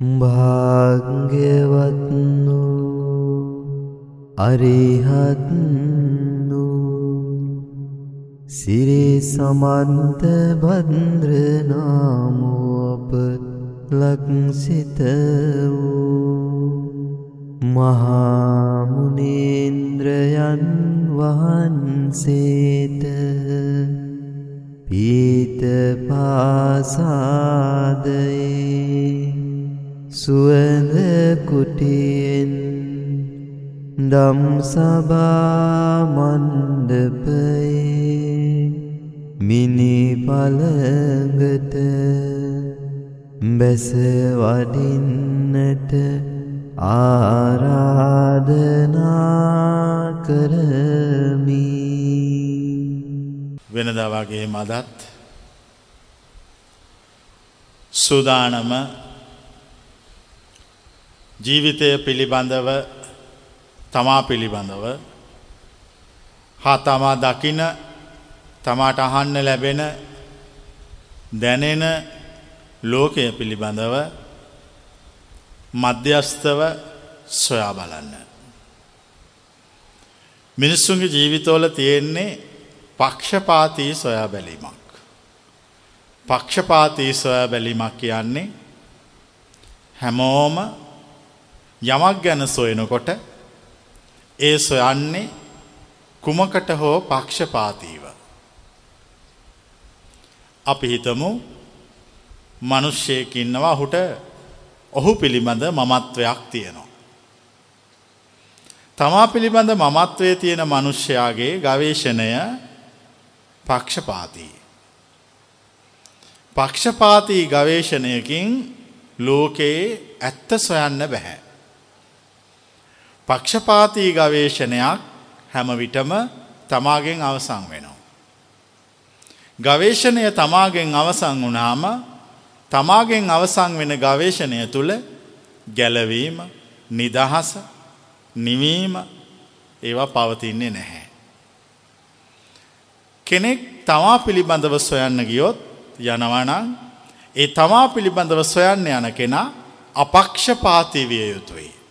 භාග්‍යවත්නු අරිහත්නු සිරි සමන්ත බද්‍රනාමෝප ලක්සිත වූ මහාමුණේන්ද්‍රයන් වහන්සේට පීත පාසාදයේ සුවඳ කුටියෙන් දම් සභා මණ්ඩපයේ මිනි පළඟට බැස වඩින්නට ආරාධනා කරමි. වෙනදා වගේ මදත් සූදානම ජීවිතය පිළිබඳව තමා පිළිබඳව හා තමා දකින තමාට අහන්න ලැබෙන දැනෙන ලෝකය පිළිබඳව මධ්‍යස්ථව සොයා බලන්න. මිනිස්සුන්ගේ ජීවිතෝල තියෙන්නේ පක්ෂපාතී සොයා බැලීමක්. පක්ෂපාතී සොයා බැලීමක් කියන්නේ හැමෝම යමක් ගැන සොයනකොට ඒ සොයන්නේ කුමකට හෝ පක්ෂපාතීව. අපි හිතමු මනුෂ්‍යයකින්නවා ඔහුට ඔහු පිළිබඳ මමත්වයක් තියෙනවා. තමා පිළිබඳ මමත්වය තියෙන මනුෂ්‍යයාගේ ගවේශණය පක්ෂපාතිී. පක්ෂපාතිී ගවේශණයකින් ලෝකයේ ඇත්ත සොයන්න බැහැ. පක්ෂපාතිී ගවේශණයක් හැම විටම තමාගෙන් අවසං වෙනවා. ගවේශණය තමාගෙන් අවසං වුණාම තමාගෙන් අවසං වෙන ගවේශණය තුළ ගැලවීම නිදහස නිවීම ඒවා පවතින්නේ නැහැ. කෙනෙක් තමා පිළිබඳව සොයන්න ගියොත් යනවනං ඒ තමා පිළිබඳව සොයන්න යන කෙනා අපක්ෂපාති විය යුතුයි.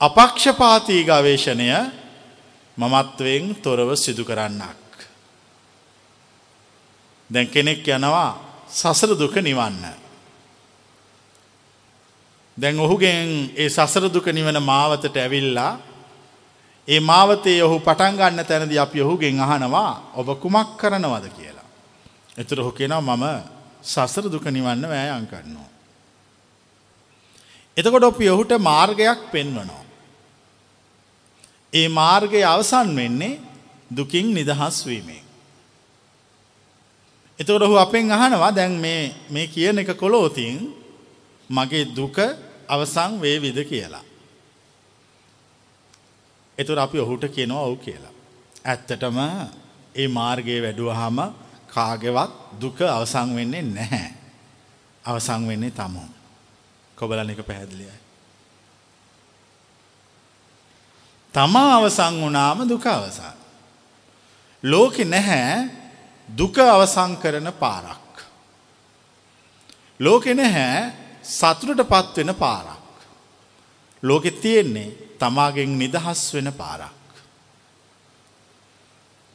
අපක්ෂපාතී ගවේශණය මමත්වයෙන් තොරව සිදු කරන්නක්. දැන් කෙනෙක් යනවා සසර දුක නිවන්න. දැන් ඔහුගෙන් ඒ සසර දුක නිවන මාවතට ඇවිල්ලා ඒ මාවතේ ඔහු පටන් ගන්න තැනද අපි ඔහුගෙන් අහනවා ඔබ කුමක් කරනවද කියලා. එතුර ඔහු කෙනවා මම සසර දුක නිවන්න වෑයන් කරනවා. එතකොට ඔපි ඔහුට මාර්ගයක් පෙන්වනවා. ඒ මාර්ගය අවසන් වෙන්නේ දුකින් නිදහස් වීමේ. එතකොට ඔහු අපෙන් අහනවා දැන් මේ කියන එක කොලෝතින් මගේ දුක අවසං වේවිද කියලා. එතුර අපි ඔහුට කියනවා ඔවු කියලා. ඇත්තටම ඒ මාර්ගයේ වැඩුවහම කාගෙවත් දුක අවසං වෙන්නේ නැහැ. අවසං වෙන්නේ තමුන්. කොබලන එක පැහැදිලියයි. තමා අවසං වුණාම දුක අවසන්. ලෝකෙ නැහැ දුක අවසං කරන පාරක්. ලෝකෙ නැහැ සතුරට පත්වෙන පාරක්. ලෝකෙ තියෙන්නේ තමාගෙන් නිදහස් වෙන පාරක්.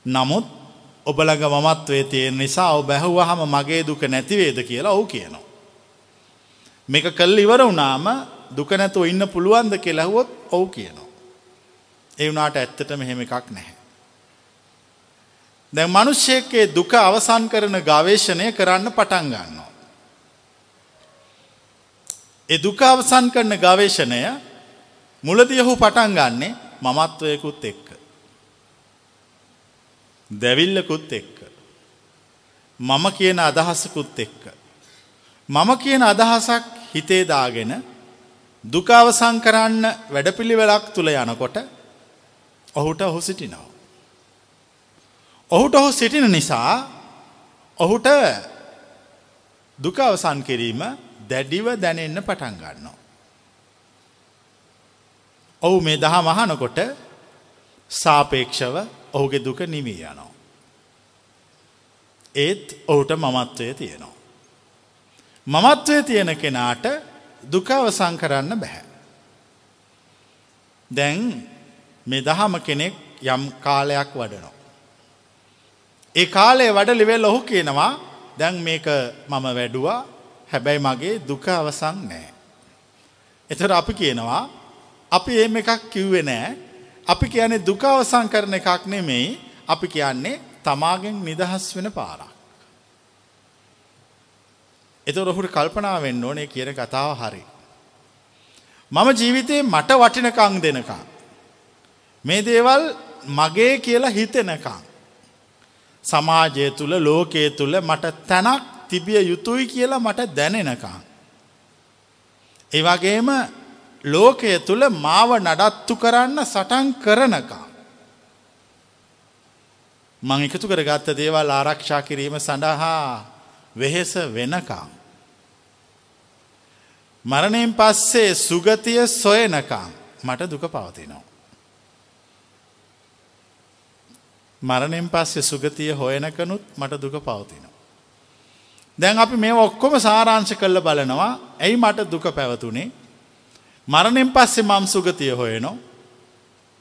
නමුත් ඔබලඟ මමත්වේ තියෙන නිසා ඔ බැහුවහම මගේ දුක නැතිවේද කියලා ඔහු කියනවා. මේක කල් ඉවර වුනාම දුක නැතුව ඉන්න පුළුවන්ද කෙලහුවොත් ඔවු කියනවා. ඒ වුණාට ඇත්තට මෙහෙම එකක් නැහැ. දැන් මනුෂ්‍යයකේ දුක අවසන් කරන ගවේශණය කරන්න පටන් ගන්නවා. ඒ දුක අවසන් කරන ගවේශණය මුලදී ඔහු පටන් ගන්නේ මමත්වයකුත් එක්ක. දැවිල්ලකුත් එක්ක. මම කියන අදහසකුත් එක්ක. මම කියන අදහසක් හිතේ දාගෙන දුක අවසන් කරන්න වැඩපිළිවෙලක් තුළ යනකොට ඔහුට ඔහු සිටිනවා. ඔහුට ඔහු සිටින නිසා ඔහුට දුක අවසන් කිරීම දැඩිව දැනෙන්න පටන් ගන්නවා. ඔහු මේ දහ මහනකොට සාපේක්ෂව ඔහුගේ දුක නිමී යනවා. ඒත් ඔහුට මමත්වය තියෙනවා. මමත්වය තියෙන කෙනාට දුකවසං කරන්න බැහැ. දැන් මේ දහම කෙනෙක් යම් කාලයක් වඩනෝ. ඒ කාලේ වඩ ලිවෙල් ඔහු කියනවා දැන් මේක මම වැඩුවා හැබැයි මගේ දුක අවසන් නෑ. එතර අපි කියනවා අපි ඒම එකක් කිව්වෙ නෑ අපි කියන්නේ දුක අවසං කරන එකක් නෙමෙයි අපි කියන්නේ තමාගෙන් නිදහස් වෙන පාරක්. එතකොට ඔහුට කල්පනා වෙන්න ඕනේ කියන කතාව හරි. මම ජීවිතේ මට වටිනකම් දෙනකම් මේ දේවල් මගේ කියලා හිතෙනකම්. සමාජය තුල ලෝකයේ තුල මට තැනක් තිබිය යුතුයි කියලා මට දැනෙනකම්. ඒ වගේම ලෝකය තුල මාව නඩත්තු කරන්න සටන් කරනකම්. මං එකතු කරගත්ත දේවල් ආරක්ෂා කිරීම සඳහා වෙහෙස වෙනකම්. මරණයෙන් පස්සේ සුගතිය සොයනකම් මට දුක පවතිනවා. මරණයෙන් පස්සේ සුගතිය හොයනකනුත් මට දුක පවතිනවා. දැන් අපි මේ ඔක්කොම සාරාංශ කල්ල බලනවා. ඇයි මට දුක පැවතුනේ? මරණයෙන් පස්සේ මම් සුගතිය හොයනො.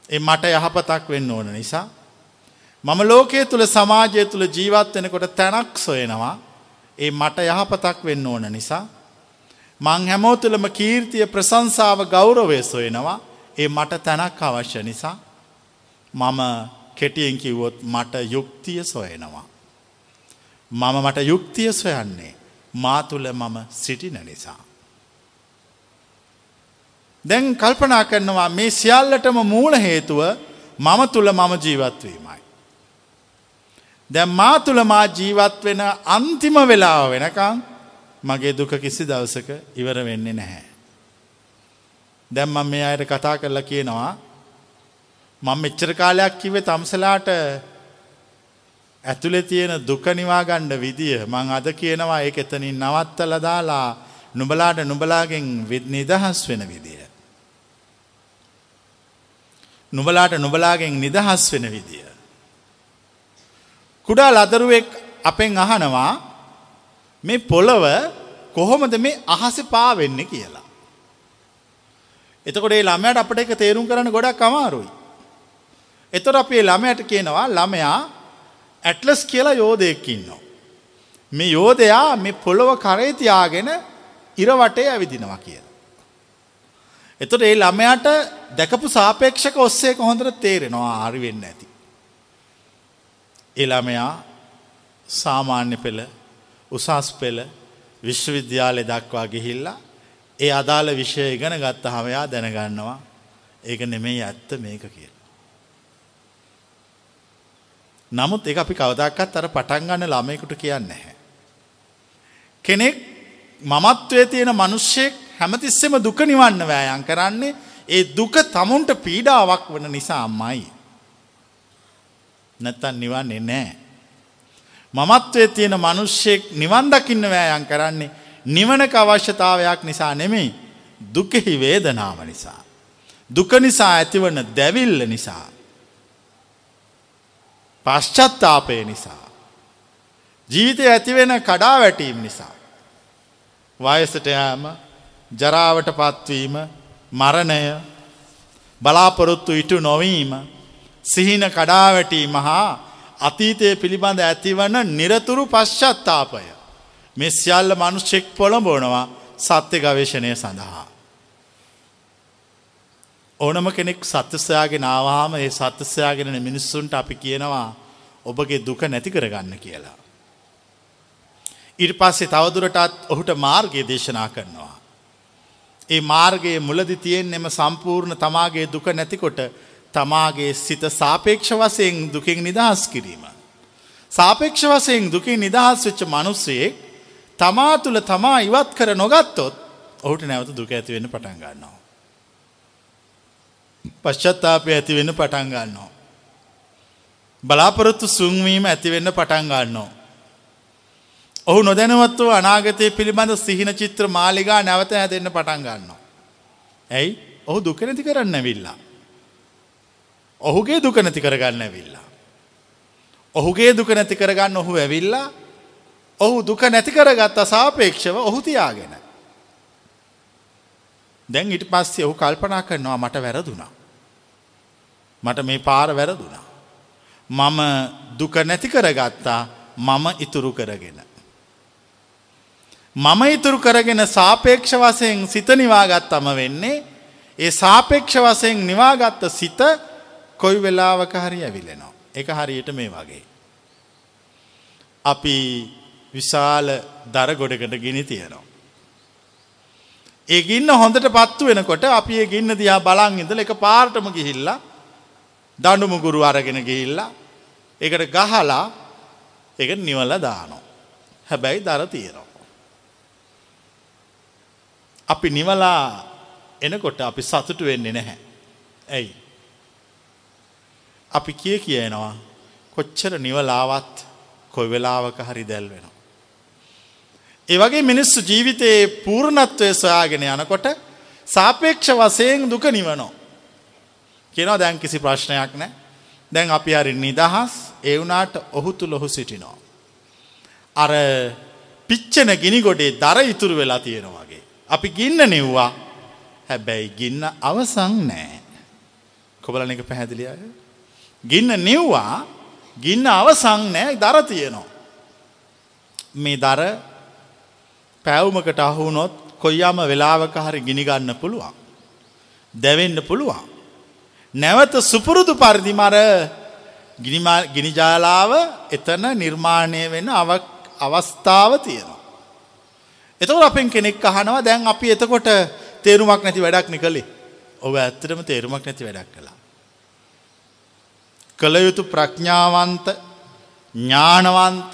ඒ මට යහපතක් වෙන්න ඕන නිසා. මම ලෝකයේ තුළ සමාජය තුළ ජීවත් වෙනකොට තැනක් සොයනවා. ඒ මට යහපතක් වෙන්න ඕන නිසා. මං හැමෝ තුළම කීර්තිය ප්‍රසංසාව ගෞරවය සොයනවා. ඒ මට තැනක් අවශ්‍ය නිසා. මම කෙටියෙන් කිව්වොත් මට යුක්තිය සොයනවා. මම මට යුක්තිය සොයන්නේ මා තුළ මම සිටින නිසා. දැන් කල්පනා කරනවා මේ සියල්ලටම මූල හේතුව මම තුළ මම ජීවත්වීමයි. දැන් මා තුළ මා ජීවත් වෙන අන්තිම වෙලාව වෙනකං මගේ දුක කිසි දවසක ඉවර වෙන්නේ නැහැ. දැම් මම මේ අයට කතා කරලා කියනවා මං මෙච්චර කාලයක් කිවේ තම්සලාට ඇතුළෙ තියෙන දුක නිවාගණ්ඩ විදිය මං අද කියනවා ඒ එතනින් නවත්තල දාලා නුබලාට නුබලාගෙන් නිදහස් වෙන විදිය. නුබලාට නුබලාගෙන් නිදහස් වෙන විදිය. කුඩා ලදරුවෙක් අපෙන් අහනවා මේ පොළව කොහොමද මේ අහස පාවෙන්න කියලා. එතකොට ඒ ළමයට අපට එක තේරුම් කරන්න ගොඩක් අමාරුයි. එතොට අපේ ළමයට කියනවා ළමයා ඇටලස් කියලා යෝධයක්කින්නවා. මේ යෝධයා මේ පොළොව කරේ තියාගෙන ඉරවටේ ඇවිදිනවා කියලා. එතොට ඒ ළමයට දැකපු සාපේක්ෂක ඔස්සේ කොහොඳට තේරෙනවා ආරි වෙන්න ඇති. එළමයා සාමාන්‍ය පෙළ උසස් පෙළ විශ්වවිද්‍යාලය දක්වා ගිහිල්ලා ඒ අදාළ විෂය ඉගෙන ගත්ත හමයා දැනගන්නවා ඒක නෙමෙයි ඇත්ත මේක කියල. නමුත් ඒ අපි කවදක්කත් අර පටන්ගන්න ළමයකුට කියන්න නැහැ. කෙනෙක් මමත්වය තියෙන මනුෂ්‍යයෙක් හැමතිස්සෙම දුක නිවන්න වෑයන් කරන්නේ ඒ දුක තමුන්ට පීඩාවක් වන නිසා අම්මයි. නැත්තන් නිවන්නේ නෑ. මමත්වය තියෙන මනුෂ්‍යයෙක් නිවන් දකින්න වෑයන් කරන්නේ නිවනක අවශ්‍යතාවයක් නිසා නෙමෙයි දුකෙහි වේදනාව නිසා. දුක නිසා ඇතිවන දැවිල්ල නිසා. පශ්චත්තාපය නිසා. ජීවිතය ඇතිවෙන කඩා වැටීම් නිසා. වයසට යාම ජරාවට පත්වීම මරණය බලාපොරොත්තු ඉටු නොවීම සිහින කඩාවැටීම හා අතීතය පිළිබඳ ඇතිවන නිරතුරු පශ්චත්තාපය. මෙ සියල්ල මනුෂ්‍යෙක් පොළඹෝනවා සත්‍ය ගවේශණය සඳහා. ඕනම කෙනෙක් සත්‍යසයාගෙන ආවාම ඒ සත්‍යසයාගෙන මිනිස්සුන්ට අපි කියනවා ඔබගේ දුක නැති කරගන්න කියලා. ඉට පස්සේ තවදුරටත් ඔහුට මාර්ගය දේශනා කරනවා. ඒ මාර්ගයේ මුලදි තියෙන් එම සම්පූර්ණ තමාගේ දුක නැතිකොට තමාගේ සිත සාපේක්ෂ වසයෙන් දුකින් නිදහස් කිරීම. සාපේක්ෂ වසයෙන් දුකින් නිදහස් වෙච්ච මනුස්සයෙක් තමා තුළ තමා ඉවත් කර නොගත්තොත් ඔහුට නැවත දුක ඇතිවෙන්න පටන් ගන්නවා. පශ්චත්තාපය ඇතිවෙන්න පටන් ගන්නවා. බලාපොරොත්තු සුන්වීම ඇතිවෙන්න පටන් ගන්නවා. ඔහු නොදැනවත්ව අනාගතය පිළිබඳ සිහින චිත්‍ර මාලිගා නැවත හැදෙන්න්න පටන් ගන්නවා. ඇයි ඔහු දුක නැති කරන්න විල්ලා. ඔහුගේ දුක නැති කරගන්න ඇවිල්ලා. ඔහුගේ දුක නැති කරගන්න ඔහු ඇවිල්ලා ඔහු දුක නැති කරගත්ත සාපේක්ෂව ඔහු තියාගෙන. දැන් ඉට පස්සේ ඔහු කල්පනා කරනවා මට වැරදුනා. මට මේ පාර වැරදුනා. මම දුක නැති කරගත්තා මම ඉතුරු කරගෙන. මම ඉතුරු කරගෙන සාපේක්ෂ වසයෙන් සිත නිවාගත්තම වෙන්නේ ඒ සාපේක්ෂ වසයෙන් නිවාගත්ත සිත කොයි වෙලාවක හරි ඇවිලෙනවා. එක හරියට මේ වගේ. අපි විශාල දර ගොඩකට ගිනි තියෙනවා. ඒ ගින්න හොඳට පත්තු වෙනකොට අපි ඒ ගින්න දිහා බලන් ඉඳලා එක පාරටම ගිහිල්ලා දඬු මුගුරු අරගෙන ගිහිල්ලා ඒකට ගහලා ඒක නිවලා දානවා. හැබැයි දර තියෙනවා. අපි නිවලා එනකොට අපි සතුටු වෙන්නේ නැහැ. ඇයි? අපි කිය කියනවා කොච්චර නිවලාවත් කොයි වෙලාවක හරි දැල් වෙනවා. ඒ වගේ මිනිස්සු ජීවිතයේ පූර්ණත්වය සොයාගෙන යනකොට සාපේක්ෂ වශයෙන් දුක නිවනෝ. කියනවා දැන් කිසි ප්‍රශ්නයක් නෑ. දැන් අපි හරි නිදහස් ඒ වුණාට ඔහු තුළ ඔහු සිටිනවා. අර පිච්චන ගිනි ගොඩේ දර ඉතුරු වෙලා තියෙනවාගේ. අපි ගින්න නිව්වා හැබැයි ගින්න අවසං නෑ. කොබලන එක පැහැදිලි අය. ගින්න නිව්වා ගින්න අවසං නෑ දර තියෙනවා. මේ දර පැවුමකට අහුනොත් කොයියාම වෙලාවක හරි ගිනිගන්න පුළුවන්. දැවෙන්න පුළුවන්. නැවත සුපුරුදු පරිදිමර ගිනිජාලාව එතන නිර්මාණය වෙන අවස්ථාව තියෙනවා. එතකොට අපෙන් කෙනෙක් අහනවා දැන් අපි එතකොට තේරුමක් නැති වැඩක් නිකළේ. ඔබ ඇත්තටම තේරුමක් නැති වැඩක් කළා. කළ යුතු ප්‍රඥාවන්ත ඥානවන්ත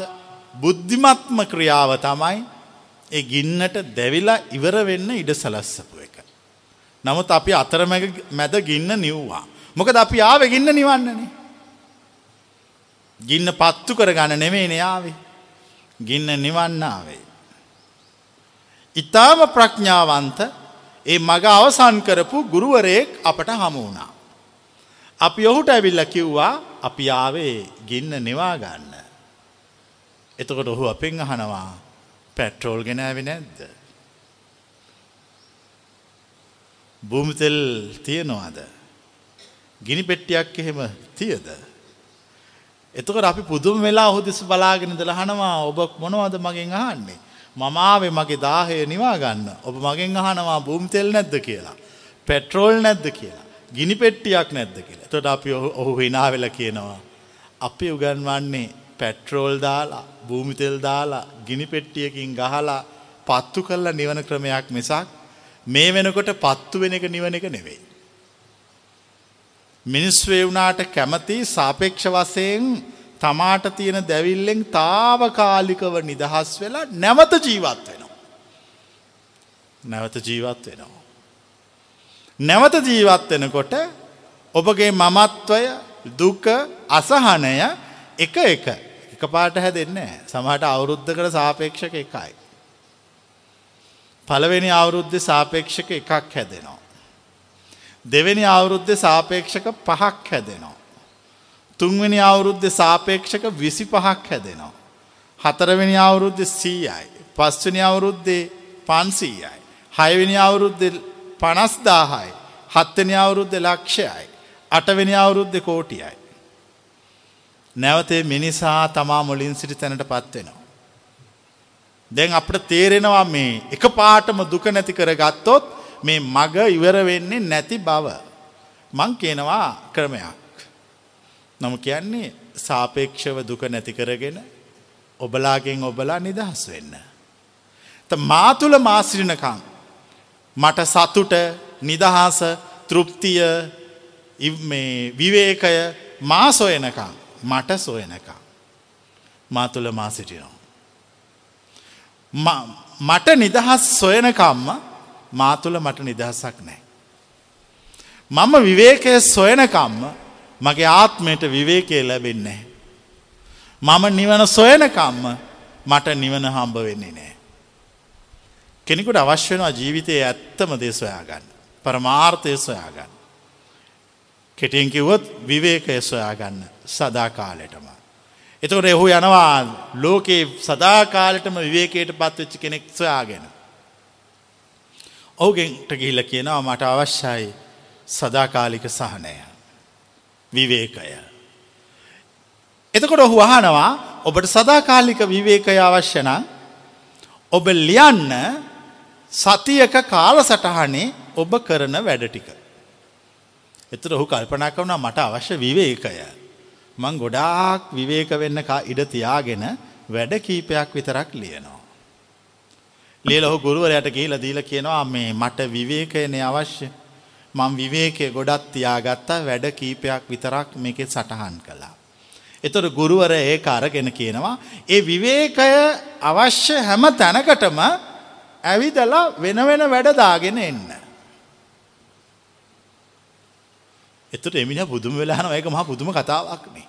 බුද්ධිමත්ම ක්‍රියාව තමයි ඒ ගින්නට දැවිලා ඉවර වෙන්න ඉඩ සලස්සපු එක. නමුත් අපි අතරමැග මැද ගින්න නිව්වා. මොකද අපි ආව ගින්න නිවන්නනේ. ගින්න පත්තු කර ගණ නෙමේ නයාවේ. ගින්න නිවන්නාවේ. ඉතාම ප්‍රඥාවන්ත ඒ මග අවසන් කරපු ගුරුවරයෙක් අපට හමු වුණා. අපි ඔහුට ඇවිල්ල කිව්වා අපි ආවේ ගින්න නිවා ගන්න. එතකොට ඔහු අපෙන් අහනවා පැට්‍රෝල් ගෙනාව නැද්ද. භූමිතෙල් තියෙනවාද. ගිනි පෙට්ටියක් එහෙම තියද. එතකට අපි පුදුම වෙලා හොදෙස බලාගෙන දලහනවා ඔබ මොනවද මගෙන් අහන්නේ. මමාවේ මගේ දාහය නිවාගන්න ඔබ මගෙන් අහනවා භූමිතෙල් නැද්ද කියලා. පෙට්‍රෝල් නැද්ද කියලා. ගිනි පෙට්ටියක් නැද්ද කියලා. තොට අපි ඔහු හිනාවෙල කියනවා. අපි උගන්වන්නේ පැට්‍රෝල් දාලා භූමිතෙල් දාලා ගිනි පෙට්ටියකින් ගහලා පත්තු කල්ලා නිවන ක්‍රමයක් මිසක් මේ වෙනකොට පත්තු වෙන එක නිවන එක නෙවෙයි. මිනිස් වේවුනාට කැමති සාපේක්ෂ වසයෙන් තමාට තියෙන දැවිල්ලෙන් තාවකාලිකව නිදහස් වෙලා නැවත ජීවත් වෙනවා. නැවත ජීවත් වෙනවා. නැවත ජීවත් වෙනකොට ඔබගේ මමත්වය දුක අසහනය එක එක එක පාට හැදෙන්නේ සමහට අවුරුද්ධකට සාපේක්ෂක එකයි. පළවෙනි අවුරුද්ධ සාපේක්ෂක එකක් හැදෙනවා. දෙවෙනි අවුරුද්ධ සාපේක්ෂක පහක් හැදෙනවා. තුන්වෙනි අවුරුද්ධ සාපේක්ෂක විසි පහක් හැදෙනවා. හතරවෙනි අවුරුද්ධ සීයයි. පස්වනි අවුරුද්දේ පන්සීයයි. හයවෙනි අවුරුද්ධ පනස්දාහයි. හත්තනි අවුරුද්ධ ලක්ෂයයි. අටවෙනි අවුරුද්ධ කෝටියයි. නැවතේ මිනිසා තමා මුලින් සිටි තැනට පත්වෙනවා. දැන් අපට තේරෙනවා මේ එක පාටම දුක නැති කර ගත්තොත් මේ මග ඉවර වෙන්නේ නැති බව. මං කියනවා ක්‍රමයක්. නම කියන්නේ සාපේක්ෂව දුක නැති කරගෙන ඔබලාගෙන් ඔබලා නිදහස් වෙන්න. ත මාතුළ මාසිරිනකං මට සතුට නිදහස තෘප්තිය විවේකය මා සොයනකං මට සොයනකං මා තුළ මා සිටිනවා. මට නිදහස් සොයනකම්ම මා තුළ මට නිදහසක් නෑ. මම විවේකය සොයනකම්ම මගේ ආත්මයට විවේකය ලැබෙන්නේ. මම නිවන සොයනකම්ම මට නිවන හම්බ වෙන්නේ නෑ. කෙනෙකුට අවශ්‍යනවා ජීවිතයේ ඇත්තම දේ සොයාගන්න. පරමාර්ථය සොයාගන්න. කෙටියෙන් කිව්වොත් විවේකය සොයාගන්න සදාකාලෙටම. එතකොට එහු යනවා ලෝකයේ සදාකාලටම විවේකයට පත්වෙච්ච කෙනෙක් සොයාගෙන. ඔහුගෙන්ට ගිහිල්ල කියනවා මට අවශ්‍යයි සදාකාලික සහනය. විවේකය. එතකොට ඔහු අහනවා ඔබට සදාකාලික විවේකය අවශ්‍යන ඔබ ලියන්න සතියක කාල සටහනේ ඔබ කරන වැඩ ටික. එතර ඔහු කල්පනා කවුනා මට අවශ්‍ය විවේකය. මං ගොඩාක් විවේක වෙන්න ඉඩ තියාගෙන වැඩ කීපයක් විතරක් ලියනවා. ලියල ඔහු ගුරුවරයට ගිහිල දීල කියනවා මේ මට විවේකයනය අවශ්‍ය මං විවේකය ගොඩත් තියාගත්තා වැඩ කීපයක් විතරක් මේක සටහන් කළා. එතොට ගුරුවර ඒ අරගෙන කියනවා. ඒ විවේකය අවශ්‍ය හැම තැනකටම ඇවිදලා වෙන වෙන වැඩදාගෙන එන්න. එතුට එමින පුදුම වෙලාන ඒක මහ පුදුම කතාවක්නේ.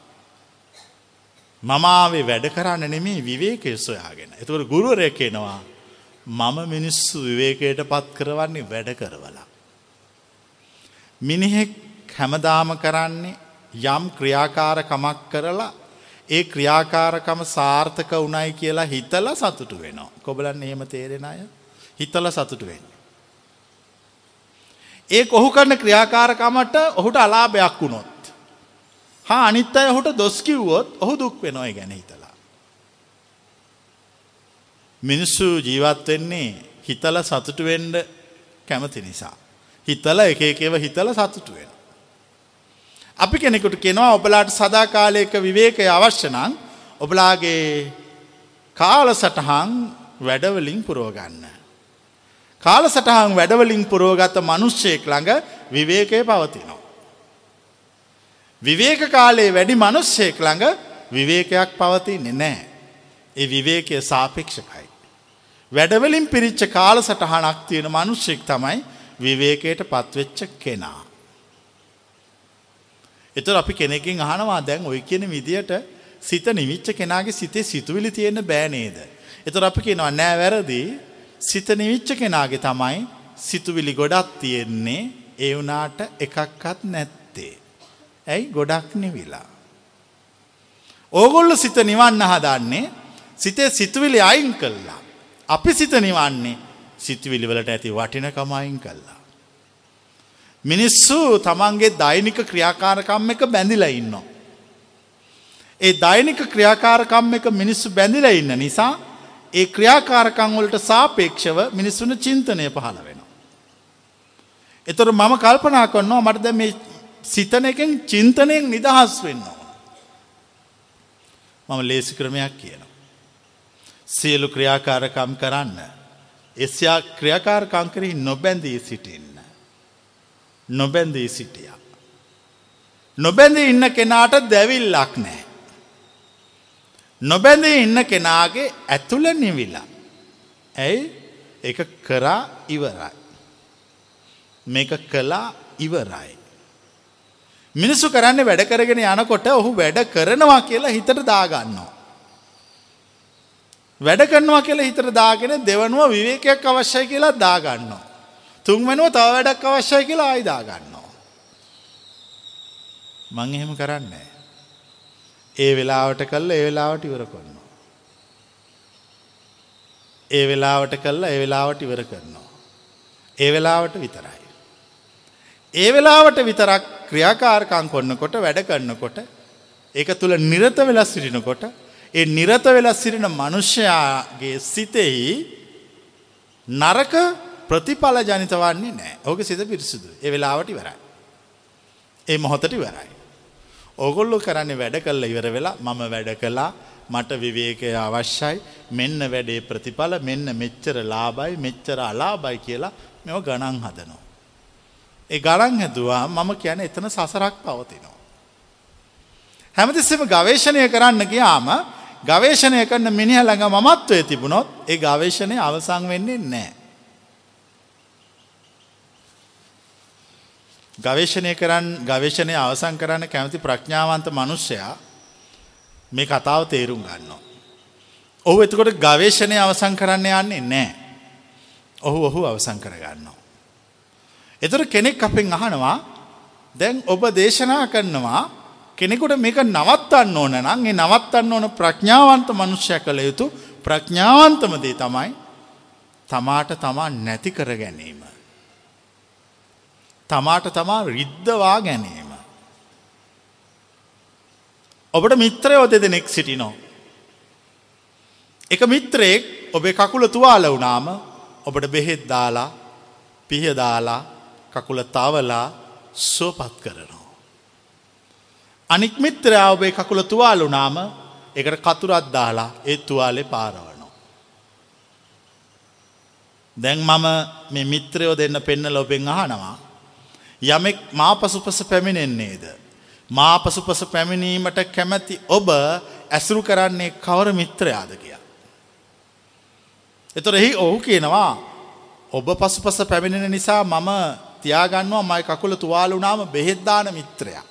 මමාවේ වැඩ කරන්න නෙමේ විවේකය සොයාගෙන. එතුකට ගුරුවරය කෙනවා මම මිනිස්සු විවේකයට පත් කරවන්නේ වැඩ කරවලා. මිනිහෙක් හැමදාම කරන්නේ යම් ක්‍රියාකාරකමක් කරලා ඒ ක්‍රියාකාරකම සාර්ථක වුණයි කියලා හිතල සතුටු වෙනවා. කොබලන් එහෙම තේරෙන අය හිතල සතුටු වෙන්න. ඒ ඔහු කරන ක්‍රියාකාරකමට ඔහුට අලාභයක් වුණොත්. හා අනිත් අය ඔහුට දොස්කිව්වොත් ඔහු දුක් වෙනොය ගැන හිතලා. මිනිස්සු ජීවත් වෙන්නේ හිතල සතුටුවෙන්ඩ කැමති නිසා. හිතල එක එකව හිතල සතුටු වෙන. අපි කෙනෙකුට කෙනවා ඔබලාට සදාකාලයක විවේකය අවශ්‍යනං ඔබලාගේ කාල සටහන් වැඩවලින් පුරෝගන්න. කාල සටහන් වැඩවලින් පුරෝගත මනුෂ්‍යයෙක් ළඟ විවේකය පවතිනවා. විවේක කාලයේ වැඩි මනුෂ්‍යයෙක් ළඟ විවේකයක් පවතින්නේ නෑ. ඒ විවේකය සාපේක්ෂකයි. වැඩවලින් පිරිච්ච කාල සටහනක් තියෙන මනුෂ්‍යෙක් තමයි විවේකයට පත්වෙච්ච කෙනා. එතුර අපි කෙනෙකින් අහනවා දැන් ඔය කියන විදියට සිත නිවිච්ච කෙනගේ සිතේ සිතුවිලි තියෙන බෑනේද. එතුර අපි කියෙනවා නෑ වැරදි සිත නිවිච්ච කෙනාගේ තමයි සිතුවිලි ගොඩක් තියෙන්නේ ඒ වනාට එකක්කත් නැත්තේ. ඇයි ගොඩක් නිවිලා. ඕගොල්ල සිත නිවන්න හදන්නේ සිතේ සිතුවිලි අයින් කල්ලා. අපි සිත නිවන්නේ සිතුවිලිවලට ඇති වටිනකමයින් කල්ලා. මිනිස්සු තමන්ගේ දෛනික ක්‍රියාකාරකම් එක බැඳිලා ඉන්නවා. ඒ දෛනික ක්‍රියාකාරකම් එක මිනිස්සු බැඳිලා ඉන්න නිසා ඒ ක්‍රියාකාරකංවලට සාපේක්ෂව මිනිස්සුන චින්තනය පහළ වෙනවා. එතොර මම කල්පනා කරනවා මට දැ මේ සිතන එකෙන් චින්තනයෙන් නිදහස් වෙන්නවා. මම ලේසි ක්‍රමයක් කියනවා. සියලු ක්‍රියාකාරකම් කරන්න. එස්යා ක්‍රියාකාරකංකරහි නොබැඳී සිටින්න. නොබැඳී සිටිය. නොබැඳ ඉන්න කෙනාට දැවිල්ලක් නෑ. නොබැඳ ඉන්න කෙනාගේ ඇතුළ නිවිලා. ඇයි එක කරා ඉවරයි. මේක කලා ඉවරයි. මිනිස්සු කරන්න වැඩ කරගෙන යනකොට ඔහු වැඩ කරනවා කියලා හිතට දාගන්නවා. වැඩ කරනවා කියලා හිතර දාගෙන දෙවනුව විවේකයක් අවශ්‍යයි කියලා දාගන්නවා. තුන්වනුව තව වැඩක් අවශ්‍යයි කියලා ආයිදා ගන්නවා. මං එහෙම කරන්නේ. ඒ වෙලාවට කල්ල ඒ වෙලාවට ඉවර කරනවා. ඒ වෙලාවට කල්ලා ඒ වෙලාවට ඉවර කරනවා. ඒ වෙලාවට විතරයි. ඒ වෙලාවට විතරක් ක්‍රියාකාරකං කොන්නකොට වැඩ කරන්නකොට ඒක තුළ නිරත වෙලස් සිටිනකොට ඒ නිරත වෙලස් සිටින මනුෂ්‍යයාගේ සිතෙහි නරක ප්‍රතිඵල ජනිත වන්නේ නෑ ඕක සිත පිරිසිදු ඒ වෙලාවට ඉවරයි. ඒ මොහොතට ඉවරයි. ඕගොල්ලො කරන්නේ වැඩ කල්ල ඉවර වෙලා මම වැඩ කලා මට විවේකය අවශ්‍යයි මෙන්න වැඩේ ප්‍රතිඵල මෙන්න මෙච්චර ලාබයි මෙච්චර අලාබයි කියලා මෙව ගණන් හදනවා. ඒ ගණන් හැදවා මම කියන එතන සසරක් පවතිනවා. හැමතිස්සම ගවේශණය කරන්න ගියාම ගවේශණය කරන්න මිනිහ ළඟ මත්වය තිබුණොත් ඒ ගවේශණය අවසං වෙන්නේ නෑ. ගවේශණය කරන්න ගවේශණය අවසං කරන්න කැමති ප්‍රඥාවන්ත මනුෂ්‍යයා මේ කතාව තේරුම් ගන්නවා. ඔහු එතකොට ගවේශණය අවසං කරන්න යන්නේ නෑ. ඔහු ඔහු අවසං කරගන්නවා. එතර කෙනෙක් අපෙන් අහනවා දැන් ඔබ දේශනා කරනවා කෙනෙකුට මේක නවත්තන්න ඕන නම් ඒ නවත්තන්න ඕන ප්‍රඥාවන්ත මනුෂ්‍ය කළ යුතු ප්‍රඥාවන්තම දේ තමයි තමාට තමා නැති කර ගැනීම. තමාට තමා රිද්ධවා ගැනීම. ඔබට මිත්‍රයෝ දෙදෙනෙක් සිටිනෝ. එක මිත්‍රයෙක් ඔබේ කකුල තුවාල වුනාම ඔබට බෙහෙත් දාලා පිහදාලා කකුල තවලා සුවපත් කරනවා. අනික් මිත්‍රයා ඔබේ කකුල තුවාලුනාම එකට කතුරත් දාලා ඒ තුවාලෙ පාරවනවා. දැන් මම මේ මිත්‍රයෝ දෙන්න පෙන්න ලොබෙන් අහනවා. යමෙක් මා පසුපස පැමිණෙන්නේද. මා පසුපස පැමිණීමට කැමැති ඔබ ඇසුරු කරන්නේ කවර මිත්‍රයාද කිය. එතොර එහි ඔහු කියනවා ඔබ පසුපස පැමිණෙන නිසා මම තියාගන්නවා මයි කකුල තුවාලුනාම බෙහෙද්දාන මිත්‍රයා.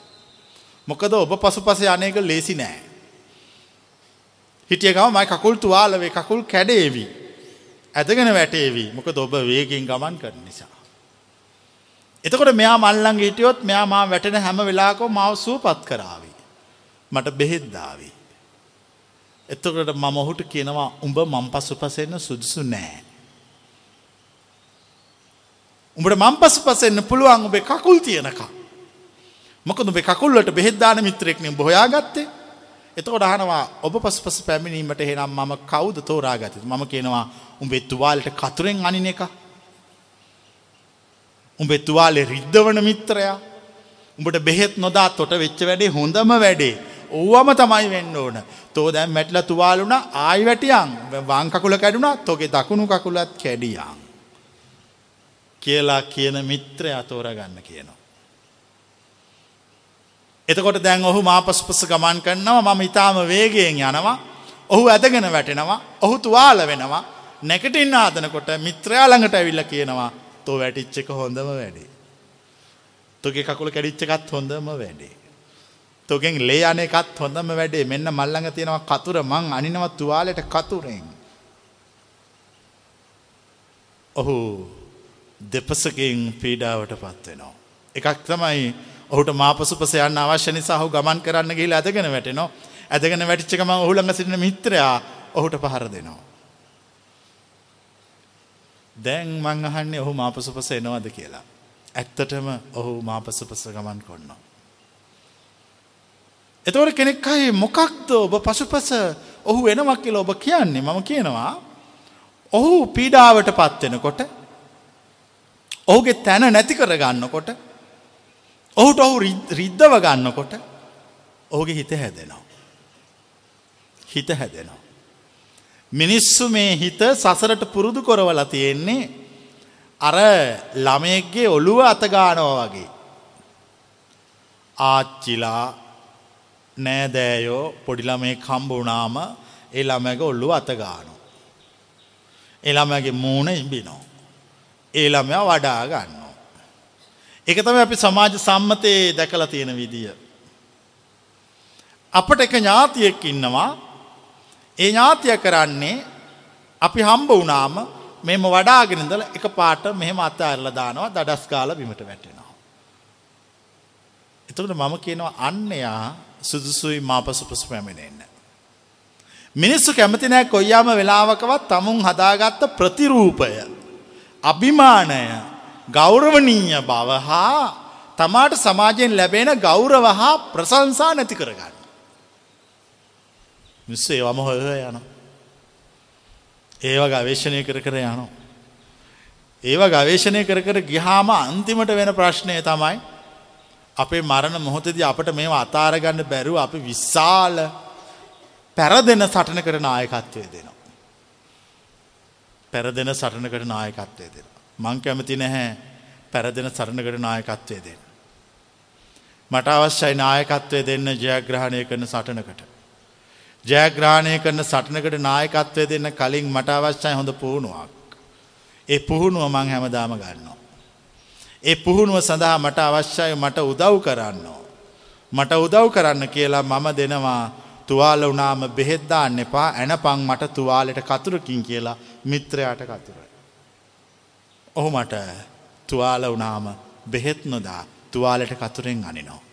මොකද ඔබ පසුපස යනයක ලේසි නෑ. හිටියගම මයි කකුල් තුවාලවේ කකුල් කැඩේවී. ඇදගෙන වැටේවී මොකද ඔබ වේගෙන් ගමන් කර නිසා. එතකොට මෙයා මල්ලං හිටියොත් මෙයා මා වැටෙන හැම වෙලාකෝ මාව සූපත් කරාවී. මට බෙහෙද්දාවී. එතකට මම ඔහුට කියනවා උඹ මං පසු පසෙන්න්න සුදුසු නෑ. උඹට මං පසු පසෙන්න්න පුළුවන් ඔබේ කකුල් තියෙනකා. මොකද ඔබේ කකුල්ලට බෙහෙද්දාන මිත්‍රෙක්න බොයා ගත්තේ එතකොට අහනවා ඔබ පසු පස පැමිණීමට හෙනම් මම කවුද තෝරා ගත මම කියනවා උඹේ තුවාලට කතුරෙන් අනින එක. උඹේ තුවාලෙ රිද්ධවන මිත්‍රයා උඹට බෙහෙත් නොදා තොට වෙච්ච වැඩේ හොඳම වැඩේ. ඕවම තමයි වෙන්න ඕන. තෝ දැම් මැටල තුවාලුන ආයි වැටියන් වංකකුල කැඩුනා තොගේ දකුණු කකුලත් කැඩියන්. කියලා කියන මිත්‍රය අතෝරගන්න කියනවා. එතකොට දැන් ඔහු මාපස්පස ගමන් කරනවා මම ඉතාම වේගයෙන් යනවා. ඔහු ඇදගෙන වැටෙනවා. ඔහු තුවාල වෙනවා. නැකටින් ආදනකොට මිත්‍රයාළඟට ඇවිල්ල කියනවා තෝ වැටිච්චක හොඳම වැඩේ. තොගේ කකුල කැඩිච්චකත් හොඳම වැඩේ. තොගෙන් ලේ අනෙකත් හොඳම වැඩේ මෙන්න මල්ලඟ තියෙනවා කතුර මං අනිනව තුවාලට කතුරෙන්. ඔහු දෙපසකින් පීඩාවට පත්වෙනවා. එකක් තමයි ඔහුට මාපසුපස යන්න අවශ්‍ය නිසා හු ගමන් කරන්න ගිහිල ඇදගෙන වැටෙනවා ඇදගෙන වැටිච්චකම ඔහුළඟ සිටින මිත්‍රයා ඔහුට පහර දෙනවා. දැන් මං අහන්නේ ඔහු මාපසුපස එනවද කියලා. ඇත්තටම ඔහු මාපසුපස ගමන් කොන්නවා. එතවට කෙනෙක් අයි මොකක්ද ඔබ පසුපස ඔහු වෙනවක් කියල ඔබ කියන්නේ මම කියනවා ඔහු පීඩාවට පත්වෙනකොට ඔහුගේ තැන නැති කර ගන්නකොට ඔහුට ඔහු රිද්ධව ගන්නකොට ඔහුගේ හිත හැදෙනවා. හිත හැදෙනවා. මිනිස්සු මේ හිත සසරට පුරුදු කොරවල තියෙන්නේ අර ළමයෙක්ගේ ඔළුව අතගානව වගේ. ආච්චිලා නෑදෑයෝ පොඩිළමේ කම්බුනාම ඒ ළමැක ඔල්ලු අතගානු. එළමගේ මූුණ ඉබිනෝ. ඒ ළමයා වඩා ගන්නවා. එක තම අපි සමාජ සම්මතයේ දැකලා තියෙන විදිය. අපට එක ඥාතියෙක් ඉන්නවා ඒ ඥාතිය කරන්නේ අපි හම්බ වනාම මෙම වඩාගෙනදල එක පාට මෙහෙම අත අරල දානවා දඩස් කාල බිමට වැටෙනවා. එතකට මම කියනවා අන්නයා සුදුසුයි මාපසුපස පැමිණෙන්න. මිනිස්සු කැමති නෑ කොයියාම වෙලාවකවත් තමුන් හදාගත්ත ප්‍රතිරූපය අභිමානය ගෞරවනීය බව හා තමාට සමාජයෙන් ලැබෙන ගෞරව හා ප්‍රසංසා නැති කරගන්න. මිස්ස ඒවම හොය යන. ඒව ගවේශණය කර කර යනෝ. ඒව ගවේශණය කර කර ගිහාම අන්තිමට වෙන ප්‍රශ්නය තමයි අපේ මරණ මොහොතද අපට මේ අතාරගන්න බැරුව අපි විශාල පැරදෙන සටන කර නායකත්වය දෙනවා. පැරදෙන සටනකට නායකත්වය දෙන. මං කැමති නැහැ පැරදෙන සරණකට නායකත්වය දෙන්න. මට අවශ්‍යයි නායකත්වය දෙන්න ජයග්‍රහණය කරන සටනකට. ජයග්‍රහණය කරන සටනකට නායකත්වය දෙන්න කලින් මට අවශ්‍යයි හොඳ පුහුණුවක්. ඒ පුහුණුව මං හැමදාම ගන්නවා. ඒ පුහුණුව සඳහා මට අවශ්‍යය මට උදව් කරන්න. මට උදව් කරන්න කියලා මම දෙනවා තුවාල වනාම බෙහෙද්දාන්න එපා ඇනපං මට තුවාලට කතුරකින් කියලා මිත්‍රයාට කතුර. ඔහු මට තුවාල වනාම බෙහෙත් නොදා තුවාලට කතුරෙන් අනිනෝ.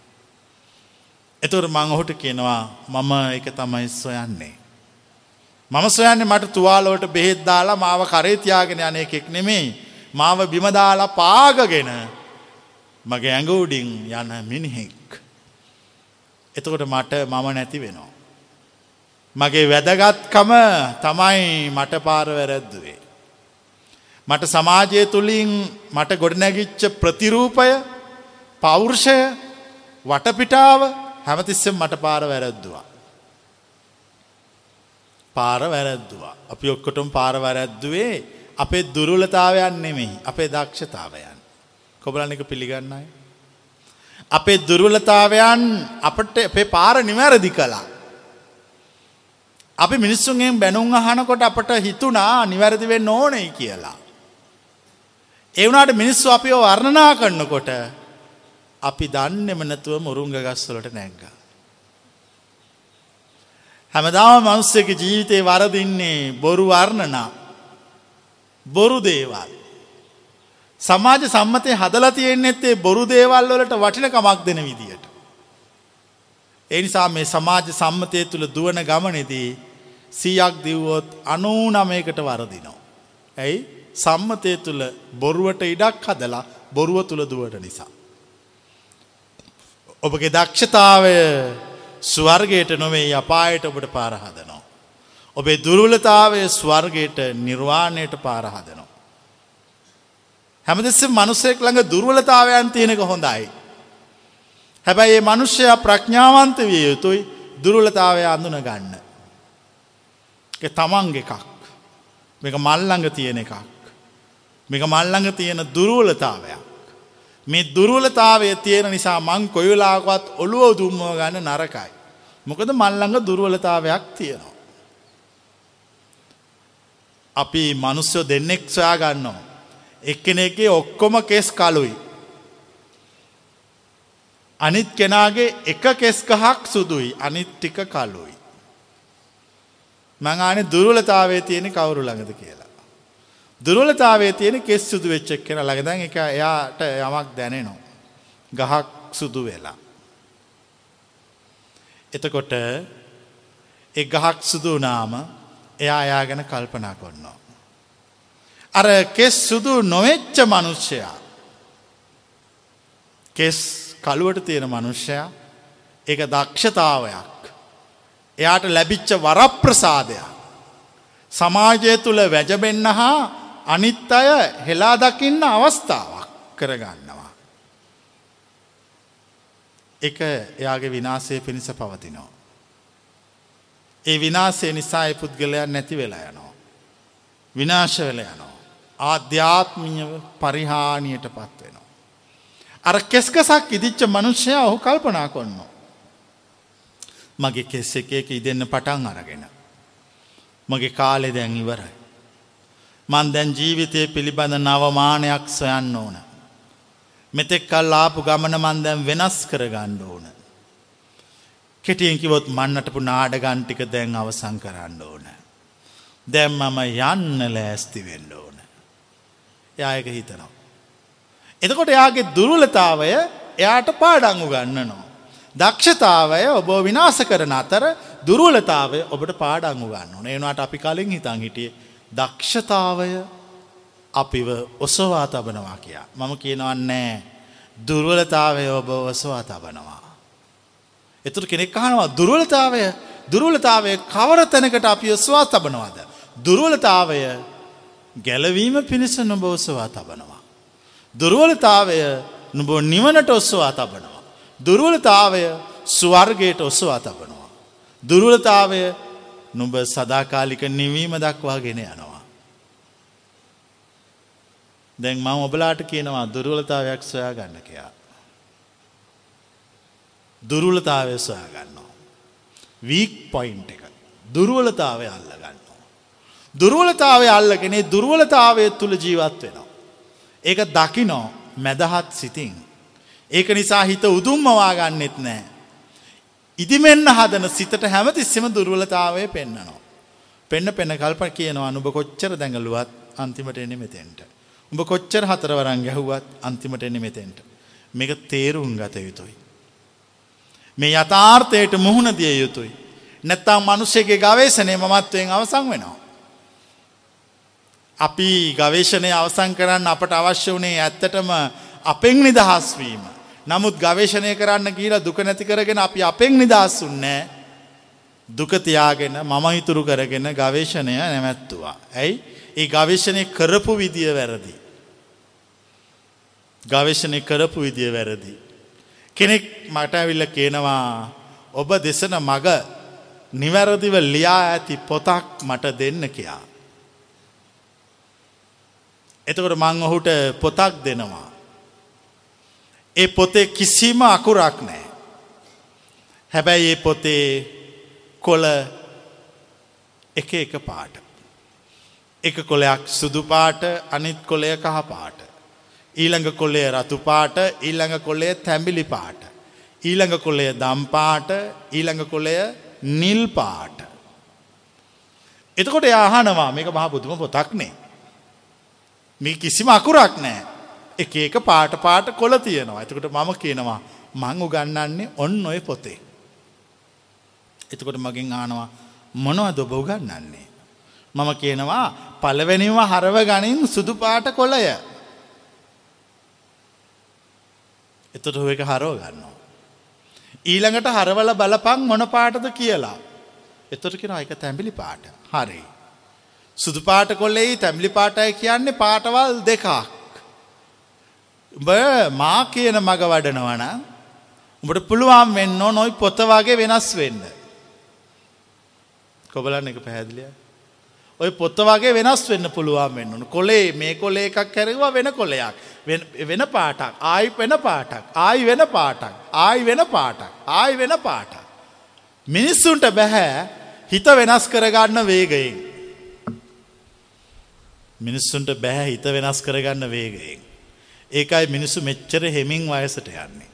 එතුර මං ඔහුට කියනවා මම එක තමයි සොයන්නේ. මම සොයන්නේ මට තුවාලෝට බෙහෙත් දාලා මාව කරේතියාගෙන යන එකෙක් නෙමේ මාව බිමදාලා පාගගෙන මගේ ඇඟවුඩින් යන මිනිහෙක්. එතකොට මට මම නැති වෙනවා. මගේ වැදගත්කම තමයි මට පාර වැරැද්දුවේ. මට සමාජය තුළින් මට ගොඩනැගිච්ච ප්‍රතිරූපය පෞර්ෂය වටපිටාව හැමතිස්සෙන් මට පාර වැරැද්දවා. පාර වැරැද්දවා. අපි ඔක්කොටම පාර වැරැද්දුවේ අපේ දුරුලතාවයන් නෙමෙයි අපේ දක්ෂතාවයන්. කොබලන එක පිළිගන්නයි. අපේ දුර්වලතාවයන් අපට අපේ පාර නිවැරදි කලා. අපි මිනිස්සුන්ගෙන් බැනුම් අහනකොට අපට හිතුනා නිවැරදි වෙන්න ඕනෙයි කියලා. ඒ වුණාට මිනිස්සු අපිව වර්ණනා කරනකොට අපි දන්නෙම නැතුව මුරුංග ගස්වලට නැංගා. හැමදාම මනුස්සයක ජීවිතේ වරදින්නේ බොරු වර්ණනා බොරු දේවල්. සමාජ සම්මතය හදලා තියෙන්නෙත්තේ බොරු දේවල් වලට වටිනකමක් දෙන විදියට. එනිසා මේ සමාජ සම්මතය තුළ දුවන ගමනෙදී සීයක් දිව්වොත් අනූ නමයකට වරදිනෝ. ඇයි සම්මතය තුළ බොරුවට ඉඩක් හදලා බොරුව තුළ දුවට නිසා. ඔබගේ දක්ෂතාවය ස්වර්ගයට නොවේ අපායට ඔබට පාරහදනවා. ඔබේ දුරුලතාවය ස්වර්ගයට නිර්වාණයට පාරහදනවා. හැමදෙස්ස මනුස්සෙක් ළඟ දුර්වලතාවයන් තියෙනක හොඳයි. හැබැයි ඒ මනුෂ්‍යයා ප්‍රඥාවන්ත විය යුතුයි දුර්වලතාවය අඳුන ගන්න. තමන්ග එකක් මේක මල්ලඟ තියෙන එකක්. මේක මල්ලඟ තියෙන දුරුවලතාවයක්. මේ දුරුවලතාවය තියෙන නිසා මං කොයලාකවත් ඔළුව දුම්මව ගන්න නරකයි. මොකද මල්ලඟ දුරුවලතාවයක් තියෙනවා. අපි මනුස්්‍යයෝ දෙන්නෙක් සොයා ගන්නවා. එක්කෙනෙගේ ඔක්කොම කෙස් කලුයි. අනිත් කෙනාගේ එක කෙස්කහක් සුදුයි අනිත් ටික කලුයි. මංආනේ දුරුලතාවේ තියෙන කවුරු ළඟද කියලා. දුරුලතාවේ තියෙන කෙස් සුදු වෙච්චක් කෙන ළඟදන් එක එයාට යමක් දැනෙනවා. ගහක් සුදු වෙලා. එතකොට එ ගහක් සුදුනාම එයා එයා ගැන කල්පනා කොන්නවා. අර කෙස් සුදු නොවෙච්ච මනුෂ්‍යයා. කෙස් කළුවට තියෙන මනුෂ්‍යයා එක දක්ෂතාවයක්. එයාට ලැබිච්ච වරප්‍රසාදයක්. සමාජය තුළ වැජබෙන්න හා අනිත් අය හෙලා දකින්න අවස්ථාවක් කරගන්නවා. එක එයාගේ විනාසය පිණිස පවතිනවා. ඒ විනාසේ නිසා ඒ පුද්ගලයන් නැති වෙලා යනවා. විනාශ වෙල යනවා. ආධ්‍යාත්මීයව පරිහානියට පත්වෙනවා. අර කෙස්කසක් ඉදිච්ච මනුෂ්‍යය ඔහු කල්පනා කොන්නවා. මගේ කෙස් එකක ඉදන්න පටන් අරගෙන. මගේ කාලෙ දැන් ඉවරයි. මන් දැන් ජීවිතය පිළිබඳ නවමානයක් සොයන්න ඕන. මෙතෙක් කල් ආපු ගමන මන් දැන් වෙනස් කර ගණ්ඩ ඕන. කෙටියෙන් කිවොත් මන්නටපු නාඩගන්ටික දැන් අවසං කරන්න ඕන. දැම් මම යන්න ලෑස්ති වෙන්න ඕන. යායක හිතනවා. එතකොට එයාගේ දුරුලතාවය එයාට පාඩංගු ගන්නනවා. දක්ෂතාවය ඔබ විනාස කරන අතර දුරුවලතාවය ඔබට පාඩංගු ගන්න ඒනවාට අපි කලින් හිතන් හිටිය දක්ෂතාවය අපිව ඔසවා තබනවා කියා. මම කියනවන්නේ දුර්වලතාවය ඔබ ඔසවා තබනවා. එතුර කෙනෙක් අහනවා දුර්වලතාවය දුර්වලතාවය කවර තැනකට අපි ඔස්වා තබනවාද. දුර්වලතාවය ගැලවීම පිණිස නොබ ඔසවා තබනවා. දුර්වලතාවය නුබ නිවනට ඔස්වා තබනවා. දුර්වලතාවය ස්වර්ගයට ඔස්වා තබනවා. දුර්වලතාවය නුඹ සදාකාලික නිවීම දක්වා ගෙන යනවා. දැන් මං ඔබලාට කියනවා දුර්වලතාවයක් සොයා ගන්න කයා. දුරුලතාවය සොයා ගන්නවා. වීක් පොයින්් එක දුරුවලතාවය අල්ල ගන්නවා. දුරුවලතාවය අල්ලගෙනේ දුර්වලතාවය තුළ ජීවත් වෙනවා. ඒක දකිනෝ මැදහත් සිතින්. ඒක නිසා හිත උදුම්මවා ගන්නෙත් නෑ. ඉදිමෙන්න්න හදන සිතට හැමතිස්සෙම දුර්වලතාවය පෙන්න්නනවා. පෙන්න පෙන්න කල්ප කියනවා අනුබ කොච්චර දැඟලුවත් අන්තිමට එනෙ මෙතෙන්ට. උඹ කොච්චර හතරවරන් ගැහුවත් අන්තිමට එනෙ මෙතෙන්ට. මේක තේරුම් ගත යුතුයි. මේ යථාර්ථයට මුහුණ දිය යුතුයි. නැත්තම් මනුස්සයගේ ගවේශනය මමත්වයෙන් අවසං වෙනවා. අපි ගවේශණය අවසං කරන්න අපට අවශ්‍ය වනේ ඇත්තටම අපෙන් නිදහස්වීම. නමුත් ගවේශණය කරන්න කියලා දුක නැති කරගෙන අපි අපෙන් නිදහස් උන්නෑ දුකතියාගෙන මම ඉතුරු කරගෙන ගවේශණය නැමැත්තුවා. ඇයි ඒ ගවේශණය කරපු විදිය වැරදි. ගවේශණය කරපු විදිය වැරදි. කෙනෙක් මට ඇවිල්ල කියනවා ඔබ දෙසන මග නිවැරදිව ලියා ඇති පොතක් මට දෙන්න කියා. එතකොට මං ඔහුට පොතක් දෙනවා. ඒ පොතේ කිසිම අකුරක් නෑ. හැබැයි ඒ පොතේ කොල එක එක පාට. එක කොලයක් සුදු පාට අනිත් කොලය කහ පාට. ඊළඟ කොල්ලේ රතු පාට ඊළඟ කොල්ලේ තැඹිලි පාට. ඊළඟ කොල්ලය දම්පාට ඊළඟ කොලය නිල් පාට. එතකොට යාහනවා මේක මහ පුදුම පොතක්නේ. මේ කිසිම අකුරක් නෑ එක එක පාට පාට කොල තියෙනවා එතකොට මම කියනවා මං උගන්නන්නේ ඔන්න ඔය පොතේ. එතකොට මගින් ආනවා මොනවද ඔබ උගන්නන්නේ. මම කියනවා පළවෙනිම හරව ගනින් සුදු පාට කොළය. එතට හුව එක හරෝ ගන්නවා. ඊළඟට හරවල බලපං මොන පාටද කියලා. එතොට කෙන එක තැඹිලි පාට හරි. සුදු පාට කොල්ලෙයි තැම්ලි පාටයි කියන්නේ පාටවල් දෙකක්. උඹ මා කියන මග වඩනවන උඹට පුළුවන් වෙන්න නොයි පොත වගේ වෙනස් වෙන්න. කොබලන්න එක පැහැදිලිය. ඔය පොත්ත වගේ වෙනස් වෙන්න පුළුවන් වෙන්න ඕන කොලේ මේ කොලේ එකක් කැරවා වෙන කොලයක් වෙන පාටක් ආයි වෙන පාටක් ආයි වෙන පාටක් ආයි වෙන පාටක් ආයි වෙන පාටක්. මිනිස්සුන්ට බැහැ හිත වෙනස් කරගන්න වේගයෙන්. මිනිස්සුන්ට බැහැ හිත වෙනස් කරගන්න වේගයෙන්. ඒකයි මිනිස්සු මෙච්චර හෙමින් වයසට යන්නේ.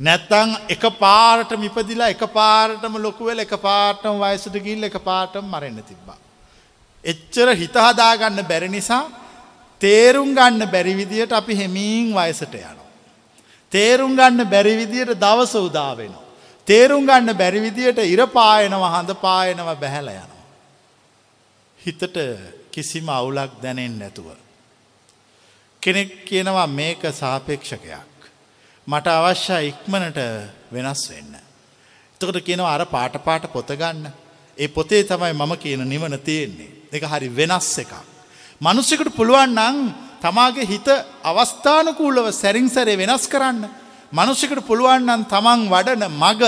නැත්තං එක පාරට මිපදිලා එක පාරටම ලොකුවෙල එක පාටම වයසට ගිල් එක පාටම මරන්න තිබ්බා. එච්චර හිතහදාගන්න බැරි නිසා තේරුම් ගන්න බැරිවිදියට අපි හෙමීන් වයසට යනවා. තේරුම් ගන්න බැරිවිදියට දවස උදාවෙනවා. තේරුම් ගන්න බැරිවිදියට ඉරපායනවා හඳ පායනව බැහැල යනවා. හිතට කිසිම අවුලක් දැනෙන් නැතුව. කෙනෙක් කියනවා මේක සාපේක්ෂකයක්. මට අවශ්‍ය ඉක්මනට වෙනස් වෙන්න. එතකොට කියනවා අර පාට පාට පොත ගන්න. ඒ පොතේ තමයි මම කියන නිවන තියෙන්නේ. එක හරි වෙනස් එකක්. මනුස්සෙකුට පුළුවන් නං තමාගේ හිත අවස්ථානකූලව සැරින් සැරේ වෙනස් කරන්න. මනුෂ්‍යකට පුළුවන්නන් තමන් වඩන මග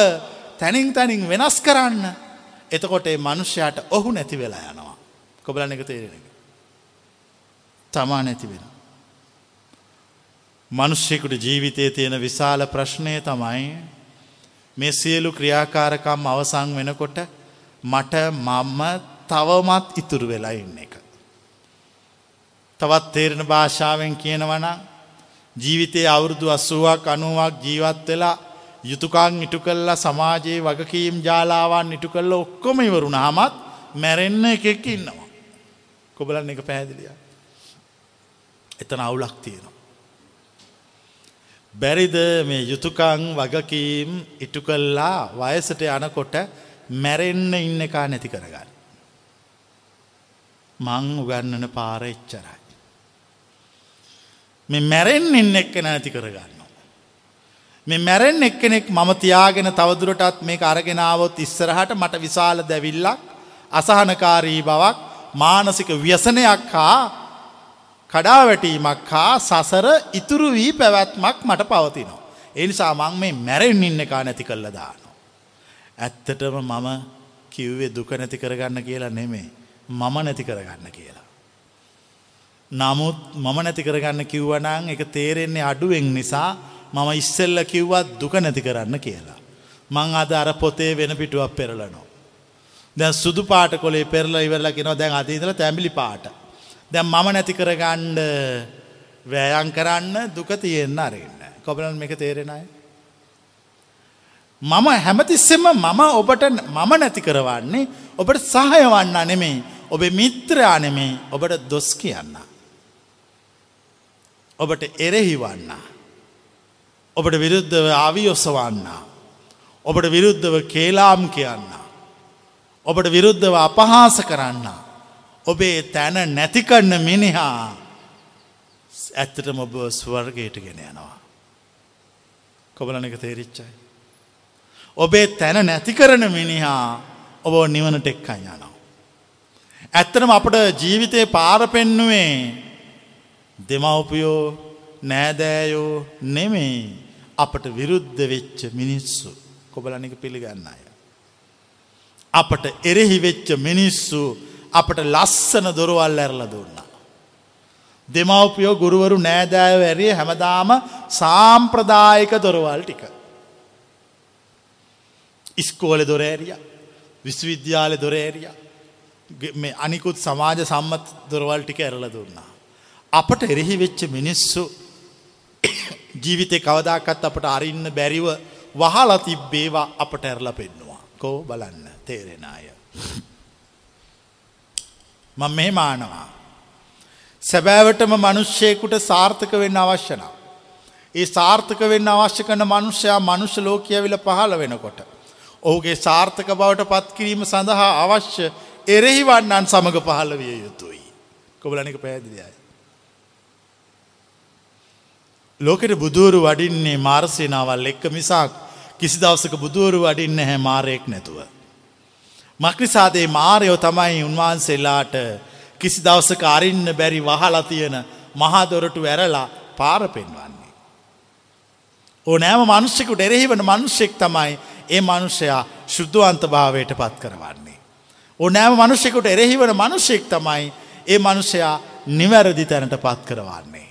තැනින් තැනින් වෙනස් කරන්න. එතකොට ඒ මනුෂ්‍යයාට ඔහු නැති වෙලා යනවා. කොබලන්න එක තේරෙන එක. තමා නැති වෙන. මනුෂ්‍යකුට ජීවිතය තියෙන විශාල ප්‍රශ්නය තමයි මේ සියලු ක්‍රියාකාරකම් අවසං වෙනකොට මට මම්ම තවමත් ඉතුරු වෙලා ඉන්න එක. තවත් තේරෙන භාෂාවෙන් කියනවන ජීවිතයේ අවුරුදු අස්සුවක් අනුවක් ජීවත් වෙලා යුතුකං ඉටු කල්ලා සමාජයේ වගකීම් ජාලාවන් ඉටු කල්ල ඔක්කොම ඉවරුණ හමත් මැරෙන්න එකෙක් ඉන්නවා. කොබලන්න එක පැහැදිලිය. එතන අවුලක් තියෙනවා. බැරිද මේ යුතුකං වගකීම් ඉටු කල්ලා වයසට යනකොට මැරෙන්න ඉන්න එකා නැති කරගන්න. මං උගන්නන පාර එච්චරයි. මේ මැරෙන් ඉන්න එක්ක නැති කරගන්න. මේ මැරෙන් එක්කෙනෙක් මම තියාගෙන තවදුරටත් මේ අරගෙනාවොත් ඉස්සරහට මට විශාල දැවිල්ලක් අසහනකාරී බවක් මානසික ව්‍යසනයක් හා කඩාවැටීමක් හා සසර ඉතුරු වී පැවැත්මක් මට පවතිනවා. එනිසා මං මේ මැරෙන් ඉන්න එකා නැති කල්ල දානවා. ඇත්තටම මම කිව්වේ දුක නැති කරගන්න කියලා නෙමේ මම නැති කරගන්න කියලා. නමුත් මම නැති කරගන්න කිව්වනං එක තේරෙන්නේ අඩුවෙන් නිසා මම ඉස්සෙල්ල කිව්වත් දුක නැති කරන්න කියලා. මං අද අර පොතේ වෙන පිටුවක් පෙරලනවා. දැන් සුදු පාට කොලේ පෙරලා ඉවරලා කියනවා දැන් අද ඉඳලා තැඹිලි පාට. දැන් මම නැති කරගන්න වෑයම් කරන්න දුක තියෙන්න අරින්න. කොබලන් මේක තේරෙන අය? මම හැමතිස්සෙම මම ඔබට මම නැති කරවන්නේ ඔබට සහාය වන්න නෙමෙයි. ඔබේ මිත්‍රයා නෙමෙයි ඔබට දොස් කියන්න. ඔබට එරෙහි වන්න. ඔබට විරුද්ධව ආවියොස්සවන්න. ඔබට විරුද්ධව කේලාම් කියන්න. ඔබට විරුද්ධව අපහාස කරන්න. ඔබේ තැන නැතිකන්න මිනිහා ඇත්තටම ඔබ ස්වර්ගයට ගෙන යනවා. කොබලන එක තේරිච්චයි. ඔබේ තැන නැති කරන මිනිහා ඔබ නිවනට එක්කයි යනවා. ඇත්තනම අපට ජීවිතය පාර පෙන්නුවේ දෙමවපියෝ නෑදෑයෝ නෙමෙයි අපට විරුද්ධ වෙච්ච මිනිස්සු කොබලනික පිළිගන්න අය. අපට එරෙහි වෙච්ච මිනිස්සු අපට ලස්සන දොරවල් ඇරල දුන්නා. දෙමවපියෝ ගුරුවරු නෑදෑව ඇරිය හැමදාම සාම්ප්‍රදායක දොරවල් ටික. ඉස්කෝල දොරෑරිය විශ්වවිද්‍යාල දොරෑරිය මේ අනිකුත් සමාජ සම්මත් දොරවල් ටික ඇරල දුන්නා. අපට එරෙහි වෙච්ච මිනිස්සු ජීවිතය කවදාකත් අපට අරින්න බැරිව වහල තිබ්බේවා අපට ඇරල පෙන්නවා. කෝ බලන්න තේරෙන අය. මං මෙහෙ මානවා. සැබෑවටම මනුෂ්‍යයකුට සාර්ථක වෙන්න අවශ්‍යන. ඒ සාර්ථක වෙන්න අවශ්‍ය කන මනුෂ්‍යයා මනුෂ්‍ය ලෝකයවිල පහළ වෙනකොට. ඔහුගේ සාර්ථක බවට පත්කිරීම සඳහා අවශ්‍ය එරෙහි වන්නන් සමඟ පහළ විය යුතුයි. කොබලනික පැදිලියයි. ලෝකෙට බුදුවරු වඩින්නේ මාර්සේනාවල් එක්ක මිසාක් කිසි දවසක බුදුවරු වඩින්න හැ මාරයෙක් නැතුව. මක්නිසාදේ මාරයෝ තමයි උන්වහන්සේලාට කිසි දවසක අරින්න බැරි වහලා තියෙන මහදොරටු ඇරලා පාර පෙන්වන්නේ. ඕ නෑම මනුෂ්‍යකුට එරෙහිවන මනුෂ්‍යෙක් තමයි ඒ මනුෂ්‍යයා ශුද්ධුවන්ත භාවයට පත් කරවන්නේ. ඕ නෑම මනුෂ්‍යකුට එරෙහිවන මනුෂ්‍යෙක් තමයි ඒ මනුෂ්‍යයා නිවැරදි තැනට පත් කරවන්නේ.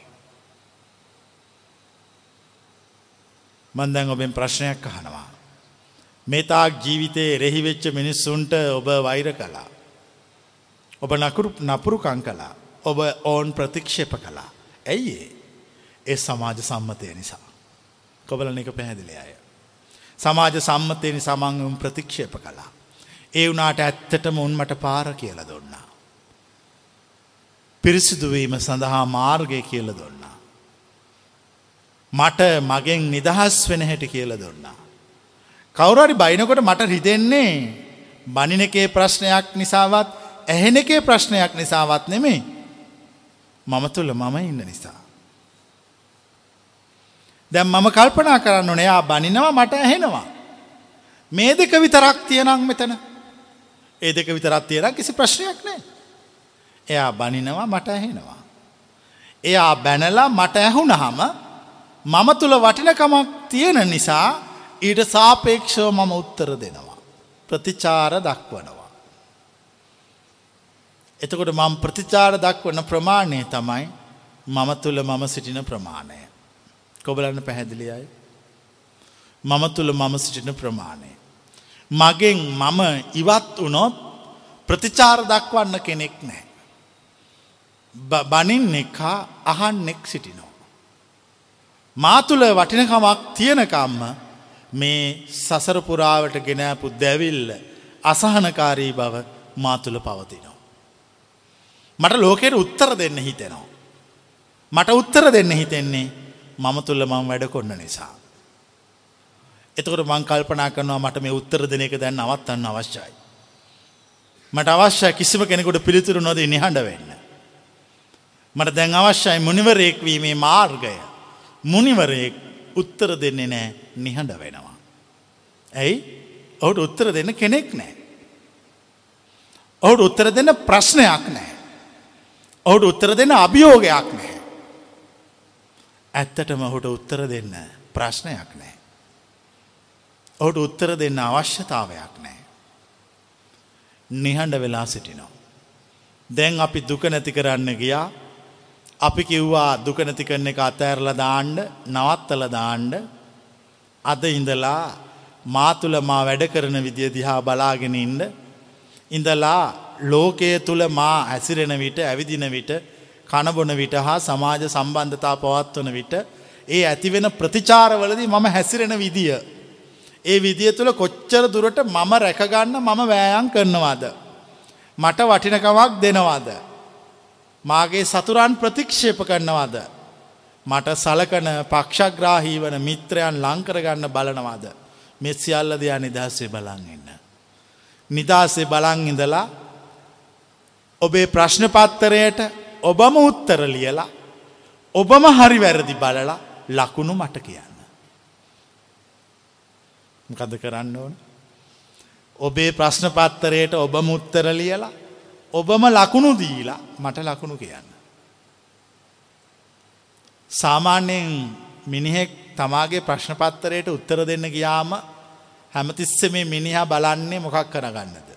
මන්දැන් ඔබෙන් ප්‍රශ්නයක් අහනවා. මේතාක් ජීවිතයේ රෙහිවෙච්ච මිනිස්සුන්ට ඔබ වෛර කලා. ඔබ නකුරු නපුරුකං කලා ඔබ ඕන් ප්‍රතික්ෂේප කලා. ඇයි ඒ සමාජ සම්මතය නිසා. කොබලන එක පැහැදිලි අය. සමාජ සම්මතයනි සමංගම් ප්‍රතික්ෂේප කලා. ඒ වනාට ඇත්තටම උන්මට පාර කියල දුන්නා. පිරිසිදුවීම සඳහා මාර්ගය කියල දුන්නා. මට මගෙන් නිදහස් වෙන හැටි කියල දුන්නා. කවුරරි බයිනකොට මට රිදෙන්නේ බනින එකේ ප්‍රශ්නයක් නිසාවත් ඇහෙන එකේ ප්‍රශ්නයක් නිසාවත් නෙමේ මම තුළ මම ඉන්න නිසා. දැම් මම කල්පනා කරන්න නයා බනිනවා මට ඇහෙනවා. මේ දෙක විතරක් තියනං මෙතන ඒ දෙක විතරත් තියෙන කිසි ප්‍රශ්නයක් නෑ. එයා බනිනවා මට ඇහෙනවා. එයා බැනලා මට ඇහුනහම මම තුළ වටිනකමක් තියෙන නිසා ඊට සාපේක්ෂව මම උත්තර දෙනවා. ප්‍රතිචාර දක්වනවා. එතකොට මම ප්‍රතිචාර දක්වන ප්‍රමාණය තමයි මම තුළ මම සිටින ප්‍රමාණය. කොබලන්න පැහැදිලියයි. මම තුළ මම සිටින ප්‍රමාණය. මගෙන් මම ඉවත් වනොත් ප්‍රතිචාර දක්වන්න කෙනෙක් නෑ. බනින් එකා අහන්නෙක් සිටිනවා. මාතුළ වටිනකමක් තියෙනකම්ම මේ සසරපුරාවට ගෙනෑපු දැවිල්ල අසහනකාරී බව මාතුළ පවතිනවා. මට ලෝකෙට උත්තර දෙන්න හිතෙනවා. මට උත්තර දෙන්න හිතෙන්නේ මම තුළ මං වැඩ කොන්න නිසා. එතකට මං කල්පනා කරනවා මට මේ උත්තර දෙන එක දැන් අවත්තන්න අවශ්‍යයි. මට අවශ්‍ය කිසිම කෙනෙකුට පිළිතුරු නොද නිහඬ වෙන්න. මට දැන් අවශ්‍යයි මුනිවරයෙක්වීමේ මාර්ගය මුනිවරයෙක් උත්තර දෙන්නේ නෑ නිහඬ වෙනවා. ඇයි ඔහුට උත්තර දෙන්න කෙනෙක් නෑ. ඔහුට උත්තර දෙන්න ප්‍රශ්නයක් නෑ. ඔහුට උත්තර දෙන්න අභියෝගයක් නෑ. ඇත්තටම ඔහුට උත්තර දෙන්න ප්‍රශ්නයක් නෑ. ඔහුට උත්තර දෙන්න අවශ්‍යතාවයක් නෑ. නිහඬ වෙලා සිටිනවා. දැන් අපි දුක නැති කරන්න ගියා අපි කිව්වා දුක නැති කරන එක අතෑරල දාණ්ඩ නවත්තල දාණ්ඩ අද ඉඳලා මාතුළ මා වැඩ කරන විදිය දිහා බලාගෙන ඉන්ඩ ඉඳලා ලෝකය තුළ මා ඇසිරෙන විට ඇවිදින විට කණබොන විට හා සමාජ සම්බන්ධතා පවත්වන විට ඒ ඇතිවෙන ප්‍රතිචාරවලදී මම හැසිරෙන විදිය. ඒ විදිය තුළ කොච්චර දුරට මම රැකගන්න මම වෑයන් කරනවාද. මට වටිනකමක් දෙනවාද. මාගේ සතුරන් ප්‍රතික්ෂේප කරනවාද. මට සලකන පක්ෂග්‍රාහී වන මිත්‍රයන් ලංකරගන්න බලනවාද. මෙස්සිියල්ල දෙයා නිදහස්සේ බලන් එන්න. නිදහස්සේ බලන් ඉඳලා ඔබේ ප්‍රශ්නපත්තරයට ඔබම උත්තර ලියලා ඔබම හරි වැරදි බලලා ලකුණු මට කියන්න. මොකද කරන්න ඕන. ඔබේ ප්‍රශ්නපත්තරයට ඔබම උත්තර ලියලා ඔබම ලකුණු දීලා මට ලකුණු කියන්න. සාමාන්‍යයෙන් මිනිහෙක් තමාගේ ප්‍රශ්නපත්තරයට උත්තර දෙන්න ගියාම හැමතිස්ස මේ මිනිහා බලන්නේ මොකක් කරගන්නද.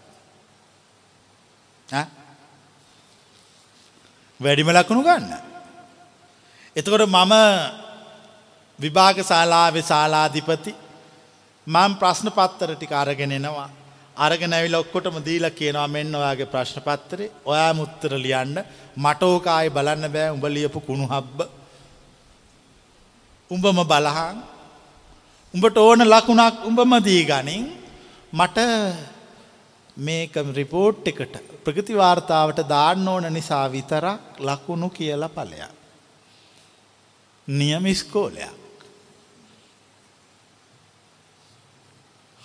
වැඩිම ලකුණු ගන්න. එතකොට මම විභාග ශාලාවේ ශාලාධිපති මං ප්‍රශ්න පත්තර ටික අරගෙනෙනවා අරගෙන ඇවිල ඔක්කොටම දීලා කියනවා මෙන්න ඔයාගේ ප්‍රශ්න පත්තරේ ඔයා මුත්තර ලියන්න. මටෝකායි බලන්න බෑ. උඹ ලියපු කුණු හබ්බ. උඹම බලහන්. උඹට ඕන ලකුණක් උඹම දී ගනින්. මට මේක රිපෝට් එකට ප්‍රගතිවාර්තාවට දාන්න ඕන නිසා විතරක් ලකුණු කියලා පලයක්. නියමිස්කෝලයක්.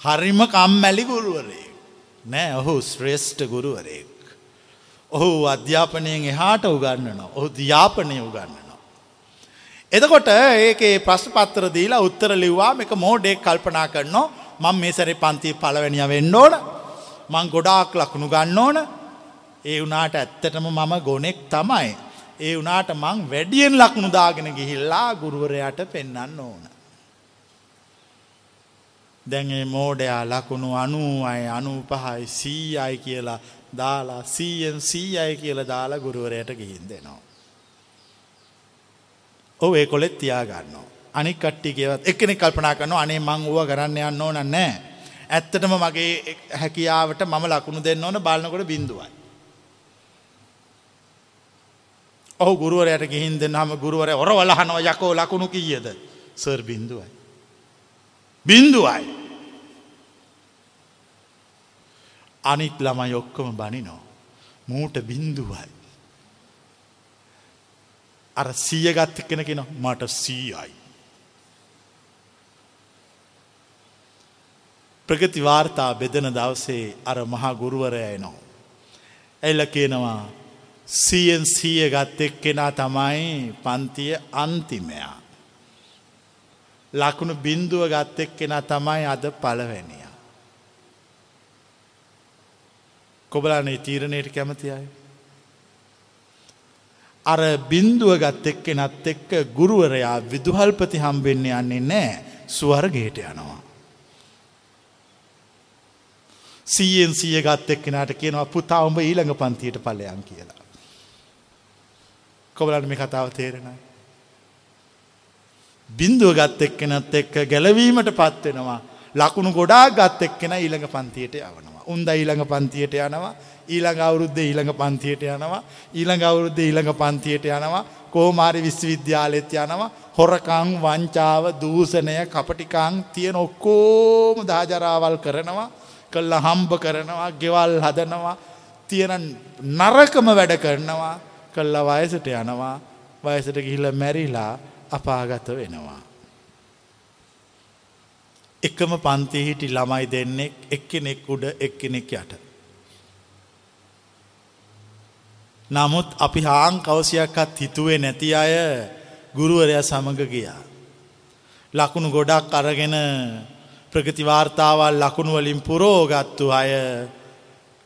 හරිම කම්මැලි ගුරුවරයෙක් නෑ ඔහු ශ්‍රේෂ්ඨ ගුරුවරයෙක්. ඔහු අධ්‍යාපනයෙන් එහාට උගන්නන ඔහු ධ්‍යාපනය උගන්නනවා. එතකොට ඒකේ ප්‍රශ්පත්තර දීලා උත්තර ලිව්වා එක මෝඩෙක් කල්පනා කරනවා මං මේ සැරි පන්ති පලවැනිිය වෙන්න ඕන මං ගොඩාක් ලකුණු ගන්න ඕන ඒ වනාට ඇත්තටම මම ගොනෙක් තමයි. ඒ වනාට මං වැඩියෙන් ලකුණු දාගෙන ගිහිල්ලා ගුරුවරයට පෙන්න්න ඕන. දැන්ඒ මෝඩයා ලකුණු අනූ අයි අනූ පහයි සීයයි කියලා දාලා සීයෙන් සීයයි කියල දාලා ගුරුවරයට ගිහින් දෙනවා. ඔව ඒ කොලෙත් තියාගන්නවා. අනික් කට්ටිකවත් එකනෙ කල්පනා කරනවා අනේ මං වුව කරන්න යන්න ඕන නෑ. ඇත්තටම මගේ හැකියාවට මම ලකුණු දෙන්න ඕන බලන්නකොට බිඳුවයි. ඔහු ගුරුවරයට ගිහින් දෙන්න හම ගුරුවර ඔර වලහනව යකෝ ලකුණු කීයද සර් බින්දුවයි. බින්දුවයි. අනිත් ළමයි ඔක්කොම බනිනෝ. මූට බින්දුවයි. අර සීය ගත්ත කෙන කෙන මට සීයයි. ප්‍රගතිවාර්තා බෙදන දවසේ අර මහා ගුරුවරය එනෝ. ඇල්ල කියනවා සීයෙන් සීය ගත්තෙක් කෙනා තමයි පන්තිය අන්තිමයා. ලකුණු බින්දුව ගත්තෙක් කෙනා තමයි අද පලවැනිය. කොබලානේ තීරණයට කැමති අය. අර බින්දුව ගත් එක්ක නත් එක්ක ගුරුවරයා විදුහල්පති හම්බෙන්න යන්නේ නෑ ස්වර්ගයට යනවා. සීයෙන් සිය ගත් එක්කෙනට කියනවා පුතා උඹ ඊළඟ පන්තියට පලයන් කියලා. කොබලට මේ කතාව තේරෙනයි. බින්දුව ගත් එක්කෙනත් එක්ක ගැලවීමට පත්වෙනවා ලකුණු ගොඩා ගත් එක්කෙන ඊළඟ පන්තියට යවනවා. උන්ද ඊළඟ පන්තියට යනවා. ඊළඟ අවුරුද්ධ ඊළඟ පන්තියට යනවා. ඊළඟ අවුරුද්ධ ඊළඟ පන්තියට යනවා. කෝමාරි විශ්වවිද්‍යාලෙත් යනවා. හොරකං වංචාව දූසනය කපටිකං තියෙන ඔක්කෝම දාජරාවල් කරනවා. කල්ල හම්බ කරනවා ගෙවල් හදනවා. තියෙන නරකම වැඩ කරනවා. කල්ල වයසට යනවා. වයසට ගිහිල මැරිලා අපාගත වෙනවා. එකම පන්ති හිටි ළමයි දෙන්නෙක් එක්කෙනෙක් උඩ එක්කෙනෙක් යට. නමුත් අපි හාං කවසියක්කත් හිතුවේ නැති අය ගුරුවරය සමඟ ගියා. ලකුණු ගොඩක් අරගෙන ප්‍රගතිවාර්තාවල් ලකුණුවලින් පුරෝගත්තු අය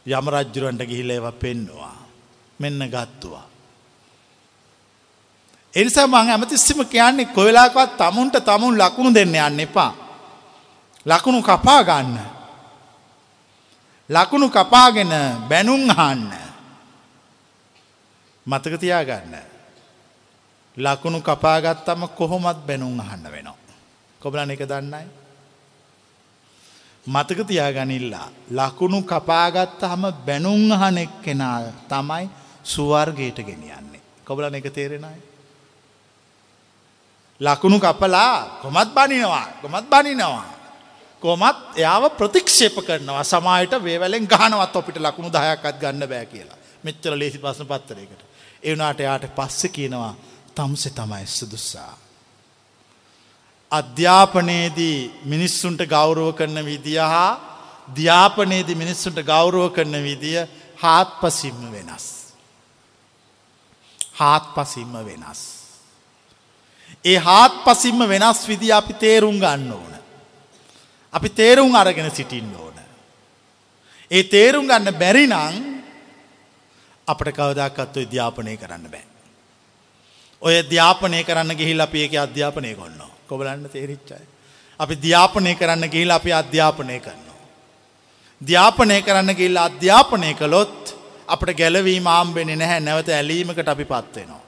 යමරජ්ජුරන්ට ගිහිල ඒව පෙන්නවා. මෙන්න ගත්තුවා. එනිසා මං ඇමතිස්සම කියන්නේ කොවෙලාකවත් තමුන්ට තමුන් ලකුණු දෙන්න යන්න එපා. ලකුණු කපා ගන්න. ලකුණු කපාගෙන බැනුම් අහන්න. මතක තියාගන්න. ලකුණු කපාගත්තම කොහොමත් බැනුම් අහන්න වෙනවා. කොබලන එක දන්නයි. මතක තියාගනිල්ලා. ලකුණු කපාගත්ත හම බැනුම් අහනෙක් කෙනා තමයි සුවර්ගයට ගෙනියන්නේ. කොබලන එක තේරෙනයි. ලකුණු කපලා කොමත් බනිනවා කොමත් බනිනවා. කොමත් එයාව ප්‍රතික්ෂේප කරනවා සමායට වේවලෙන් ගහනවත් ඔපිට ලකුණු දහයක්ත් ගන්න බෑ කියලා. මෙච්චර ලේසි පස්සන පත්තරයකට. එවනාට යාට පස්ස කියනවා තම්සෙ තමයි සුදුස්සා. අධ්‍යාපනයේදී මිනිස්සුන්ට ගෞරව කරන විදිහ හා ධ්‍යාපනයේදී මිනිස්සුන්ට ගෞරව කරන විදිය හාත් පසිම්ම වෙනස්. හාත් පසිම්ම වෙනස්. ඒ හාත් පසිම්ම වෙනස් විදි අපි තේරුම් ගන්න ඕන. අපි තේරුම් අරගෙන සිටින්න ඕන. ඒ තේරුම් ගන්න බැරිනං අපට කවදක්කත්ව අධ්‍යාපනය කරන්න බෑ. ඔය ධ්‍යාපනය කරන්න ගිහිල් අපි ඒක අධ්‍යාපනය කොන්න කොබලන්න තේරිච්චයි. අපි ධ්‍යාපනය කරන්න ගිහිල් අපි අධ්‍යාපනය කරනවා. ධ්‍යාපනය කරන්න ගිල්ල අධ්‍යාපනය කළොත් අපට ගැලවීම ආම්බෙන නැහැ නැවත ඇලීමකට අපි පත්වෙනවා.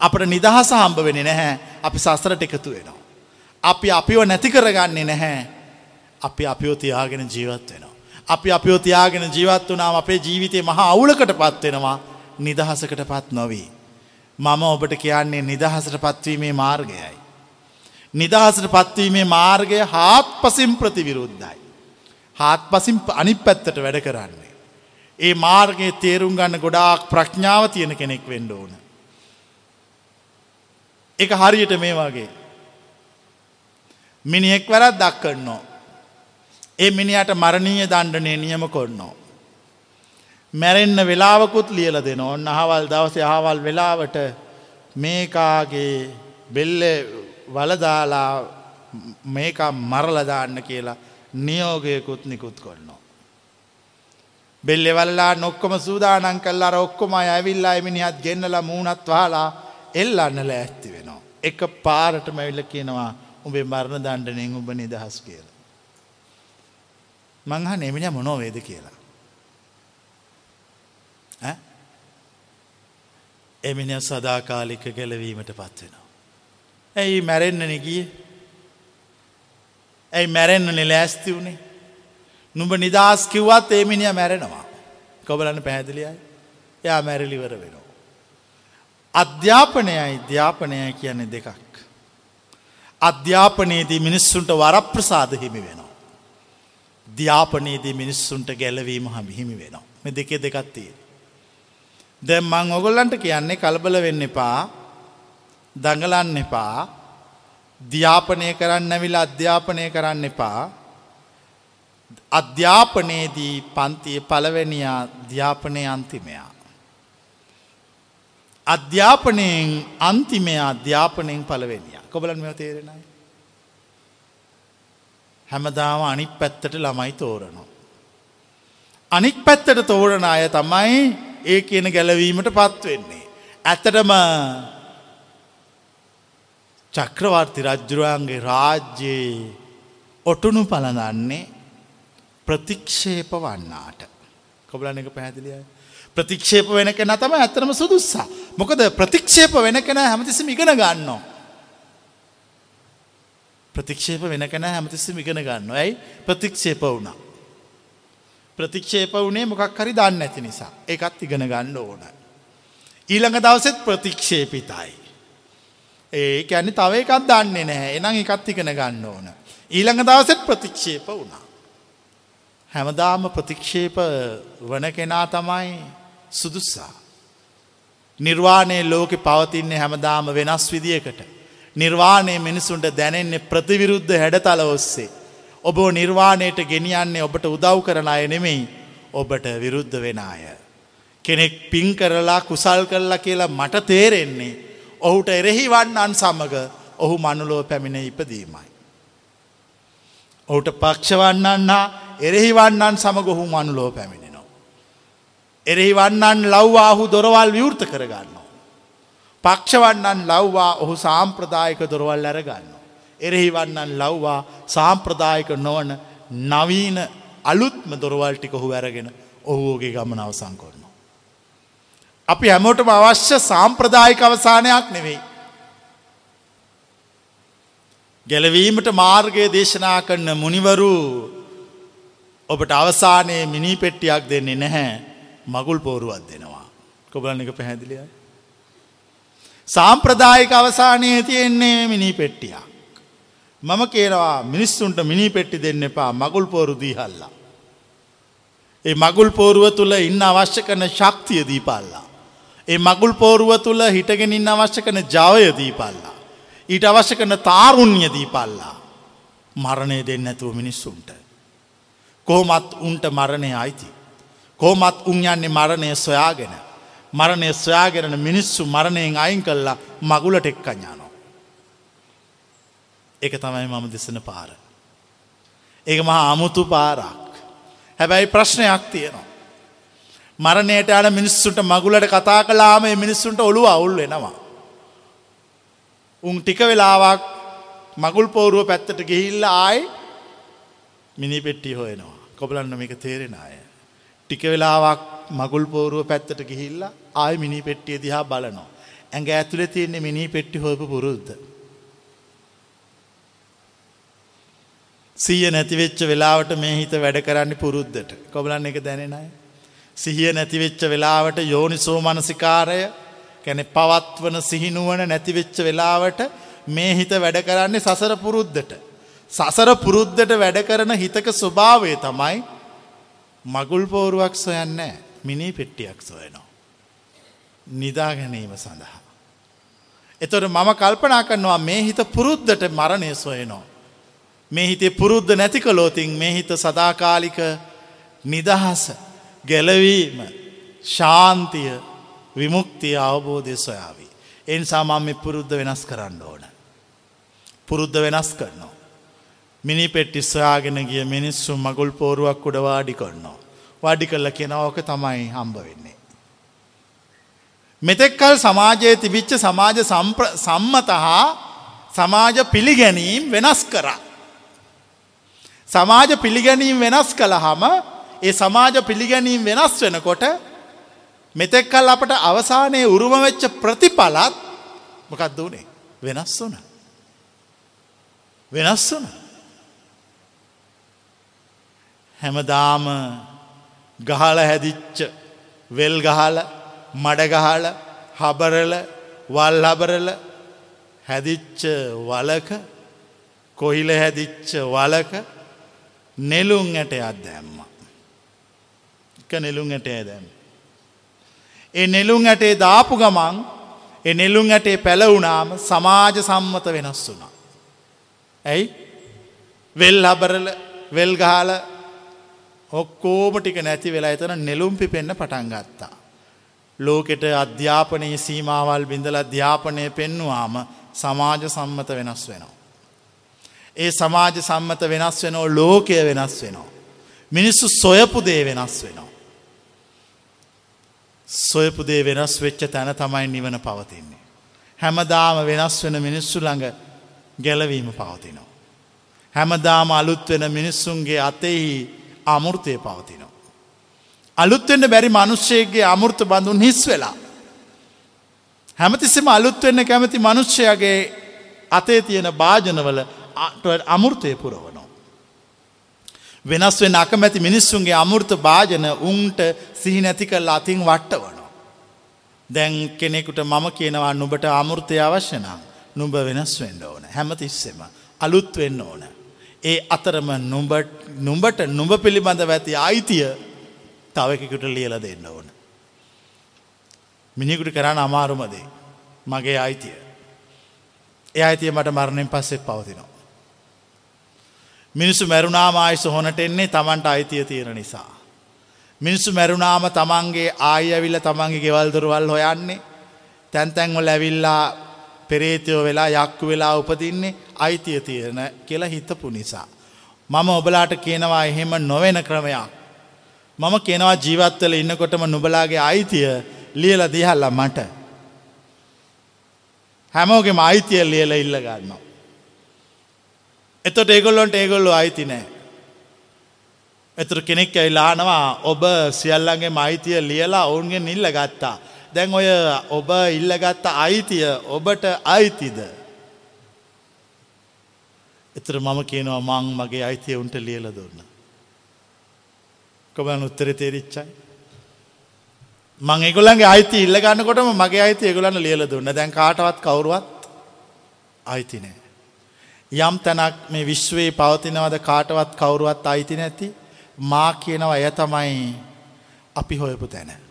අපට නිදහස හම්බ වෙන නැහැ අපි සසරට එකතු වෙනවා. අපි අපිව නැති කරගන්නේ නැහැ අපි අපිෝ තියාගෙන ජීවත් වෙනවා. අපි අපිෝ තියාගෙන ජීවත් වනාම අපේ ජීවිතය මහා අවුලකට පත්වෙනවා නිදහසකට පත් නොවී. මම ඔබට කියන්නේ නිදහසට පත්වීමේ මාර්ගයයි. නිදහසට පත්වීමේ මාර්ගය හාත් පසිම් ප්‍රතිවිරුද්ධයි. හාත් පසිම් අනිත් පැත්තට වැඩ කරන්නේ. ඒ මාර්ගයේ තේරුම් ගන්න ගොඩාක් ප්‍රඥාව තියෙන කෙනෙක් වෙන්න ඕන. එක හරියට මේ වගේ. මිනිෙක් වැරත් දක්කන්නෝ. ඒ මිනිට මරණීය දණ්ඩනය නියම කොන්නෝ. මැරෙන්න වෙලාවකුත් ලියල දෙන ඔන්න අහවල් දවස අහවල් වෙලාවට මේකාගේ බෙල්ල වලදාලා මේක මරලදාන්න කියලා නියෝගයකුත් නිකුත් කොන්නවා. බෙල්ලෙවල්ලා නොක්කොම සූදානන් කල්ලාර ඔක්කොම ඇවිල්ලා එමිනිහත් ගෙන්නල මූුණත් වාලා එල්ලන්න ලෑස්ති වෙනවා. එක පාරට මැවිල්ල කියනවා උඹේ මරණ දණ්ඩනෙන් උඹ නිදහස් කියලා. මංහ නෙමිනි මොනොවේද කියලා. එමිනි සදාකාලික ගැලවීමට පත්වෙනවා. ඇයි මැරෙන්න්නන ගිය ඇයි මැරෙන්න්න නෙලෑස්ති වුණේ නුඹ නිදස් කිව්වත් ඒමිනිිය මැරෙනවා කොබලන්න පැහැදිලියයි යා මැරලිවර වෙනවා. අධ්‍යාපනයයි ධ්‍යාපනය කියන්නේ දෙකක්. අධ්‍යාපනයේදී මිනිස්සුන්ට වරප්‍රසාද හිමි වෙනවා. ධ්‍යාපනයේදී මිනිස්සුන්ට ගැලවීම හමි හිමි වෙනවා. මෙ දෙකේ දෙකත්තිය. දැම් මං ඔගොල්ලන්ට කියන්නේ කලබල වෙන්න එපා දඟලන්න එපා ධ්‍යාපනය කරන්න ඇවිල අධ්‍යාපනය කරන්න එපා අධ්‍යාපනයේදී පන්තිය පළවැනියා ධ්‍යාපනය අන්තිමයා. අධ්‍යාපනයෙන් අන්තිමයා අධ්‍යාපනයෙන් පළවෙනිය කොබලන් මෙ තේරෙනයි. හැමදාම අනික් පැත්තට ළමයි තෝරනවා. අනික් පැත්තට තෝරණ අය තමයි ඒ කියන ගැලවීමට පත්වෙන්නේ. ඇත්තටම චක්‍රවර්ති රජ්ජුරුවන්ගේ රාජ්‍යයේ ඔටුනු පලදන්නේ ප්‍රතික්ෂේප වන්නාට. කොබලන එක පැහැදිලියයි. ප්‍රතික්ෂේප වෙන කෙන තම ඇතරම සුදුස්සා. මොකද ප්‍රතික්ෂේප වෙන කෙන හැමතිසිම ඉගෙන ගන්නවා. ප්‍රතික්ෂේප වෙන කෙන හැමතිසිම ඉගෙන ගන්න ඇයි ප්‍රතික්ෂේප වුණා. ප්‍රතික්ෂේප වනේ මොකක් හරි දන්න ඇති නිසා ඒකත් ඉගෙන ගන්න ඕන. ඊළඟ දවසෙත් ප්‍රතික්ෂේපිතයි. ඒ ඇනි තව එකත් දන්නේ නැහැ එනම් එකත් ඉගෙන ගන්න ඕන. ඊළඟ දවසෙත් ප්‍රතික්ෂේප වුණා. හැමදාම ප්‍රතික්ෂේප වන කෙනා තමයි සුදුස්සා. නිර්වාණය ලෝකෙ පවතින්නේ හැමදාම වෙනස් විදියකට. නිර්වාණය මිනිසුන්ට දැනෙන්නේ ප්‍රතිවිරුද්ධ හැඩතල ඔස්සේ. ඔබ නිර්වාණයට ගෙනියන්නේ ඔබට උදව් කරන අය නෙමෙයි ඔබට විරුද්ධ වෙන අය. කෙනෙක් පින් කරලා කුසල් කරලා කියලා මට තේරෙන්නේ ඔහුට එරෙහි වන්නන් සමඟ ඔහු මනුලෝ පැමිණ ඉපදීමයි. ඔහුට පක්ෂවන්නන් හා එරෙහි වන්නන් සමඟ ඔහු මනුලෝ පැමිණෙනවා. එරෙහි වන්නන් ලව්වාහු දොරවල් විවෘත කරගන්නවා. පක්ෂවන්නන් ලව්වා ඔහු සාම්ප්‍රදායක දොරවල් ඇරගන්න. එරෙහි වන්නන් ලව්වා සාම්ප්‍රදායක නොවන නවීන අලුත්ම දොරවල්ටික ඔහු ඇරගෙන ඔහුගේ ගමන අවසං කරනවා. අපි හැමෝටම අවශ්‍ය සාම්ප්‍රදායික අවසානයක් නෙවෙයි. ගැලවීමට මාර්ගය දේශනා කරන මුනිවරු ඔබට අවසානයේ මිනි පෙට්ටියක් දෙන්නේ නැහැ මගුල් පෝරුවත් දෙනවා. කොබලන එක පැහැදිලියයි. සාම්ප්‍රදායික අවසානයේ තියෙන්නේ මිනි පෙට්ටියක්. මම කියනවා මිනිස්සුන්ට මිනි පෙට්ටි දෙන්න එපා මගුල් පෝරු දීහල්ලා. ඒ මගුල් පෝරුව තුළ ඉන්න අවශ්‍ය කරන ශක්තිය දීපල්ලා. ඒ මගුල් පෝරුව තුළ හිටගෙනින් අවශ්‍ය කන ජවය දීපල්ලා. ඊට අවශ්‍ය කන තාරුණ්‍ය දීපල්ලා. මරණය දෙන්න ඇතුව මිනිස්සුන්ට. කෝමත් උන්ට මරණය අයිති. කෝමත් උන් යන්නේ මරණය සොයාගෙන. මරණය සොයාගෙනන මිනිස්සු මරණයෙන් අයින් කල්ලා මගුලට එක්කඥානෝ. එක තමයි මම දෙසන පාර. ඒක මහා අමුතු පාරක්. හැබැයි ප්‍රශ්නයක් තියෙනවා. මරණයට යන මිනිස්සුන්ට මගුලට කතා කලාම මිනිස්සුන්ට ඔළුව අවුල් වෙනවා. උන් ටික වෙලාවක් මගුල් පෝරුව පැත්තට ගිහිල්ල ආයි මිනි පෙට්ටි හොයනවා. කොබලන්න මේක තේරෙන අය. ටික වෙලාවක් මගුල් පෝරුව පැත්තට ගිහිල්ල ආය මිනි පෙට්ටිය දිහා බලනවා. ඇඟ ඇතුළෙ තියෙන්නේ මිනි පෙට්ටි හොයපු පුරුද්ද. සීය නැතිවෙච්ච වෙලාවට මේ හිත වැඩ කරන්න පුරුද්ධට කොබලන්න එක දැනෙන අය. සිහිය නැතිවෙච්ච වෙලාවට යෝනිසෝ මනසිකාරය කැනෙ පවත්වන සිහිනුවන නැතිවෙච්ච වෙලාවට මේ හිත වැඩ කරන්නේ සසර පුරුද්ධට. සසර පුරුද්ධට වැඩ කරන හිතක ස්වභාවය තමයි මගුල් පෝරුවක් සොයන්න මිනි පෙට්ටියක් සොයනවා. නිදා ගැනීම සඳහා. එතොට මම කල්පනා කරනවා මේ හිත පුරුද්ධට මරණය සොයනවා. මේ හිතේ පුරුද්ධ නැති කලෝතින් මේ හිත සදාකාලික නිදහස ගැලවීම ශාන්තිය විමුක්තිය අවබෝධය සොයාවී. එනිසා මම මේ පුරුද්ධ වෙනස් කරන්න ඕන. පුරුද්ධ වෙනස් කරනවා. මිනි පෙට්ටි සොයාගෙන ගිය මිනිස්සු මගුල් පෝරුවක් උඩ වාඩි කරනවා. වාඩි කල්ල කියෙන ඕක තමයි හම්බ වෙන්නේ. මෙතෙක්කල් සමාජයේ තිබිච්ච සමාජ සම්මත හා සමාජ පිළිගැනීම් වෙනස් කරා. සමාජ පිළිගැනීම් වෙනස් කළහම ඒ සමාජ පිළිගැනීම් වෙනස් වෙනකොට මෙතෙක්කල් අපට අවසානයේ උරුම වෙච්ච ප්‍රතිඵලත් මොකක්ද වනේ වෙනස් වන. වෙනස් වන. හැමදාම ගහල හැදිච්ච වෙල් ගහල මඩගහල හබරල වල් හබරල හැදිච්ච වලක කොහිල හැදිච්ච වලක නෙලුම් ඇටයක් දැම්ම. එක නෙලුම් ඇටේ දැම්. ඒ නෙලුම් ඇටේ දාපු ගමන් එ නෙලුම් ඇටේ පැලවුනාම සමාජ සම්මත වෙනස් වුනා. ඇයි වෙල් හබරල වෙල්ගහල ඔක්කෝම ටික නැති වෙලා එතන නෙලුම්පි පෙන්න්න පටන් ගත්තා. ලෝකෙට අධ්‍යාපනයේ සීමාවල් බිඳල අධ්‍යාපනය පෙන්නුවාම සමාජ සම්මත වෙනස් වෙනවා. ඒ සමාජ සම්මත වෙනස් වෙනෝ ලෝකය වෙනස් වෙනවා. මිනිස්සු සොයපු දේ වෙනස් වෙනවා. සොයපු දේ වෙනස් වෙච්ච තැන තමයි නිවන පවතින්නේ. හැමදාම වෙනස් වෙන මිනිස්සු ළඟ ගැලවීම පවතිනවා. හැමදාම අලුත් වෙන මිනිස්සුන්ගේ අතෙහි අමුෘතය පවතිනවා. අලුත්වෙන්න බැරි මනුෂ්‍යයගේ අමුෘත බඳුන් හිස් වෙලා. හැමතිස්සෙම අලුත්වෙන්න කැමති මනුෂ්‍යයගේ අතේ තියෙන භාජනවල අමුෘතය පුරවනවා. වෙනස් වෙන අකමැති මිනිස්සුන්ගේ අමුෘත භාජන උන්ට සිහි නැති කල් අතින් වට්ට වනවා. දැන් කෙනෙකුට මම කියනවා නුබට අමුෘතය අවශ්‍යනම් නුඹ වෙනස් වෙන්න ඕන හැමතිස්සෙම අලුත් වෙන්න ඕන. ඒ අතරම නුඹට නුඹ පිළිබඳ ඇති අයිතිය තවකෙකුට ලියල දෙන්න ඕන. මිනිකුට කරන්න අමාරුමදේ මගේ අයිතිය. ඒ අයිතිය මට මරණයෙන් පස්සෙත් පවතිනවා. මිනිස්සු මැරුණාම ආයිස හොනට එන්නේ තමන්ට අයිතිය තියෙන නිසා. මිනිස්සු මැරුණාම තමන්ගේ ආය ඇවිල්ල තමන්ගේ ගෙවල්දරුවල් හොයන්නේ තැන්තැන්වල ඇවිල්ලා පෙරේතයෝ වෙලා යක්කු වෙලා උපදින්නේ අයිතිය තියෙන කියලා හිතපු නිසා. මම ඔබලාට කියනවා එහෙම නොවෙන ක්‍රමයක්. මම කෙනවා ජීවත්වල ඉන්නකොටම නුබලාගේ අයිතිය ලියල දිහල්ල මට. හැමෝගෙම අයිතිය ලියල ඉල්ල ගන්නවා. එතොට ඒගොල්ලොන්ට ඒගොල්ලු අයිති නෑ. එතුර කෙනෙක් ඇයිලානවා ඔබ සියල්ලගේ මයිතිය ලියලා ඔවුන්ගෙන් ඉල්ල ගත්තා. දැන් ඔය ඔබ ඉල්ලගත්ත අයිතිය ඔබට අයිතිද. එතර මම කියනවා මං මගේ අයිතිය උන්ට ලියල දුන්න. කොබන් උත්තර තේරිච්චයි. මං එගොලන්ගේ අයිති ඉල්ලගන්නකොටම මගේ අයිති එගොලන්න ලියල දුන්න දැන් කාටවත් කවරුවත් අයිතිනෑ. යම් තැනක් මේ විශ්වයේ පවතිනවද කාටවත් කවුරුවත් අයිති නැති මා කියනව එය තමයි අපි හොයපු තැන.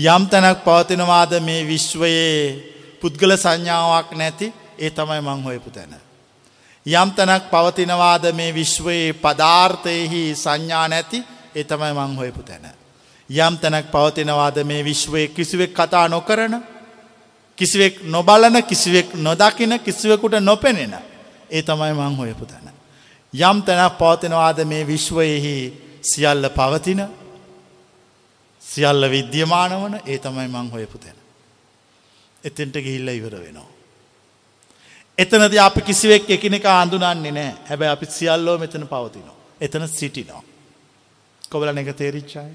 යම් තැනක් පවතිනවාද මේ විශ්වයේ පුද්ගල සංඥාවක් නැති ඒ තමයි මං හොයපු තැන. යම් තැනක් පවතිනවාද මේ විශ්වයේ පදාර්ථයෙහි සංඥා නැති ඒ තමයි මං හොයපු තැන. යම් තැනක් පවතිනවාද මේ විශ්වයේ කිසිවෙක් කතා නොකරන කිසිවෙක් නොබලන කිසිවෙක් නොදකින කිසිවෙකුට නොපෙනෙන ඒ තමයි මං හොයපු තැන. යම් තැනක් පවතිනවාද මේ විශ්වයෙහි සියල්ල පවතින සියල්ල විද්‍යමාන වන ඒ තමයි මං හොයපු තැන. එතෙන්ට ගිහිල්ල ඉවර වෙනවා. එතනද අපි කිසිවෙක් එකනෙක අඳුනන්නේ නෑ හැබැ අපි සියල්ලෝ මෙතන පවතිනවා. එතන සිටිනවා. කොබල එක තේරිච්චාය.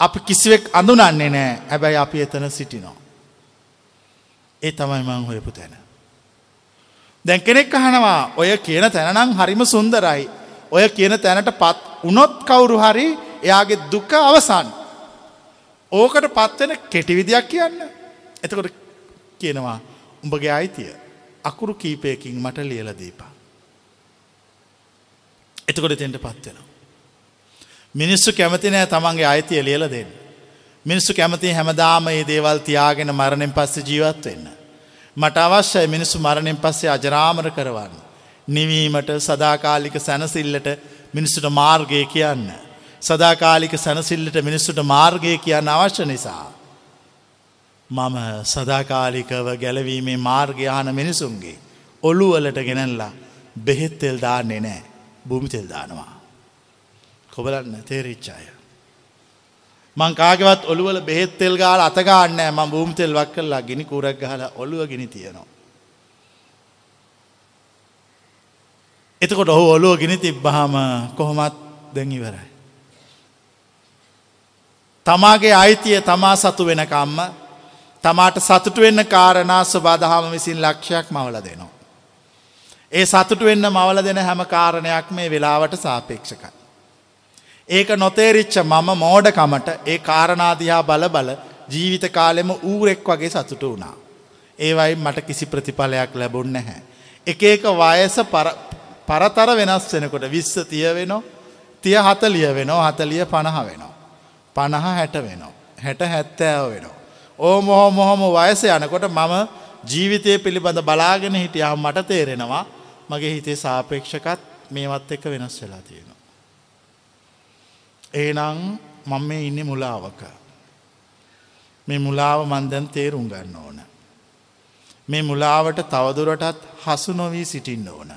අපි කිසිවෙක් අඳුනන්නේ නෑ හැබැයි අපි එතන සිටිනවා. ඒ තමයි මං හොයපු තැන. දැන් කෙනෙක් අහනවා ඔය කියන තැනනම් හරිම සුන්දරයි. ඔය කියන තැනට පත් උනොත් කවුරු හරි එයාගේ දුක අවසන්. ඕකට පත්වෙන කෙටිවිදියක් කියන්න. එතකොට කියනවා උඹගේ අයිතිය අකුරු කීපයකින් මට ලියල දීපා. එතකොට තෙන්ට පත්වෙනවා. මිනිස්සු කැමති නෑ තමන්ගේ අයිතිය ලියල දෙන්න. මිනිස්සු කැමති හැමදාම ඒ දේවල් තියාගෙන මරණෙන් පස්සේ ජීවත් වෙන්න. මට අවශ්‍යයි මිනිස්සු මරණෙන් පස්සේ අජරාමර කරවන්න. නිවීමට සදාකාලික සැනසිල්ලට මිනිස්සුට මාර්ගය කියන්න. සදාකාලික සැනසිල්ලට මිනිස්සුට මාර්ගය කියන්න අවශ්‍ය නිසා. මම සදාකාලිකව ගැලවීමේ මාර්ගයාන මිනිසුන්ගේ ඔළුවලට ගෙනල්ලා බෙහෙත්තෙල් දාන්නේ නෑ භූමිතෙල් දානවා. කොබලන්න තේරිච්චාය. මං කාගවත් ඔළුවල බෙහෙත්තෙල් ගාල අතගාන්න ම භූමිතෙල් වක් කරලා ගිනි කුරක් ගහල ඔළුව ගෙන තියෙනවා. එතකොට ඔහු ඔලුව ගෙන තිබ්බහම කොහොමත් දැඟිවරයි. තමාගේ අයිතිය තමා සතු වෙනකම්ම තමාට සතුට වෙන්න කාරණා ස්වබාදහම විසින් ලක්ෂයක් මවල දෙනවා. ඒ සතුට වෙන්න මවල දෙන හැම කාරණයක් මේ වෙලාවට සාපේක්ෂකයි. ඒක නොතේරිච්ච මම මෝඩකමට ඒ කාරණාදිහා බල බල ජීවිත කාලෙම ඌරෙක් වගේ සතුට වුණා. ඒවයි මට කිසි ප්‍රතිඵලයක් ලැබුන් නැහැ. එක එක වයස පරතර වෙනස් වෙනකොට විස්ස තිය වෙනෝ තිය හතලිය වෙනෝ හතලිය පණහ වෙනවා. පණහ හැට වෙනවා. හැට හැත්තෑව වෙනවා. ඕ මොහො මොහොම වයස යනකොට මම ජීවිතය පිළිබඳ බලාගෙන හිටියහ මට තේරෙනවා මගේ හිතේ සාපේක්ෂකත් මේවත් එක වෙනස් වෙලා තියෙනවා. ඒනං මම මේ ඉන්න මුලාවක. මේ මුලාව මන්දැන් තේරුම් ගන්න ඕන. මේ මුලාවට තවදුරටත් හසු නොවී සිටින්න ඕන.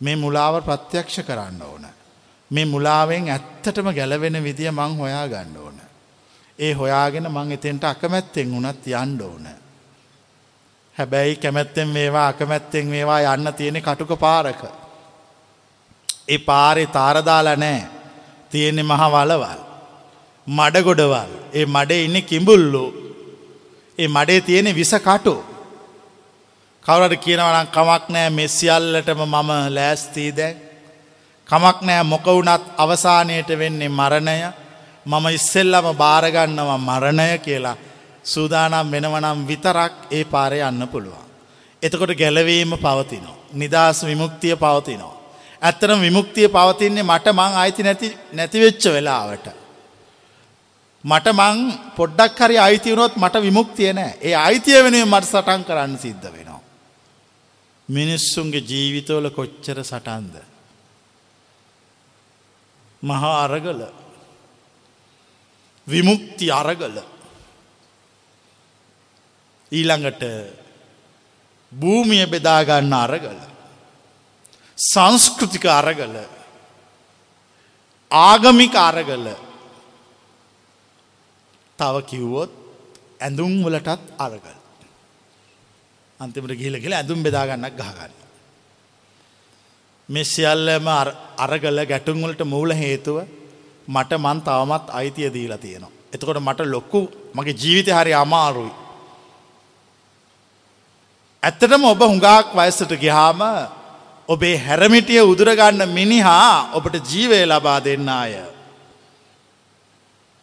මේ මුලාව ප්‍රත්‍යක්ෂ කරන්න ඕන. මේ මුලාවෙන් ඇත්තටම ගැලවෙන විදිය මං හොයා ගන්න ඕන. ඒ හොයාගෙන මං එතෙන්ට අකමැත්තෙන් වුනත් යන්න ඕන. හැබැයි කැමැත්තෙන් මේවා අකමැත්තෙන් මේවා යන්න තියෙනෙ කටුක පාරක. ඒ පාරේ තාරදාල නෑ තියෙනෙ මහ වලවල්. මඩගොඩවල් ඒ මඩේ ඉන්න කිඹුල්ලු ඒ මඩේ තියෙනෙ විස කටු. කවරට කියනවනම් කමක් නෑ මෙස්සිියල්ලටම මම ලෑස්තී දැන්. කමක් නෑ මොක වුනත් අවසානයට වෙන්නේ මරණය මම ඉස්සෙල්ලම භාරගන්නවා මරණය කියලා සූදානම් වෙනවනම් විතරක් ඒ පාරය යන්න පුළුවන්. එතකොට ගැලවීම පවතිනෝ. නිදහස් විමුක්තිය පවතිනෝ. ඇත්තරම් විමුක්තිය පවතින්නේ මට මං අයිති නැති නැතිවෙච්ච වෙලාවට. මට මං පොඩ්ඩක් හරි අයිතිවුණොත් මට විමුක්තිය නෑ ඒ අයිතිය වෙනුවෙන් මට සටන් කරන්න සිද්ධ වෙනවා. මිනිස්සුන්ගේ ජීවිතවල කොච්චර සටන්ද. මහා අරගල. විමුක්ති අරගල. ඊළඟට භූමිය බෙදාගන්න අරගල. සංස්කෘතික අරගල. ආගමික අරගල. තව කිව්වොත් ඇඳුම් වලටත් අරගල. අන්තිමට ගිහිල කියලා ඇඳුම් බෙදාගන්නක් ගහගන්න. මෙ සියල්ලම අරගල ගැටුම්වලට මූල හේතුව මට මන් තවමත් අයිතිය දීලා තියෙනවා. එතකොට මට ලොක්කු මගේ ජීවිත හරි අමාරුයි. ඇත්තටම ඔබ හුඟාක් වයසට ගිහාම ඔබේ හැරමිටිය උදුරගන්න මිනිහා ඔබට ජීවය ලබා දෙන්න අය.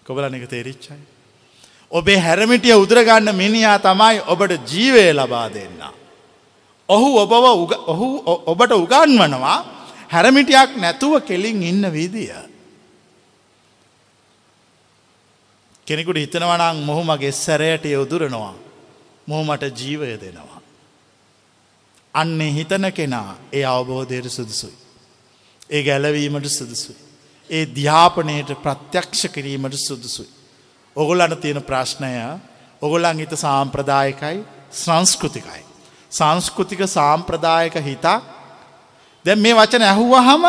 කොබලන එක තේරිච්චයි. ඔබේ හැරමිටිය උදුරගන්න මිනිහා තමයි ඔබට ජීවය ලබා දෙන්න. ඔහු ඔබව ඔහු ඔබට උගන්වනවා හැරමිටියක් නැතුව කෙලින් ඉන්න විදිය. කෙනෙකුට හිතනවනං මොහොමගේ සැරයට යොදුරනවා මොහොමට ජීවය දෙනවා. අන්නේ හිතන කෙනා ඒ අවබෝධයට සුදුසුයි. ඒ ගැලවීමට සුදුසුයි. ඒ ධ්‍යාපනයට ප්‍රත්‍යක්ෂ කිරීමට සුදුසුයි. ඔගොල්ලන්න තියෙන ප්‍රශ්නය ඔගොල්ලන් හිත සාම්ප්‍රදායකයි සංස්කෘතිකයි. සංස්කෘතික සාම්ප්‍රදායක හිතා දැන් මේ වචන ඇහුව හම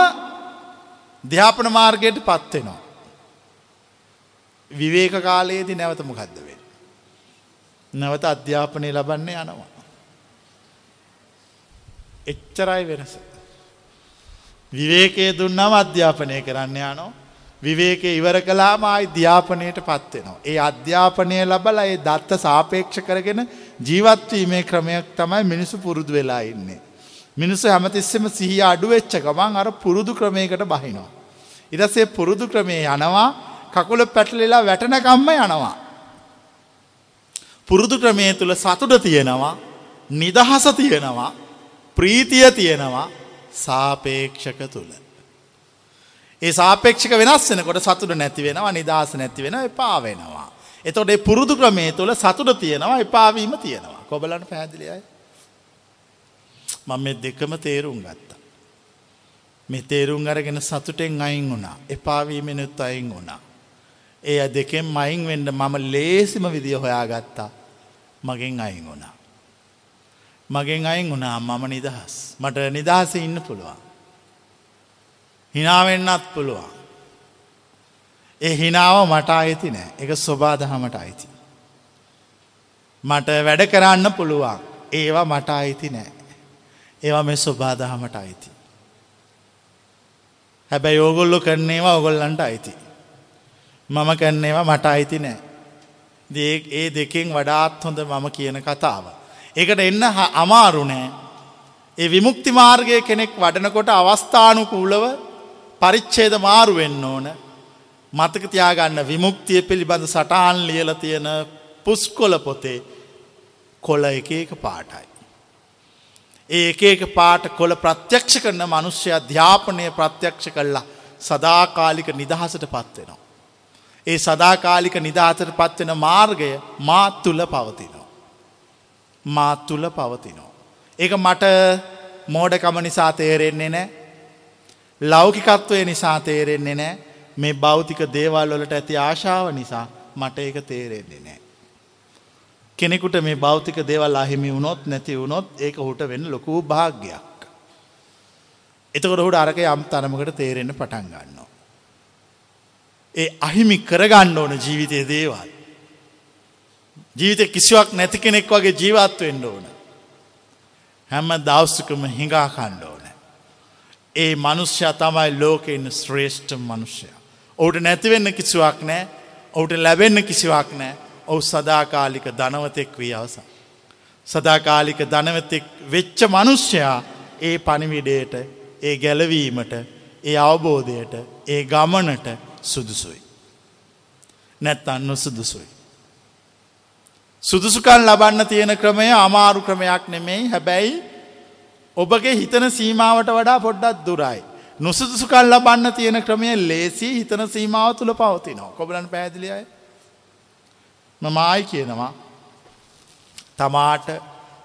ධ්‍යාපන මාර්ගයට පත්වෙනවා. විවේක කාලයේදී නැවතම ගදවෙන්. නැවත අධ්‍යාපනය ලබන්නේ යනවා. එච්චරයි වෙනස. විවේකයේ දුන්නම අධ්‍යාපනය කරන්න යනෝ විවේකය ඉවර කලාම ආයි ධ්‍යාපනයට පත්වෙනවා. ඒ අධ්‍යාපනය ලබල ඒ දත්ත සාපේක්ෂ කරගෙන ජීවත්වීමේ ක්‍රමයක් තමයි මිනිසු පුරුදු වෙලා ඉන්නේ. මිනිස්සු හැමතිස්සෙම සිහිය අඩුවෙච්ච ගමන් අර පුරුදු ක්‍රමයකට බහිනවා. ඉරසේ පුරුදු ක්‍රමය යනවා කකුල පැටලෙලා වැටනකම්ම යනවා. පුරුදු ක්‍රමය තුළ සතුට තියෙනවා නිදහස තියෙනවා ප්‍රීතිය තියෙනවා සාපේක්ෂක තුළ. ඒ සාපේක්ෂක වෙනස් වෙනකොට සතුට නැති වෙනවා නිදහස නැති වෙන එපා වෙනවා. එතොට පුරුදු ක්‍රමේ තුළ සතුට තියෙනවා එපාවීම තියෙනවා. කොබලන්න පැදිලියයි. මම මේ දෙකම තේරුම් ගත්තා. මෙ තේරුම් අරගෙන සතුටෙන් අයින් වුණා එපාවීමෙනුත් අයින් වුණා. ඒ දෙකෙන් මයින් වෙන්ඩ මම ලේසිම විදිිය හොයා ගත්තා මගෙන් අයින් වුණා. මගෙන් අයින් වුණා මම නිදහස් මට නිදහස ඉන්න පුළුවන්. හිනාවෙන්නත් පුළුවන්. ඒ හිනාව මට අයිති නෑ එක ස්වබාදහමට අයිති. මට වැඩ කරන්න පුළුවන් ඒවා මට අයිති නෑ. ඒවා මේ ස්වබාදහමට අයිති. හැබැයි ඕගොල්ලො කරන්නේවා ඔගොල්ලන්ට අයිති. මම කරන්නේවා මට අයිති නෑ. ඒ දෙකෙන් වඩාත් හොඳ මම කියන කතාව. ඒකට එන්න අමාරු නෑ. ඒ විමුක්ති මාර්ගය කෙනෙක් වඩනකොට අවස්ථානුකූලව පරිච්චේද මාරු වෙන්න ඕන මතක තියාගන්න විමුක්තිය පිළිබඳ සටහන් ලියල තියෙන පුස්කොල පොතේ කොල එක එක පාටයි. ඒ එක පාට කොළ ප්‍රත්‍යක්ෂ කරන මනුෂ්‍ය අධ්‍යාපනය ප්‍රත්‍යක්ෂ කල්ලා සදාකාලික නිදහසට පත්වෙනවා. ඒ සදාකාලික නිදහතට පත්වෙන මාර්ගය මාත් තුළ පවතිනවා. මාත් තුළ පවතිනවා. ඒක මට මෝඩකම නිසා තේරෙන්නේ නෑ ලෞකිකත්වය නිසා තේරෙන්නේ නෑ මේ භෞතික දේවල් වලට ඇති ආශාව නිසා මට ඒක තේරෙන්නේ නෑ. කෙනෙකුට මේ භෞතික දේවල් අහිමි වුණොත් නැති වුණොත් ඒක හුට වෙන්න ලොකූ භාග්‍යයක්. එතකොට හුට අරක යම් තරමකට තේරෙන්න පටන් ගන්නවා. ඒ අහිමි කරගන්න ඕන ජීවිතය දේවල්. ජීවිත කිසිවක් නැති කෙනෙක් වගේ ජීවත් වෙන්න ඕන. හැම දවස්සකම හිඟා කණ්ඩ ඕන. ඒ මනුෂ්‍ය තමයි ලෝකෙන්න ශ්‍රේෂ්ඨ මනුෂ්‍යය. ඔවුට නැතිවෙන්න කිසිවක් නෑ ඔවුට ලැබෙන්න කිසිවක් නෑ ඔවු සදාකාලික ධනවතෙක් වී අවස. සදාකාලික ධනවතෙක් වෙච්ච මනුෂ්‍යයා ඒ පනිවිඩයට ඒ ගැලවීමට ඒ අවබෝධයට ඒ ගමනට සුදුසුයි. නැත්තන්න නොසුදුසුයි. සුදුසුකන් ලබන්න තියෙන ක්‍රමය අමාරු ක්‍රමයක් නෙමෙයි හැබැයි ඔබගේ හිතන සීමාවට වඩා පොඩ්ඩත් දුරයි. නුසුදුසුකල් ලබන්න තියෙන ක්‍රමය ලේසි හිතන සීමාව තුළ පවතිනවා. කොබලන් පැදිලියයි. මමයි කියනවා. තමාට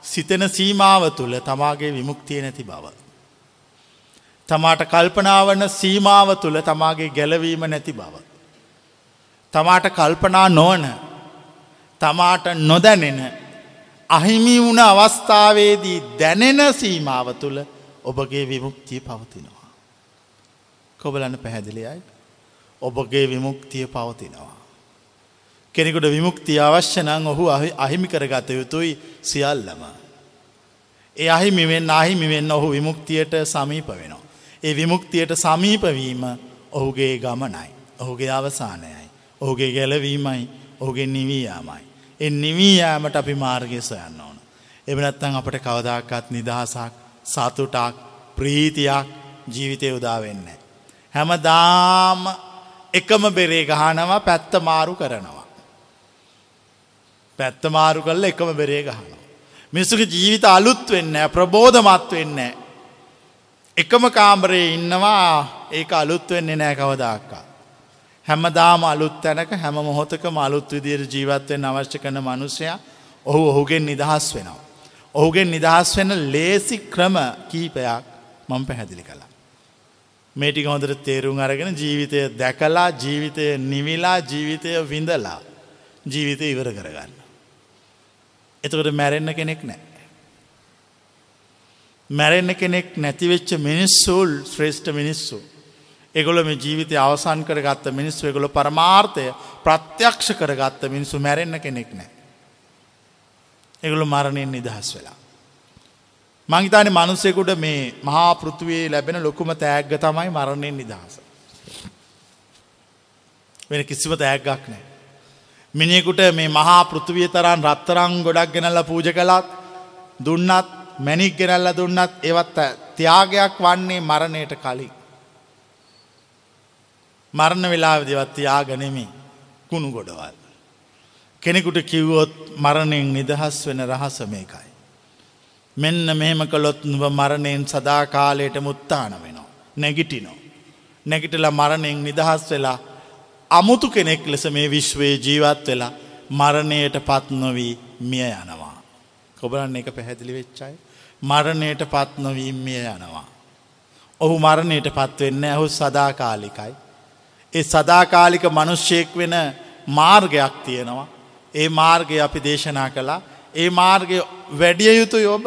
සිතන සීමාව තුළ තමාගේ විමුක්තිය නැති බව. තමාට කල්පනාවන සීමාව තුළ තමාගේ ගැලවීම නැති බව. තමාට කල්පනා නොවන තමාට නොදැනෙන අහිමි වුණ අවස්ථාවේදී දැනෙන සීමාව තුළ ඔබගේ විමුක්තිය පවතිනවා. කොබලන්න පැහැදිලියයි ඔබගේ විමුක්තිය පවතිනවා. කෙනෙකුට විමුක්තිය අවශ්‍ය නං ඔහු අහිමි කරගත යුතුයි සියල්ලම. ඒ අහිමිවෙන් අහිමිවෙන් ඔහු විමුක්තියට සමීප වෙනවා. ඒ විමුක්තියට සමීපවීම ඔහුගේ ගමනයි. ඔහුගේ අවසානයයි. ඔහුගේ ගැලවීමයි ඔහුගේ නිවීයාමයි. එ නිවීයෑමට අපි මාර්ගය සොයන්න ඕන. එබනත්තන් අපට කවදාකත් නිදහසක් සතුටක් ප්‍රීතියක් ජීවිතය උදාවෙන්න. හැමදාම එකම බෙරේ ගහනවා පැත්ත මාරු කරනවා. පැත්ත මාරු කල්ල එකම බෙරේ ගහනවා. මිනිසුක ජීවිත අලුත් වෙන්න ප්‍රබෝධමත් වෙන්න. එකම කාම්බරයේ ඉන්නවා ඒක අලුත් වෙන්නේ නෑ කවදාක්කා. හැමදාම අලුත් තැනක හැම මොහොතකම අලුත් විදියට ජීවත් වෙන්න අවශ්‍ය කරන මිනිසයා ඔහු ඔහුගෙන් නිදහස් වෙනවා. ඔහුගෙන් නිදහස් වෙන ලේසි ක්‍රම කීපයක් මම පැහැදිලි කළා. මේ ටික හොඳට තේරුම් අරගෙන ජීවිතය දැකලා ජීවිතය නිවිලා ජීවිතය විඳලා ජීවිතය ඉවර කරගන්න. එතකොට මැරෙන්න කෙනෙක් නෑ. මැරෙන්න කෙනෙක් නැතිවෙච්ච මිනිස්සුල් ශ්‍රේෂ්ඨ මිනිස්සු. එගොල මේ ජීවිතය අවසන් කරගත්ත මිනිස්සු එගොල පරමාර්ථය ප්‍රත්‍යක්ෂ කරගත්ත මිනිස්සු මැරෙන්න කෙනෙක් නෑ. එගොලු මරණයෙන් නිදහස් වෙලා. මංහිතානි මනුස්සෙකුට මේ මහා පෘතුවයේ ලැබෙන ලොකුම තෑග්ග තමයි මරණයෙන් නිදහස. වෙන කිසිම තෑග්ගක් නෑ. මිනිෙකුට මේ මහා පෘතුවිය තරන් රත්තරං ගොඩක් ගෙනල්ල පූජ කළත් දුන්නත් මැනික් ගෙනල්ල දුන්නත් ඒවත් ත්‍යාගයක් වන්නේ මරණයට කලින්. මරණ වෙලා දෙවත් ත්‍යාගනෙමි කුණු ගොඩවල්. කෙනෙකුට කිව්වොත් මරණයෙන් නිදහස් වෙන රහස මේකයි. මෙන්න මෙහෙම කළොත් නුව මරණයෙන් සදාකාලයට මුත්තාන වෙනවා. නැගිටිනෝ. නැගිටල මරණයෙන් නිදහස් වෙලා අමුතු කෙනෙක් ලෙස මේ විශ්වයේ ජීවත් වෙලා මරණයට පත්නොවී මිය යනවා. කොබරන්න එක පැහැදිලි වෙච්චයි. මරණයට පත්නොවී මිය යනවා. ඔහු මරණයට පත්වෙන්න ඇහු සදාකාලිකයි. ඒ සදාකාලික මනුෂ්‍යයෙක් වෙන මාර්ගයක් තියෙනවා. ඒ මාර්ගය අපි දේශනා කළා. ඒ මාර්ගය වැඩිය යුතු යොබ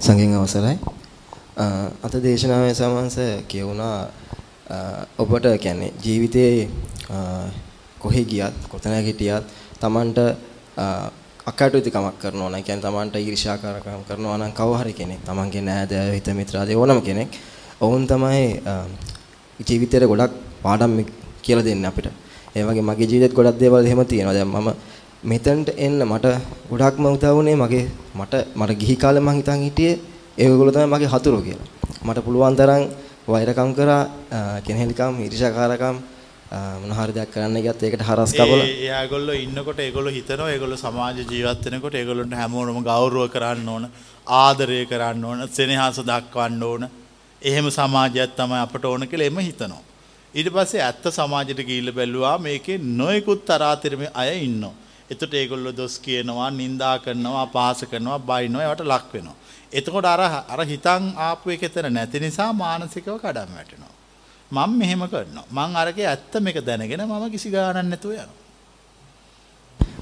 සංගෙන් අවසරයි. අත දේශනාවේ සමන්ස කියවුණා ඔබට කියන්නේ ජීවිතයේ කොහෙ ගියත් කොතැන හිටියත් Tamanට අකටයුතුකමක් කරනවා නම් කියන්නේ Tamanට ඊර්ෂ්‍යාකාරකම් කරනවා නම් කව හරි කෙනෙක් Tamanගේ නෑදෑයෝ හිත මිත්‍රාදී ඕනම කෙනෙක් ඔවුන් තමයි ජීවිතේට ගොඩක් පාඩම් කියලා දෙන්නේ අපිට. ඒ වගේ මගේ ජීවිතේත් ගොඩක් දේවල් එහෙම තියෙනවා. දැන් මම මෙතනට එන්න මට ගොඩක්ම උදව් වුණේ මගේ මට මට ගිහි කාලේ මං හිතන් හිටියේ ඒගොල්ලෝ තමයි මගේ හතුරෝ කියලා. මට පුළුවන් තරම් වෛරකම් කරා කෙනෙහිලිකම් ඊර්ෂ්‍යාකාරකම් මොන හරි දෙයක් කරන්න ගියත් ඒකට හරස් කපලා. එයාගොල්ලෝ ඉන්නකොට ඒගොල්ලෝ හිතනවා ඒගොල්ලෝ සමාජ ජීවත් වෙනකොට ඒගොල්ලන්ට හැමෝටම ගෞරව කරන්න ඕන ආදරය කරන්න ඕන සෙනෙහස දක්වන්න ඕන. එහෙම සමාජයක් තමයි අපට ඕන කියලා එම හිතනවා. ඊට පස්සේ ඇත්ත සමාජයට ගිහිල්ලා බැලුවා මේකේ නොයෙකුත් තරාතිරම අය ඉන්නවා. එතකොට ඒගොල්ලෝ දොස් කියනවා නිඳා කරනවා අපහාස කරනවා බයිනවා ඒවට ලක් වෙනවා. එතකොට අර අර හිතන් ආපු එක එතන නැති නිසා මානසිකව කඩම් වැටෙනවා. මම මෙහෙම කරනවා. මං අරකේ ඇත්ත මේක දැනගෙන මම කිසි ගාණක් නැතුව යනවා.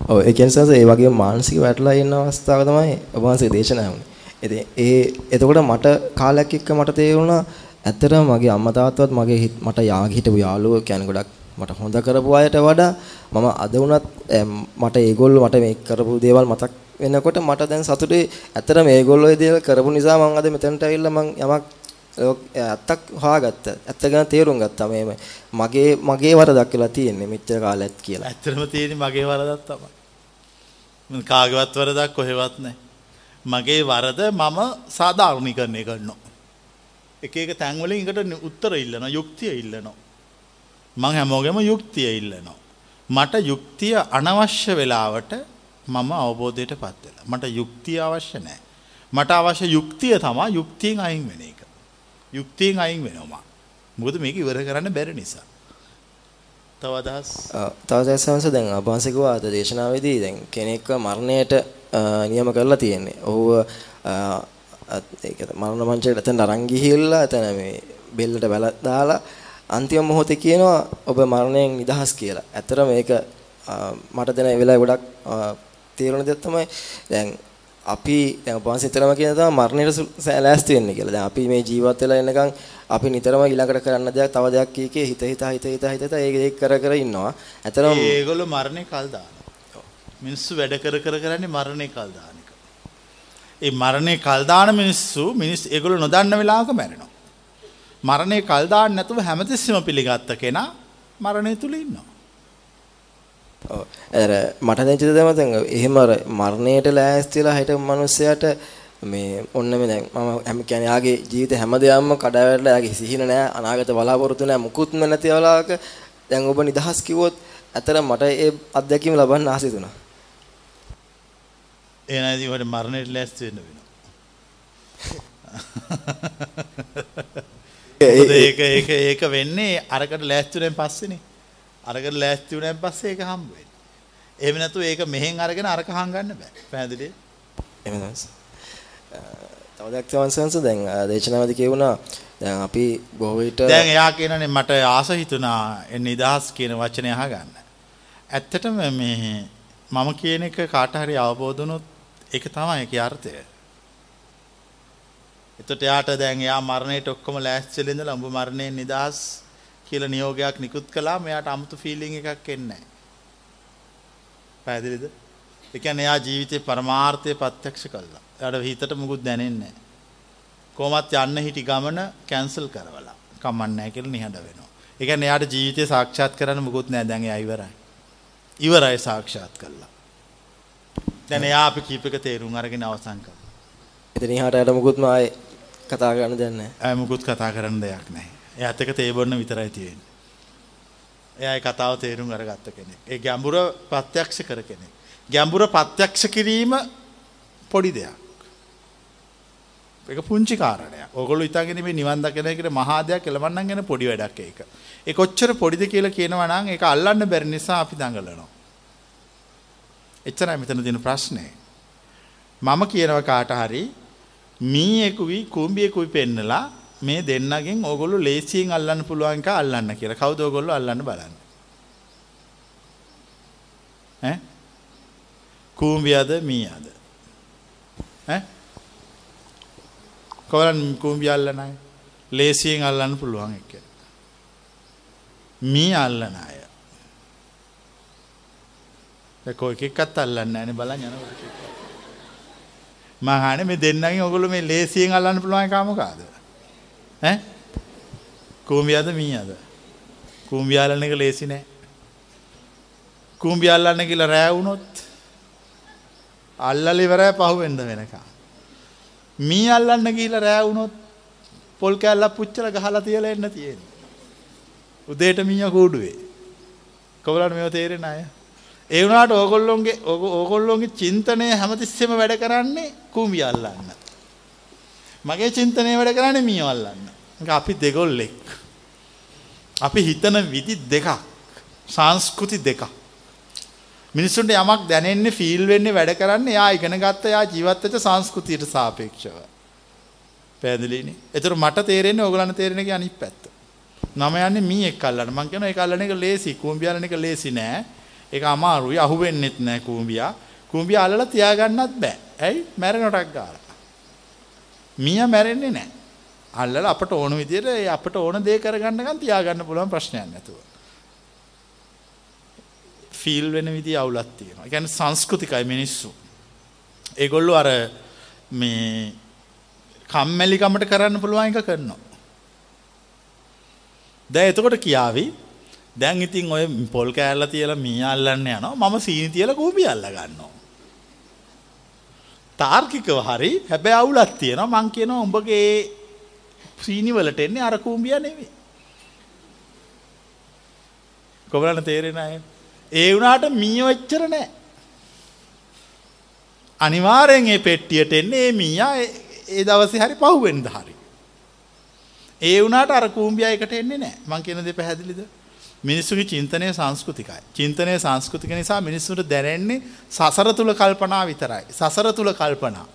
ඔව් ඒ කියන්නේ සස ඒ වගේ මානසික වැටලා ඉන්න අවස්ථාව තමයි ඔබ වහන්සේ දේශනා වුනේ. ඉතින් ඒ එතකොට මට කාලයක් එක්ක මට තේරුණා ඇත්තටම මගේ අම්මා තාත්තවත් මගේ මට යාග හිටපු යාළුවෝ කියන්නේ ගොඩක් මට හොඳ කරපු අයට වඩා මම අද වුණත් මට ඒගොල්ලෝ මට මේ කරපු දේවල් මතක් වෙනකොට මට දැන් සතුටේ ඇත්තටම ඒගොල්ලෝ ඒ දේවල් කරපු නිසා මම අද මෙතනට ඇවිල්ලා මම යමක් ඇත්තක් හොයාගත්ත. ඇත්ත ගැන තේරුම් ගත්තා මේ මගේ මගේ වරදක් කියලා තියෙන්නේ මෙච්චර කාලයක් කියලා. ඇත්තටම තියෙන්නේ මගේ වරදක් තමයි. මම කාගේවත් වරදක් කොහෙවත් නැහැ. මගේ වරද මම සාධාරණීකරණය කරනවා. එක එක තැන් වලින් එකට උත්තර ඉල්ලනවා, යුක්තිය ඉල්ලනවා. මම හැමෝගෙම යුක්තිය ඉල්ලනවා. මට යුක්තිය අනවශ්‍ය වෙලාවට මම අවබෝධයටපත් වෙලා. මට යුක්තිය අවශ්‍ය නැහැ. මට අවශ්‍ය යුක්තිය තමයි යුක්තියෙන් අයින් වෙන එක. යුක්තියෙන් අයින් වෙනවා. මොකද මේක ඉවර කරන්න බැරි නිසා. තව අදහස් තව දැසවන්ස දැන් අභාසිකවා අද දේශනාවේදී දැන් කෙනෙක්ව මරණයට නියම කරලා තියෙන්නේ. ඔහුව ඒක මරණ මංචයට එතන අරන් ගිහිල්ලා එතන මේ බෙල්ලට බැල දාලා අන්තිම මොහොතේ කියනවා ඔබ මරණයෙන් නිදහස් කියලා. ඇත්තට මේක මට දැන ඒ වෙලාවේ ගොඩක් තේරුණ දෙයක් තමයි දැන් අපි දැන් උපවාස නිතරම කියන තමයි මරණයට ලෑස්ති වෙන්න කියලා. දැන් අපි මේ ජීවත් වෙලා ඉන්නකම් අපි නිතරම ඊළඟට කරන්න දෙයක් තව දෙයක් කීකේ හිත හිත හිත හිත හිත ඒක ඒක කර කර ඉන්නවා. ඇතරම ඒගොල්ලෝ මරණේ කල් දානවා. මිනිස්සු වැඩ කර කර කරන්නේ මරණේ කල් දාන එක. ඒ මරණේ කල් දාන මිනිස්සු මිනිස් ඒගොල්ලෝ නොදන්න වෙලාවක මැරෙනවා. මරණේ කල් දාන්න නැතුව හැමතිස්සෙම පිළිගත්ත කෙනා මරණය තුල ඉන්නවා. ඔව් අර මට දැන් චිත දැම දැන් එහෙම අර මරණයට ලෑස්තිලා හිටපු මිනිස්සයාට මේ ඔන්න මේ දැන් මම හැම කියන්නේ යාගේ ජීවිත හැමදේම කඩාවැටලා යාගේ සිහින නැහැ අනාගත බලාපොරොත්තු නැහැ මුකුත්ම නැති වෙලාවක දැන් ඔබ නිදහස් කිව්වොත් ඇතර මට ඒ අත්දැකීම ලබන්න ආසයි තුනා ඒ නැති වට මරණයට ලෑස්ති වෙන්න වෙනවා. ඒක ඒක ඒක වෙන්නේ අරකට ලෑස්ති වුණෙන් පස්සේනේ. අරකට ලෑස්ති වුණෙන් පස්සේ ඒක හම්බ වෙන්නේ. එහෙම නැතු ඒක මෙහෙන් අරගෙන අරක හංගන්න බෑ. පැහැදිලිද? එහෙමයි. තව දෙයක් තමයි සංස දැන් දේශනාවදී කියුණා දැන් අපි බොහෝ විට දැන් එයා කියනනේ මට ආස හිතුණා නිදහස් කියන වචනය අහගන්න. ඇත්තටම මේ මම කියන එක කාට හරි අවබෝධ වුණොත් ඒක තමයි ඒකේ අර්ථය. එතකොට එයාට දැන් එයා මරණයට ඔක්කොම ලෑස්තිලා ඉඳලා උඹ මරණයෙන් නිදහස් කියලා නියෝගයක් නිකුත් කළාම එයාට 아무තු ෆීලිං එකක් එන්නේ නැහැ. පැහැදිලිද? ඒ කියන්නේ එයා ජීවිතේ පරමාර්ථය ප්‍රත්‍යක්ෂ කළා. එයාට හිතට මුකුත් දැනෙන්නේ නැහැ. කොහොමත් යන්න හිටි ගමන කැන්සල් කරවලා. කමන්නේ නැහැ කියලා නිහඬ වෙනවා. ඒ කියන්නේ එයාට ජීවිතේ සාක්ෂාත් කරන්න මුකුත් නැහැ. දැන් එයා ඉවරයි. ඉවරයි සාක්ෂාත් කළා. දැන් එයා අපි කීපක තේරුම් අරගෙන අවසන් කළා. එතන ඉහාට යට මුකුත්ම ආයේ කතා කරන්න දෙයක් නැහැ. ආය මුකුත් කතා කරන්න දෙයක් නැහැ. එයාත් එක තේ බොන්න විතරයි තියෙන්නේ. එයා ඒ කතාව තේරුම් අරගත්ත කෙනෙක්. ඒ ගැඹුර ප්‍රත්‍යක්ෂ කර කෙනෙක්. ගැඹුර ප්‍රත්‍යක්ෂ කිරීම පොඩි දෙයක්. ඒක පුංචි කාරණයක්. ඕගොල්ලෝ හිතාගෙන මේ නිවන් දකින එකට මහා දෙයක් එළවන්නම් ගැන පොඩි වැඩක් ඒක. ඒ කොච්චර පොඩිද කියලා කියනවා නම් ඒක අල්ලන්න බැරි නිසා අපි දඟලනවා. එච්චරයි මෙතන තියෙන ප්‍රශ්නේ. මම කියනවා කාට හරි මීයෙකුයි කුඹියෙකුයි පෙන්නලා මේ දෙන්නගෙන් ඕගොල්ලෝ ලේසියෙන් අල්ලන්න පුළුවන් එක අල්ලන්න කියලා. කවුද ඕගොල්ලෝ අල්ලන්න බලන්නේ? ඈ? කුඹියද මීයද? ඈ? කොහොමද කුඹිය අල්ලන අය? ලේසියෙන් අල්ලන්න පුළුවන් එක. මී අල්ලන අය. ඒක එකෙක්වත් අල්ලන්නේ නැහැ නේ බලන්න යනකොට. මං අහන්නේ මේ දෙන්නගෙන් ඔයගොල්ලෝ මේ ලේසියෙන් අල්ලන්න පුළුවන් එක මොකද්ද? ඈ? කුඹියද මීයද? කුඹිය අල්ලන එක ලේසි නෑ. කුඹිය අල්ලන්න කියලා රෑ වුණොත් අල්ලලා ඉවරයි පහුවෙන්ද වෙනකම්. මී අල්ලන්න ගිහිල්ලා රෑ වුණොත් පොල් කෑල්ලක් පුච්චලා ගහලා තියලා එන්න තියෙන්නේ. උදේට මීයා කූඩුවේ. කොහොමද මේව තේරෙන්නේ අය? ඒ වුණාට ඕගොල්ලොන්ගේ ඕගොල්ලොන්ගේ චින්තනය හැමතිස්සෙම වැඩ කරන්නේ කුඹිය අල්ලන්න. මගේ චින්තනය වැඩ කරන්නේ මීයව අල්ලන්න. ඒක අපි දෙගොල්ලෙක්. අපි හිතන විදි දෙකක්. සංස්කෘති දෙකක්. මිනිස්සුන්ට යමක් දැනෙන්නේ ෆීල් වෙන්නේ වැඩ කරන්නේ එයා ඉගෙන ගත්ත එයා ජීවත් වෙච්ච සංස්කෘතියට සාපේක්ෂව. පැහැදිලිනේ. ඒතර මට තේරෙන්නේ ඕගලන්ට තේරෙන එකේ අනිත් පැත්ත. නම යන්නේ මීයක් අල්ලන්න. මං කියනවා ඒක අල්ලන එක ලේසි. කුඹිය අල්ලන එක ලේසි නෑ. ඒක අමාරුයි. අහුවෙන්නෙත් නෑ කුඹියා. කුඹිය අල්ලලා තියාගන්නත් බෑ. ඇයි? මැරෙනටක් ගාලා. මීයා මැරෙන්නේ නෑ. අල්ලලා අපට ඕන විදිහට අපට ඕන දේ කරගන්නකම් තියාගන්න පුළුවන් ප්‍රශ්නයක් නැතුව. ෆීල් වෙන විදිහ අවුලක් තියෙනවා. ඒ කියන්නේ සංස්කෘතිකයි මිනිස්සු. ඒගොල්ලෝ අර මේ කම්මැලිකමට කරන්න පුළුවන් එක කරනවා. දැන් එතකොට කියාවි දැන් ඉතින් ඔය පොල් කෑල්ල තියලා මී අල්ලන්න යනවා මම සීනි තියලා කූඹි අල්ල ගන්නවා. තාර්කිකව හරි හැබැයි අවුලක් තියෙනවා මං කියනවා උඹගේ සීනි වලට එන්නේ අර කූඹිය නෙවෙයි. කොබලන්න තේරෙන අය. ඒ වුණාට මීයෝ එච්චර නෑ. අනිවාර්යෙන් ඒ පෙට්ටියට එන්නේ මේ මීයා ඒ දවසේ හරි පහුවෙන්ද හරි. ඒ වුණාට අර කූඹියා එකට එන්නේ නෑ. මං කියන දේ පැහැදිලිද? මිනිස්සුගේ චින්තනය සංස්කෘතිකයි. චින්තනය සංස්කෘතික නිසා මිනිස්සුන්ට දැනෙන්නේ සසර තුල කල්පනා විතරයි. සසර තුල කල්පනා.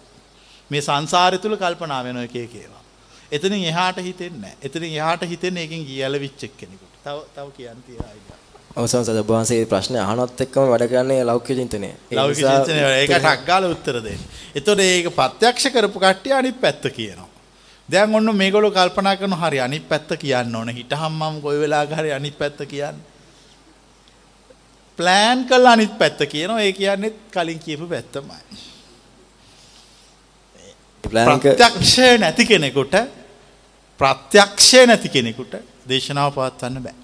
මේ සංසාරය තුල කල්පනා වෙන එක ඒවා. එතනින් එහාට හිතෙන්නේ නැහැ. එතනින් එහාට හිතෙන්නේ එකෙන් ගියලවිච්ච එක්කෙනෙකුට. තව තව කියන්න තියලා අවසන් සද වහන්සේ ප්‍රශ්නේ අහනත් එක්කම වැඩ කරන්නේ ලෞකික චින්තනය. ලෞකික චින්තනය ඒකට ටක් ගාලා උත්තර දෙන්න. එතකොට ඒක ප්‍රත්‍යක්ෂ කරපු කට්ටිය අනිත් පැත්ත කියනවා. දැන් ඔන්න මේගොල්ලෝ කල්පනා කරන හරි අනිත් පැත්ත කියන්න ඕන. හිටහම් මම කොයි වෙලාවක හරි අනිත් පැත්ත කියන්නේ. ප්ලෑන් කළා අනිත් පැත්ත කියනවා. ඒ කියන්නේ කලින් කියපු පැත්තමයි. ප්‍රත්‍යක්ෂය නැති කෙනෙකුට ප්‍රත්‍යක්ෂය නැති කෙනෙකුට දේශනාව පවත්වන්න බෑ.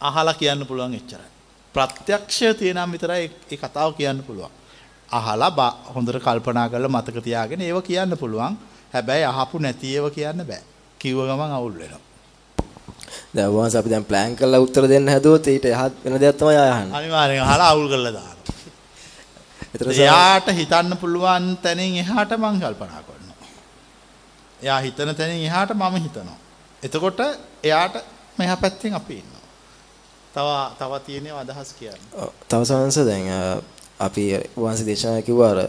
අහලා කියන්න පුළුවන් එච්චරයි. ප්‍රත්‍යක්ෂය තියෙනම් විතරයි ඒ කතාව කියන්න පුළුවන්. අහලා හොඳට කල්පනා කරලා මතක තියාගෙන ඒව කියන්න පුළුවන්. හැබැයි අහපු නැති ඒවා කියන්න බෑ. කිව්ව ගමන් අවුල් වෙනවා. දැන් වහන්ස අපි දැන් ප්ලෑන් කරලා උත්තර දෙන්න හැදුවොත් ඊට එහා වෙන දෙයක් තමයි අහන්නේ. අනිවාර්යෙන් අහලා අවුල් කරලා දානවා. එයාට හිතන්න පුළුවන් තැනින් එහාට මං කල්පනා කරනවා. එයා හිතන තැනින් එහාට මම හිතනවා. එතකොට එයාට මෙහ පැත්තෙන් අපි ඉන්නවා. තව තව තියෙනව අදහස් කියන්න. ඔව්. තව සංස දැන් අපි වංශ දේශනා කිව්වා අර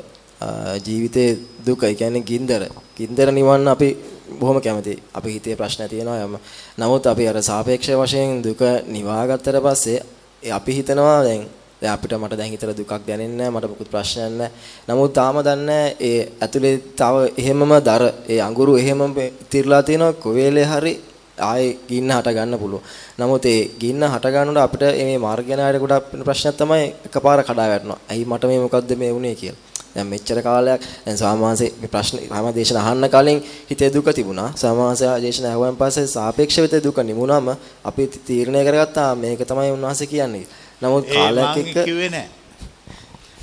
ජීවිතේ දුක ඒ කියන්නේ ගින්දර. ගින්දර නිවන්න අපි බොහොම කැමතියි. අපි හිතේ ප්‍රශ්න තියෙනවා යම. නමුත් අපි අර සාපේක්ෂ වශයෙන් දුක නිවාගත්තට පස්සේ ඒ අපි හිතනවා දැන් දැන් අපිට මට දැන් හිතලා දුකක් දැනෙන්නේ නැහැ මට මොකුත් ප්‍රශ්නයක් නැහැ. නමුත් තාම දන්නේ ඒ ඇතුලේ තව එහෙමම දර ඒ අඟුරු එහෙමම තිරලා තියෙනවා කොවේලේ හරි ආයේ ගින්න හට ගන්න පුළුවන්. නමුත් ඒ ගින්න හට ගන්නකොට අපිට මේ මාර්ගයනායට ගොඩක් ප්‍රශ්නයක් තමයි එකපාර කඩා වැටෙනවා. ඇයි මට මේ මොකද්ද මේ වුනේ කියලා. දැන් මෙච්චර කාලයක් දැන් සාමාන්‍යයෙන් මේ ප්‍රශ්න සාමාදේශන අහන්න කලින් හිතේ දුක තිබුණා. සාමාන්‍යදේශන අහුවන් පස්සේ සාපේක්ෂව හිතේ දුක නිමුණාම අපි තීරණය කරගත්තා මේක තමයි උන්වහන්සේ කියන්නේ. නමුත් කාලයක් එක්ක කිව්වේ නෑ.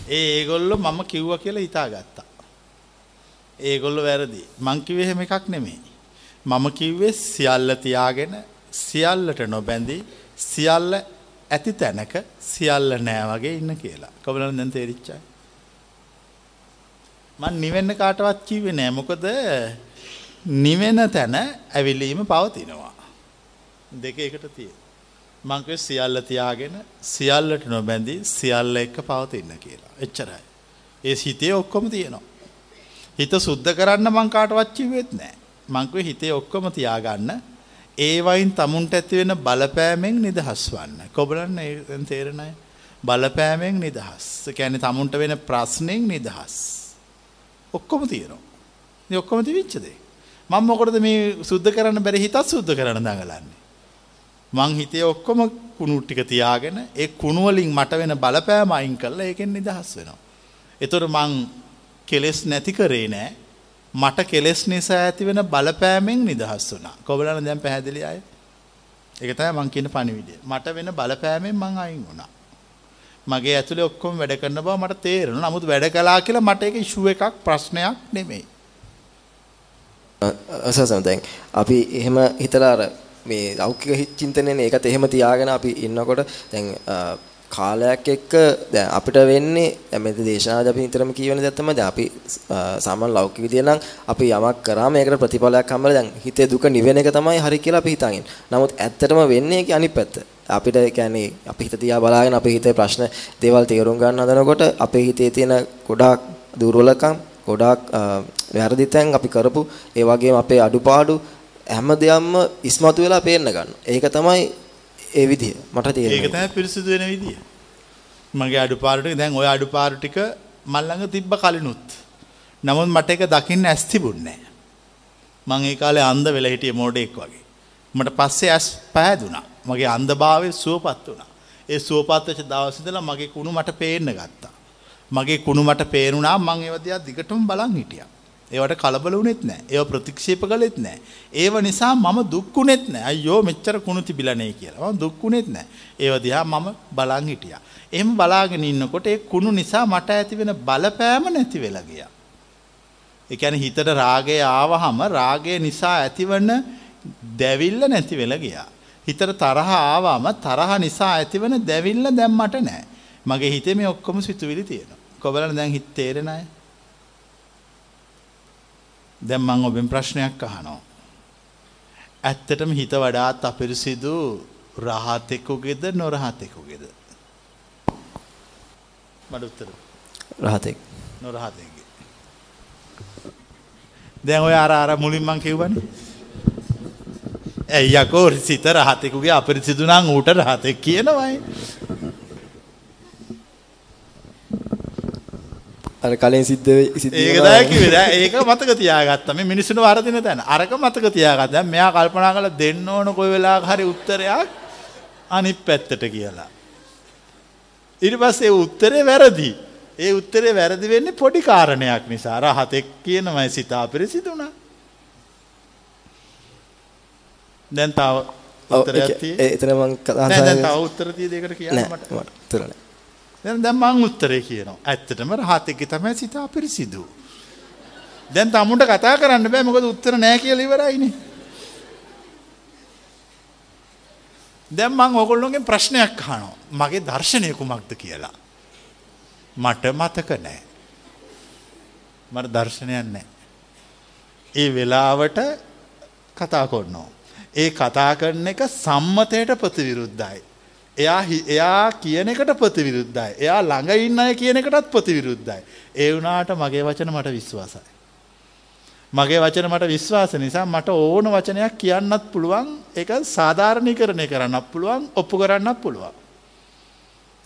ඒ ඒගොල්ලෝ මම කිව්වා කියලා හිතාගත්තා. ඒගොල්ලෝ වැරදි. මං කිව්වේ එහෙම එකක් නෙමෙයි. මම කිව්වේ සියල්ල තියාගෙන සියල්ලට නොබැඳී සියල්ල ඇති තැනක සියල්ල නෑ වගේ ඉන්න කියලා. කොබලන් දැන් තේරිච්චයි. මං නිවෙන්න කාටවත් කිව්වේ නෑ. මොකද නිවෙන තැන ඇවිලීම පවතිනවා. දෙක එකට තියෙන. මං කිව්වේ සියල්ල තියාගෙන සියල්ලට නොබැඳී සියල්ල එක්ක පවතින්න කියලා. එච්චරයි. ඒ හිතේ ඔක්කොම තියෙනවා. හිත සුද්ධ කරන්න මං කාටවත් කිව්වෙත් නෑ. මං කිව්වේ හිතේ ඔක්කොම තියාගන්න ඒ වයින් tamunට ඇති වෙන බලපෑමෙන් නිදහස් වන්න. කොබලන්න ඒ තේරෙන අය බලපෑමෙන් නිදහස්. ඒ කියන්නේ tamunට වෙන ප්‍රශ්නෙන් නිදහස්. ඔක්කොම තියෙනවා. මේ ඔක්කොම තිබිච්ච දේ. මම මොකටද මේ සුද්ධ කරන්න බැරි හිතත් සුද්ධ කරන්න දඟලන්නේ. මං හිතේ ඔක්කොම කුණු ටික තියාගෙන ඒ කුණු වලින් මට වෙන බලපෑම අයින් කරලා ඒකෙන් නිදහස් වෙනවා. ඒතර මං කෙලෙස් නැති කරේ නෑ. මට කෙලෙස් නිසා ඇති වෙන බලපෑමෙන් නිදහස් වුණා. කොබලන දැන් පැහැදිලි අය. ඒක තමයි මං කියන පණිවිඩය. මට වෙන බලපෑමෙන් මං අයින් වුණා. මගේ ඇතුලේ ඔක්කොම වැඩ කරන බව මට තේරෙනවා. නමුත් වැඩ කළා කියලා මට ඒක ඉෂුව එකක් ප්‍රශ්නයක් නෙමෙයි. අසසම් දැන් අපි එහෙම හිතලා අර මේ ලෞකික චින්තනයනේ ඒකත් එහෙම තියාගෙන අපි ඉන්නකොට දැන් කාලයක් එක්ක දැන් අපිට වෙන්නේ දැන් මේ දේශනාවද අපි නිතරම කියවෙන දේ තමයි දැන් අපි සාමාන්‍ය ලෞකික විදිය නම් අපි යමක් කරාම ඒකට ප්‍රතිඵලයක් හම්බෙලා දැන් හිතේ දුක නිවෙන එක තමයි හරි කියලා අපි හිතන්නේ. නමුත් ඇත්තටම වෙන්නේ ඒක අනිත් පැත්ත. අපිට කියන්නේ අපි හිත තියා බලාගෙන අපේ හිතේ ප්‍රශ්න දේවල් තේරුම් ගන්න හදනකොට අපේ හිතේ තියෙන ගොඩාක් දුර්වලකම් ගොඩාක් වැරදි තැන් අපි කරපු ඒ වගේම අපේ අඩුපාඩු හැම දෙයක්ම ඉස්මතු වෙලා පේන්න ගන්න. ඒක තමයි ඒ විදිය. මට තේරෙන්නේ. ඒක තමයි පිරිසිදු වෙන විදිය. මගේ අඩුපාඩු ටික දැන් ওই අඩුපාඩු ටික මල් ළඟ තිබ්බ කලිනුත්. නමුත් මට ඒක දකින්න ඇස් තිබුණේ නැහැ. මං ඒ කාලේ අන්ධ වෙලා හිටියේ මෝඩෙක් වගේ. මට පස්සේ ඇස් පෑදුනා. මගේ අන්ධභාවය සුවපත් වුණා. ඒ සුවපත් වෙච්ච දවස් ඉඳලා මගේ කුණු මට පේන්න ගත්තා. මගේ කුණු මට පේරුණා මං ඒව දිහා දිගටම බලන් හිටියා. ඒවට කලබල වුණෙත් නැහැ. ඒව ප්‍රතික්ෂේප කළෙත් නැහැ. ඒව නිසා මම දුක් වුණෙත් නැහැ. අයියෝ මෙච්චර කුණු තිබිලා නේ කියලා. මම දුක් වුණෙත් නැහැ. ඒව දිහා මම බලන් හිටියා. එහෙම බලාගෙන ඉන්නකොට ඒ කුණු නිසා මට ඇති වෙන බලපෑම නැති වෙලා ගියා. ඒ කියන්නේ හිතට රාගය ආවහම රාගය නිසා ඇතිවන දැවිල්ල නැති වෙලා ගියා. හිතට තරහ ආවම තරහ නිසා ඇතිවන දැවිල්ල දැන් මට නැහැ. මගේ හිතේ මේ ඔක්කොම සිතුවිලි තියෙනවා. කොබලන දැන් හිත තේරෙන අය? දැන් මම ඔබෙන් ප්‍රශ්නයක් අහනවා. ඇත්තටම හිත වඩාත් අපිරිසිදු රහතෙකුගේද නොරහතෙකුගේද? මට උත්තර. රහතෙක්. නොරහතෙක්ගේ. දැන් ඔය අර අර මුලින් මං කිව්වනේ. ඇයි යකෝ සිත රහතෙකුගේ අපිරිසිදු නම් ඌට රහතෙක් කියනවයි. අර කලින් සිද්ධ සිද්ධ ඒක තමයි කිව්වේ. දැන් ඒක මතක තියාගත්තා. මේ මිනිස්සුන්ව වරදින තැන. අරක මතක තියාගත්තා. දැන් මෙයා කල්පනා කරලා දෙන්න ඕන කොයි වෙලාවක හරි උත්තරයක් අනිත් පැත්තට කියලා. ඊට පස්සේ උත්තරේ වැරදි. ඒ උත්තරේ වැරදි වෙන්නේ පොඩි කාරණයක් නිසා. රහතෙක් කියනමයි සිත අපිරිසිදුනා. දැන් තව උත්තරයක් තියෙන්නේ. එතන මම කතා දැන් දැන් තව උත්තර තියෙද ඒකට කියන්න මට. මට උත්තර නෑ. දැන් දැන් මං උත්තරේ කියනවා. ඇත්තටම රහතෙක්ගේ තමයි සිත අපිරිසිදු. දැන් තමුන්ට කතා කරන්න බෑ මොකද උත්තර නෑ කියලා ඉවරයිනේ. දැන් මං ඕගොල්ලෝගෙන් ප්‍රශ්නයක් අහනවා. මගේ දර්ශනය කුමක්ද කියලා. මට මතක නෑ. මට දර්ශනයක් නෑ. ඒ වෙලාවට කතා කොන්නවා. ඒ කතා කරන එක සම්මතයට ප්‍රතිවිරුද්ධයි. එයා එයා කියන එකට ප්‍රතිවිරුද්ධයි. එයා ළඟ ඉන්න අය කියන එකටත් ප්‍රතිවිරුද්ධයි. ඒ වුණාට මගේ වචන මට විශ්වාසයි. මගේ වචන මට විශ්වාස නිසා මට ඕන වචනයක් කියන්නත් පුළුවන් ඒක සාධාරණීකරණය කරන්නත් පුළුවන් ඔප්පු කරන්නත් පුළුවන්.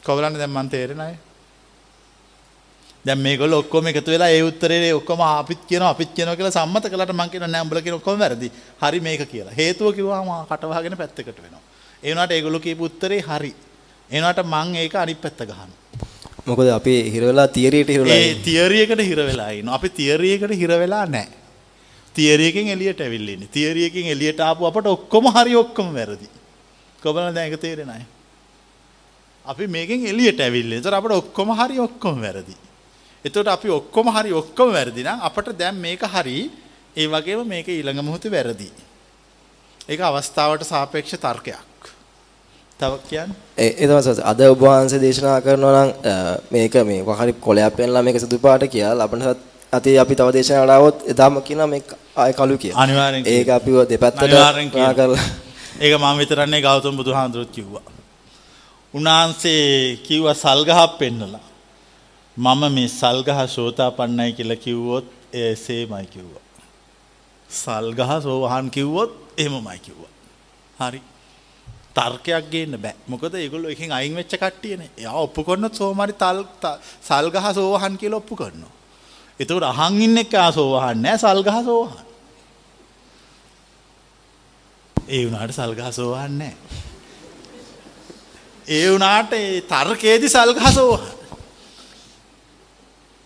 කොවලන්න දැන් මන් තේරෙන අය. දැන් මේගොල්ලෝ ඔක්කොම එකතු වෙලා ඒ උත්තරේ ඔක්කොම අපිත් කියනවා අපිත් කියනවා කියලා සම්මත කළාට මං කියනවා නෑ උඹලා කියන ඔක්කොම වැරදි. හරි මේක කියලා. හේතුව කිව්වම කට වහගෙන පැත්තකට වෙනවා. ඒ වුණාට ඒගොල්ලෝ කියපු උත්තරේ හරි. ඒ වුණාට මං ඒක අනිත් පැත්ත ගහනවා. මොකද අපි හිර වෙලා තියරියට හිර වෙලා ඒ තියරි එකට හිර වෙලා ඉන්නවා. අපි තියරි එකට හිර වෙලා නැහැ. තියරි එකෙන් එළියට ඇවිල්ලා ඉන්නේ. තියරි එකෙන් එළියට ආපු අපට ඔක්කොම හරි ඔක්කොම වැරදි. කොබල දැන් ඒක තේරෙන්නේ අපි මේකෙන් එළියට ඇවිල්ලා. ඒතර අපට ඔක්කොම හරි ඔක්කොම වැරදි. එතකොට අපි ඔක්කොම හරි ඔක්කොම වැරදි නම් අපට දැන් මේක හරි ඒ වගේම මේක ඊළඟ මොහොතේ වැරදි. ඒක අවස්ථාවට සාපේක්ෂ තර්කයක්. තව ඒ තමයි අද ඔබ වහන්සේ දේශනා කරනවා නම් මේක මේ වහරි කොලයක් පෙන්ලා මේක සුදු පාට කියලා අපිට අතේ අපි තව දේශනාවට આવොත් එදාම කියනවා මේ ආය කළු කියලා. අනිවාර්යෙන් ඒක අපිව දෙපැත්තට කරලා ඒක මම විතරන්නේ ගෞතම බුදුහාඳුරුත් කිව්වා. උන්වහන්සේ කිව්වා සල්ගහක් පෙන්නලා. මම මේ සල්ගහ සෝතාපන්නයි කියලා කිව්වොත් එසේමයි කිව්වා. සල්ගහ සෝවහන් කිව්වොත් එහෙමමයි කිව්වා. හරි. තර්කයක් ගේන්න බෑ. මොකද ඒගොල්ලෝ එකෙන් අයින් වෙච්ච කට්ටියනේ. එයා ඔප්පු කරනොත් සෝමාරි තල් සල්ගහ සෝවහන් කියලා ඔප්පු කරනවා. එතකොට අහන් ඉන්න එක ආ සෝවහන් නෑ සල්ගහ සෝවහන්. ඒ වුණාට සල්ගහ සෝවහන් නෑ. ඒ වුණාට ඒ තර්කයේදී සල්ගහ සෝවහන්.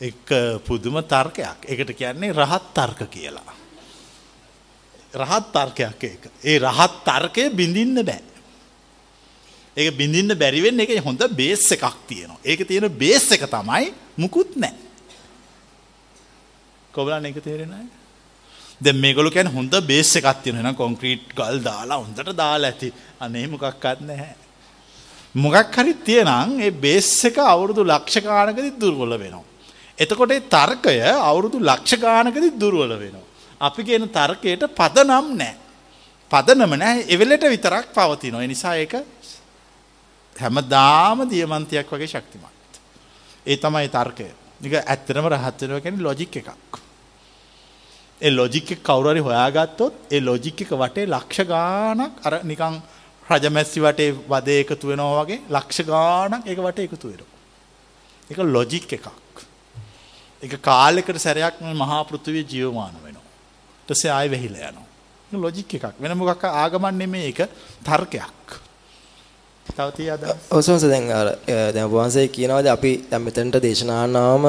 එක පුදුම තර්කයක්. ඒකට කියන්නේ රහත් තර්ක කියලා. රහත් තර්කයක් ඒක. ඒ රහත් තර්කය බිඳින්න බෑ. ඒක බිඳින්න බැරි වෙන්නේ ඒක හොඳ බේස් එකක් තියෙනවා. ඒක තියෙන බේස් එක තමයි මුකුත් නැහැ. කොබලන් ඒක තේරෙන්නේ දැන් මේගොල්ලෝ කියන්නේ හොඳ බේස් එකක් තියෙනවා. එහෙනම් කොන්ක්‍රීට් ගල් දාලා හොඳට දාලා ඇති. අනේ මොකක්වත් නැහැ. මොකක් හරි තියෙනම් ඒ බේස් එක අවුරුදු ලක්ෂ ගානකදී දුර්වල වෙනවා. එතකොට ඒ තර්කය අවුරුදු ලක්ෂ ගානකදී දුර්වල වෙනවා. අපි කියන තර්කයට පදනම් නැහැ. පදනම නැහැ. එවෙලට විතරක් පවතිනවා. ඒ නිසා ඒක හැමදාම දියමන්තියක් වගේ ශක්තිමත්. ඒ තමයි තර්කය. නික ඇත්තටම රහත් වෙනවා කියන්නේ ලොජික් එකක්. ඒ ලොජික් එක කවුරු හරි හොයාගත්තොත් ඒ ලොජික් එක වටේ ලක්ෂ ගාණක් අර නිකන් රජමැස්සි වටේ වදේ එකතු වෙනවා වගේ ලක්ෂ ගාණක් ඒක වටේ එකතු වෙනවා. ඒක ලොජික් එකක්. ඒක කාලෙකට සැරයක් මහා පෘථිවිය ජීවමාන වෙනවා. ඊට පස්සේ ආයෙ වෙහිලා යනවා. ලොජික් එකක්. වෙන මොකක් ආගමක් නෙමෙයි ඒක තර්කයක්. තව තිය අද ඔසවස දැන් අර දැන් වහන්සේ කියනවාද අපි දැන් මෙතනට දේශනානාම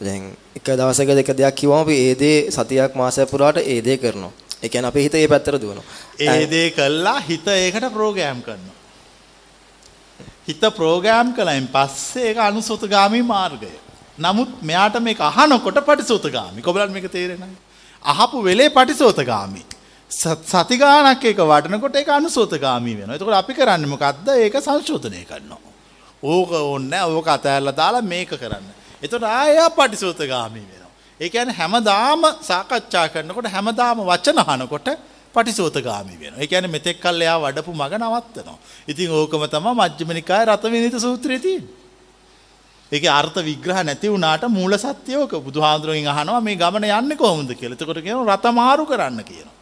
දැන් එක දවසක දෙක දෙයක් කිව්වම අපි ඒ දේ සතියක් මාසයක් පුරාට ඒ දේ කරනවා. ඒ කියන්නේ අපේ හිත ඒ පැත්තට දුවනවා. ඒ දේ කළා හිත ඒකට ප්‍රෝග්‍රෑම් කරනවා. හිත ප්‍රෝග්‍රෑම් කළයින් පස්සේ ඒක අනුසුතගාමී මාර්ගය. නමුත් මෙයාට මේක අහනකොට පටිසෝතගාමි. කොබලන් මේක තේරෙනවද? අහපු වෙලේ පටිසෝතගාමි. සතිගානක් එක වටනකොට එක අනුසෝතගාමී වෙන එතකොට අපි කරන්න මොකක්ද ඒක සංශෝධනය කරනවා. ඕක ඔන්න ඕක අතඇල්ල දාලා මේක කරන්න. එතොට ආයා පටිසෝතගාමී වෙනවා. ඒකැන හැමදාම සාකච්ඡා කරනකොට හැමදාම වචන හනකොට පටිසෝතගාමි වෙන එකැන මෙතෙක් කල් එයා වඩපු මග නවත්තනවා. ඉතින් ඕකම තම මජ්්‍යමනිකාය රතවිනිත සූත්‍රයතින්. ඒක අර්ථ විග්‍රහ නැති වුණට මූල සත්‍යයෝක බුදුහාන්දුරුවෙන් අහනවා මේ ගමන යන්න කොහොමද කියලතකොට කියන රතමාරු කරන්න කියනවා.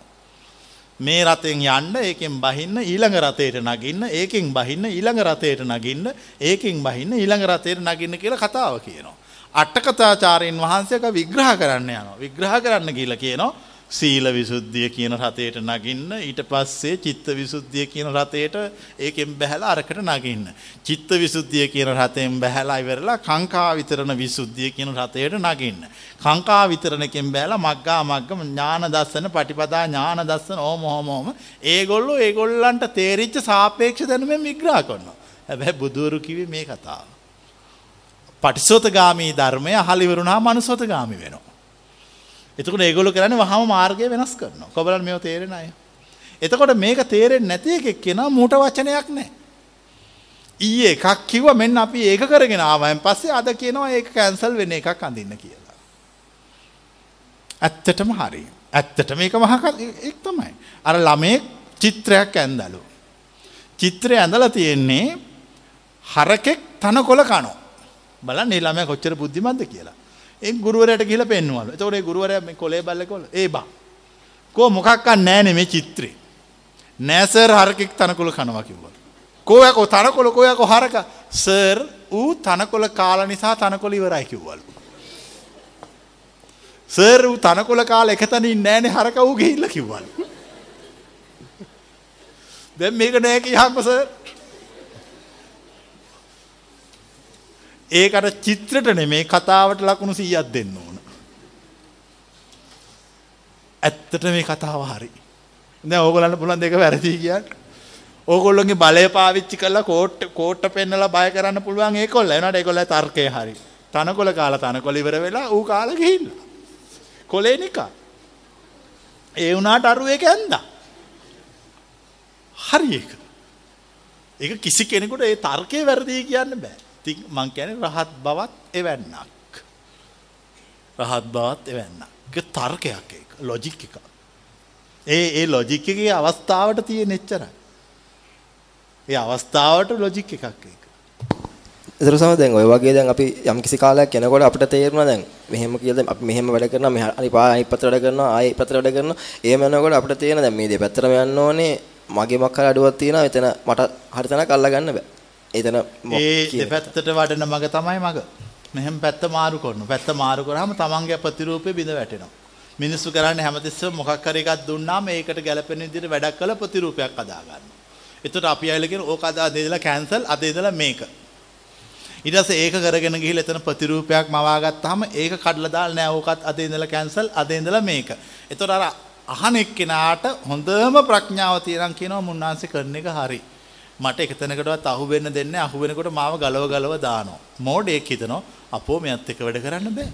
මේ රතෙන් යන්න ඒකෙන් බහින්න ඊළඟ රතයට නගින්න ඒකෙන් බහින්න ඊළඟ රතයට නගින්න ඒකෙන් බහින්න ඊළඟ රතයට නගින්න කියලා කතාව කියනවා. අට්ටකතාචාරයෙන් වහන්සේක විග්‍රහ කරන්න යනවා. විග්‍රහ කරන්න කියලා කියනවා සීල විසුද්ධිය කියන රතයට නගින්න ඊට පස්සේ චිත්ත විසුද්ධිය කියන රතයට ඒකෙන් බැහැලා අරකට නගින්න. චිත්ත විසුද්ධිය කියන රතයෙන් බැහැලා ඉවරලා කාංකා විතරණ විසුද්ධිය කියන රතයට නගින්න. කාංකා විතරණකින් බැහැලා මග්ගා මග්ගම ඥාන දස්සන පටිපදා ඥාන දස්සන ඕම ඕම ඕම ඒගොල්ලෝ ඒගොල්ලන්ට තේරිච්ච සාපේක්ෂ දැනුමෙන් විග්‍රහ කරනවා. හැබැයි බුදුවරු කිව්වේ මේ කතාව. පටිසෝතගාමී ධර්මය අහල ඉවරුණා මනුසෝතගාමි වෙනවා. එතකොට ඒගොල්ලෝ කරන්නේ වහම මාර්ගය වෙනස් කරනවා. කොබලන් මේව තේරෙන අය. එතකොට මේක තේරෙන්නේ නැති එකෙක් කෙනා මූට වචනයක් නැහැ. ඊයේ එකක් කිව්ව මෙන්න අපි ඒක කරගෙන ආවයන් පස්සේ අද කියනවා ඒක කැන්සල් වෙන එකක් අඳින්න කියලා. ඇත්තටම හරි. ඇත්තට මේක මහක එක් තමයි. අර ළමයෙක් චිත්‍රයක් ඇන්දලු. චිත්‍රය ඇඳලා තියෙන්නේ හරකෙක් තනකොළ කනෝ. බලන්න ඒ ළමයා කොච්චර බුද්ධිමත්ද කියලා. ඒ ගුරුවරයාට ගිහලා පෙන්වවලු. එතකොට ඒ ගුරුවරයා මේ කොලේ බල්ලේ කොල ඒ බා. කෝ මොකක්වත් නැහැ මේ චිත්‍රේ. නෑ සර් හරකෙක් තනකොළ කනවා කිව්වලු. කෝ යකෝ තනකොළ කෝ යකෝ හරක සර් ඌ තනකොළ කාලා නිසා තනකොළ ඉවරයි කිව්වලු. සර් ඌ තනකොළ කාලා එකතනින් නෑනේ හරක ඌ ගිහිල්ලා කිව්වලු. දැන් මේක නෑ කියහක්ම සර්. ඒකට චිත්‍රට නෙමේ කතාවට ලකුණු 100ක් දෙන්න ඕන. ඇත්තට මේ කතාව හරි. දැන් ඕගොල්ලන්ට පුළුවන් දෙක වැරදි කියන්නේ. ඕගොල්ලොන්ගේ බලය පාවිච්චි කරලා කෝට් කෝට්ට පෙන්නලා බය කරන්න පුළුවන් ඒකොල්ල. එනවාට ඒකොල්ල තර්කය හරි. තනකොළ කාලා තනකොළ ඉවර වෙලා ඌ කාලා ගිහිල්ලා. කොලේ නිකා. ඒ වුණාට අරුව ඒක ඇන්දා. හරි ඒක. ඒක කිසි කෙනෙකුට ඒ තර්කය වැරදි කියන්න බෑ. ඉතින් මං කියන්නේ රහත් බවත් එවන්නක්. රහත් බවත් එවන්නක්. ඒක තර්කයක් ඒක. ලොජික් එක. ඒ ඒ ලොජික් එකේ අවස්ථාවට තියෙන එච්චරයි. ඒ අවස්ථාවට ලොජික් එකක් ඒක. ඒතර සම දැන් ඔය වගේ දැන් අපි යම් කිසි කාලයක් යනකොට අපිට තේරෙනවා දැන් මෙහෙම කියලා අපි මෙහෙම වැඩ කරනවා මෙහා අනිත් පා අනිත් පැත්තට වැඩ කරනවා ආයෙ පැත්තට වැඩ කරනවා එහෙම යනකොට අපිට තේරෙන දැන් මේ දෙපැත්තටම යන්න ඕනේ මගේ මක්කල අඩුවක් තියෙනවා එතන මට හරි තැනක් අල්ලගන්න බෑ. එතන ඒ දෙපැත්තට වඩන මග තමයි මග. මෙහෙම පැත්ත මාරු කරනවා. පැත්ත මාරු කරාම තමන්ගේ ප්‍රතිරූපේ බිඳ වැටෙනවා. මිනිස්සු කරන්නේ හැමතිස්සෙම මොකක් හරි එකක් දුන්නාම ඒකට ගැළපෙන විදිහට වැඩක් කළ ප්‍රතිරූපයක් අදා ගන්නවා. එතකොට අපි ආයෙලා කියන ඕක අද ඉඳලා කැන්සල් අද ඉඳලා මේක. පස්සේ ඒක කරගෙන ගිහිල්ලා එතන ප්‍රතිරූපයක් මවා ගත්තාම ඒක කඩලා දාලා නෑ ඕකත් අද ඉඳලා කැන්සල් අද ඉඳලා මේක. එතකොට අර අහන එක්කෙනාට හොඳම ප්‍රඥාව තියෙනම් කියනවා මුන්නාන්සේ කරන එක හරි. මට එක තැනකටවත් අහු වෙන්න දෙන්නේ අහු වෙනකොට මාව ගලව ගලව දානවා. මෝඩයෙක් හිතනවා අපෝ මෙයත් එක්ක වැඩ කරන්න බෑ.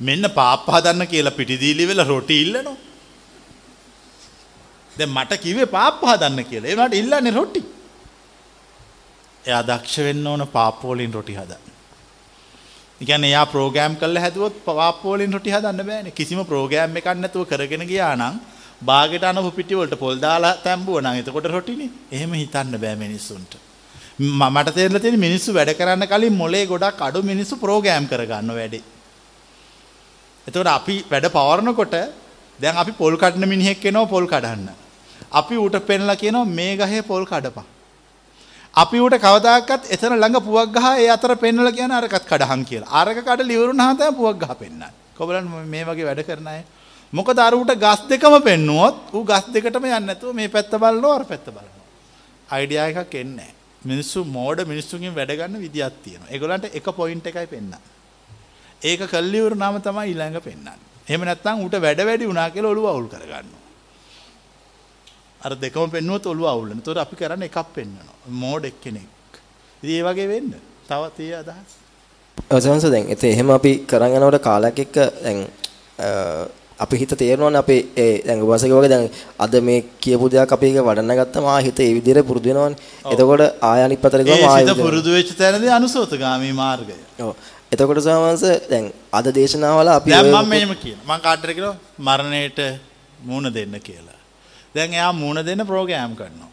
මෙන්න පාප්ප හදන්න කියලා පිටිදීලි වෙලා රොටි ඉල්ලනවා. දැන් මට කිව්වේ පාප්ප හදන්න කියලා. ඒ වුණාට ඉල්ලන්නේ රොටි. එයා දක්ෂ වෙන්න ඕන පාප්ප වලින් රොටි හදන්න. ඒ කියන්නේ එයා ප්‍රෝග්‍රෑම් කරලා හැදුවොත් පාප්ප වලින් රොටි හදන්න බෑනේ. කිසිම ප්‍රෝග්‍රෑම් එකක් නැතුව කරගෙන ගියා නම් බාගෙට අනපු පිටි වලට පොල් දාලා තැම්බුවා නම් එතකොට රොටිනේ. එහෙම හිතන්න බෑ මිනිස්සුන්ට. මට තේරලා තියෙන මිනිස්සු වැඩ කරන්න කලින් මොලේ ගොඩක් අඩු මිනිස්සු ප්‍රෝග්‍රෑම් කරගන්න වැඩේ. එතකොට අපි වැඩ පවරනකොට දැන් අපි පොල් කඩන මිනිහෙක් එනවා පොල් කඩන්න. අපි ඌට පෙන්ලා කියනවා මේ ගහේ පොල් කඩපන්. අපි ඌට කවදාකවත් එතන ළඟ පුවක් ගහ ඒ අතර පෙන්වලා කියන අරකත් කඩහන් කියලා. අරක කඩ ඉවරුනහම තමයි පුවක් ගහ පෙන්නන්නේ. කොබලන් මේ වගේ වැඩ කරන අය. මොකද අර ඌට ගස් දෙකම පෙන්නුවොත් ඌ ගස් දෙකටම යන්නේ නැතුව මේ පැත්ත බලනවා අර පැත්ත බලනවා. අයිඩියා එකක් එන්නේ නැහැ. මිනිස්සු මෝඩ මිනිස්සුන්ගෙන් වැඩ ගන්න විදියක් තියෙනවා. ඒගොල්ලන්ට එක පොයින්ට් එකයි පෙන්නන්නේ. ඒක කල්ලිවරු නම තමයි ඊළඟ පෙන්වන්නේ. එහෙම නැත්නම් ඌට වැඩ වැඩි වුණා කියලා ඔළුව අවුල් කරගන්නවා. අර දෙකම පෙන්නුවොත් ඔළුව අවුල් වෙනවා. ඒතකොට අපි කරන්නේ එකක් පෙන්වනවා. මෝඩ් එක්කෙනෙක්. ඉතින් ඒ වගේ වෙන්න. තවත් ඒ අදහස්. ඔසවන්ස දැන් ඉතින් එහෙම අපි කරන් යනකොට කාලයක් එක්ක දැන් අපි හිත තේරෙනවනේ අපේ ඒ දැන් ඔබවසක වගේ දැන් අද මේ කියපු දෙයක් අපි ඒක වඩන්න ගත්තම ආ හිත ඒ විදිහට පුරුදු වෙනවනේ. එතකොට ආය අනිත් පැත්තට ගියාම ආය හිත පුරුදු වෙච්ච තැනදී අනුසෝතගාමී මාර්ගය. ඔව්. එතකොට සමහරවස දැන් අද දේශනාවල අපි දැන් මම මෙහෙම කියන. මම කාටද කියනවා මරණයට මූණ දෙන්න කියලා. දැන් එයා මූණ දෙන්න ප්‍රෝග්‍රෑම් කරනවා.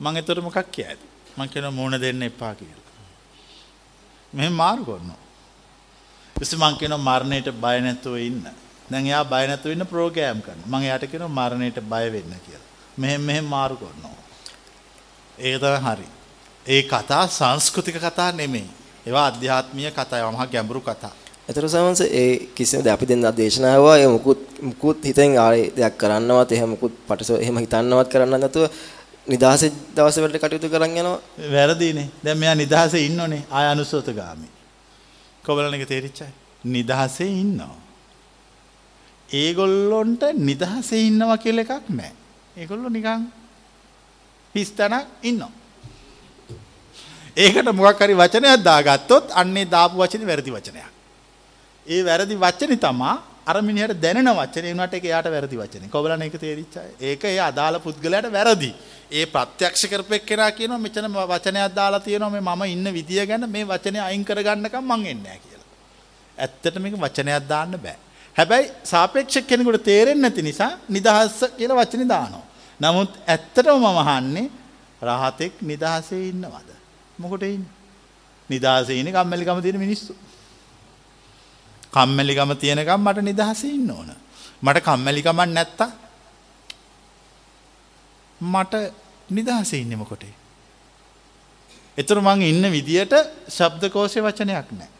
මම එතකොට මොකක් කියයිද? මම කියනවා මූණ දෙන්න එපා කියලා. මෙහෙම මාරු කරනවා. ඊට මම කියනවා මරණයට බය නැතුව ඉන්න. දැන් එයා බය නැතුව ඉන්න ප්‍රෝග්‍රෑම් කරනවා. මම එයාට කියනවා මරණයට බය වෙන්න කියලා. මෙහෙම මෙහෙම මාරු කරනවා. ඒක තමයි හරි. ඒ කතා සංස්කෘතික කතා නෙමෙයි. ඒවා අධ්‍යාත්මීය කතා මහා ගැඹුරු කතා. ඒතර සමන්ස ඒ කිසිම අපි දෙන්න දේශනාවා ඒ මුකුත් මුකුත් හිතෙන් ආයේ දෙයක් කරන්නවත් එහෙම මුකුත් පටසෝ එහෙම හිතන්නවත් කරන්න නැතුව නිදහසේ දවස් වලට කටයුතු කරන් යනවා. වැරදීනේ. දැන් මෙයා නිදහසේ ඉන්නෝනේ ආය අනුසෝතගාමි. කොබලණක තේරිච්චයි. නිදහසේ ඉන්නවා. ඒගොල්ලොන්ට නිදහසේ ඉන්නවා කියලා එකක් නැහැ. ඒගොල්ලෝ නිකන් හිස්තනක් ඉන්නවා. ඒකට මොකක් හරි වචනයක් දාගත්තොත් අන්නේ දාපු වචනේ වැරදි වචනයක්. ඒ වැරදි වචනේ තමා අර මිනිහට දැනෙන වචනේ වුණාට ඒක එයාට වැරදි වචනේ. කොබලන් ඒක තේරිච්ච අය. ඒක ඒ අදාළ පුද්ගලයාට වැරදි. ඒ ප්‍රත්‍යක්ෂ කරපෙක් කෙනා කියනවා මෙතන වචනයක් දාලා තියෙනවා මේ මම ඉන්න විදිය ගැන මේ වචනේ අයින් කරගන්නකම් මං එන්නේ නැහැ කියලා. ඇත්තට මේක වචනයක් දාන්න බෑ. හැබැයි සාපේක්ෂ කෙනෙකුට තේරෙන්නේ නැති නිසා නිදහස කියලා වචනේ දානවා. නමුත් ඇත්තටම මම අහන්නේ රහතෙක් නිදහසේ ඉන්නවද? මොකටද ඉන්නේ? නිදහසේ ඉන්නේ කම්මැලිකම තියෙන මිනිස්සු. කම්මැලිකම තියෙනකම් මට නිදහසේ ඉන්න ඕන. මට කම්මැලිකමක් නැත්තම් මට නිදහසේ ඉන්නේ මොකටේ? එතර මං ඉන්න විදියට ශබ්දකෝෂේ වචනයක් නැහැ.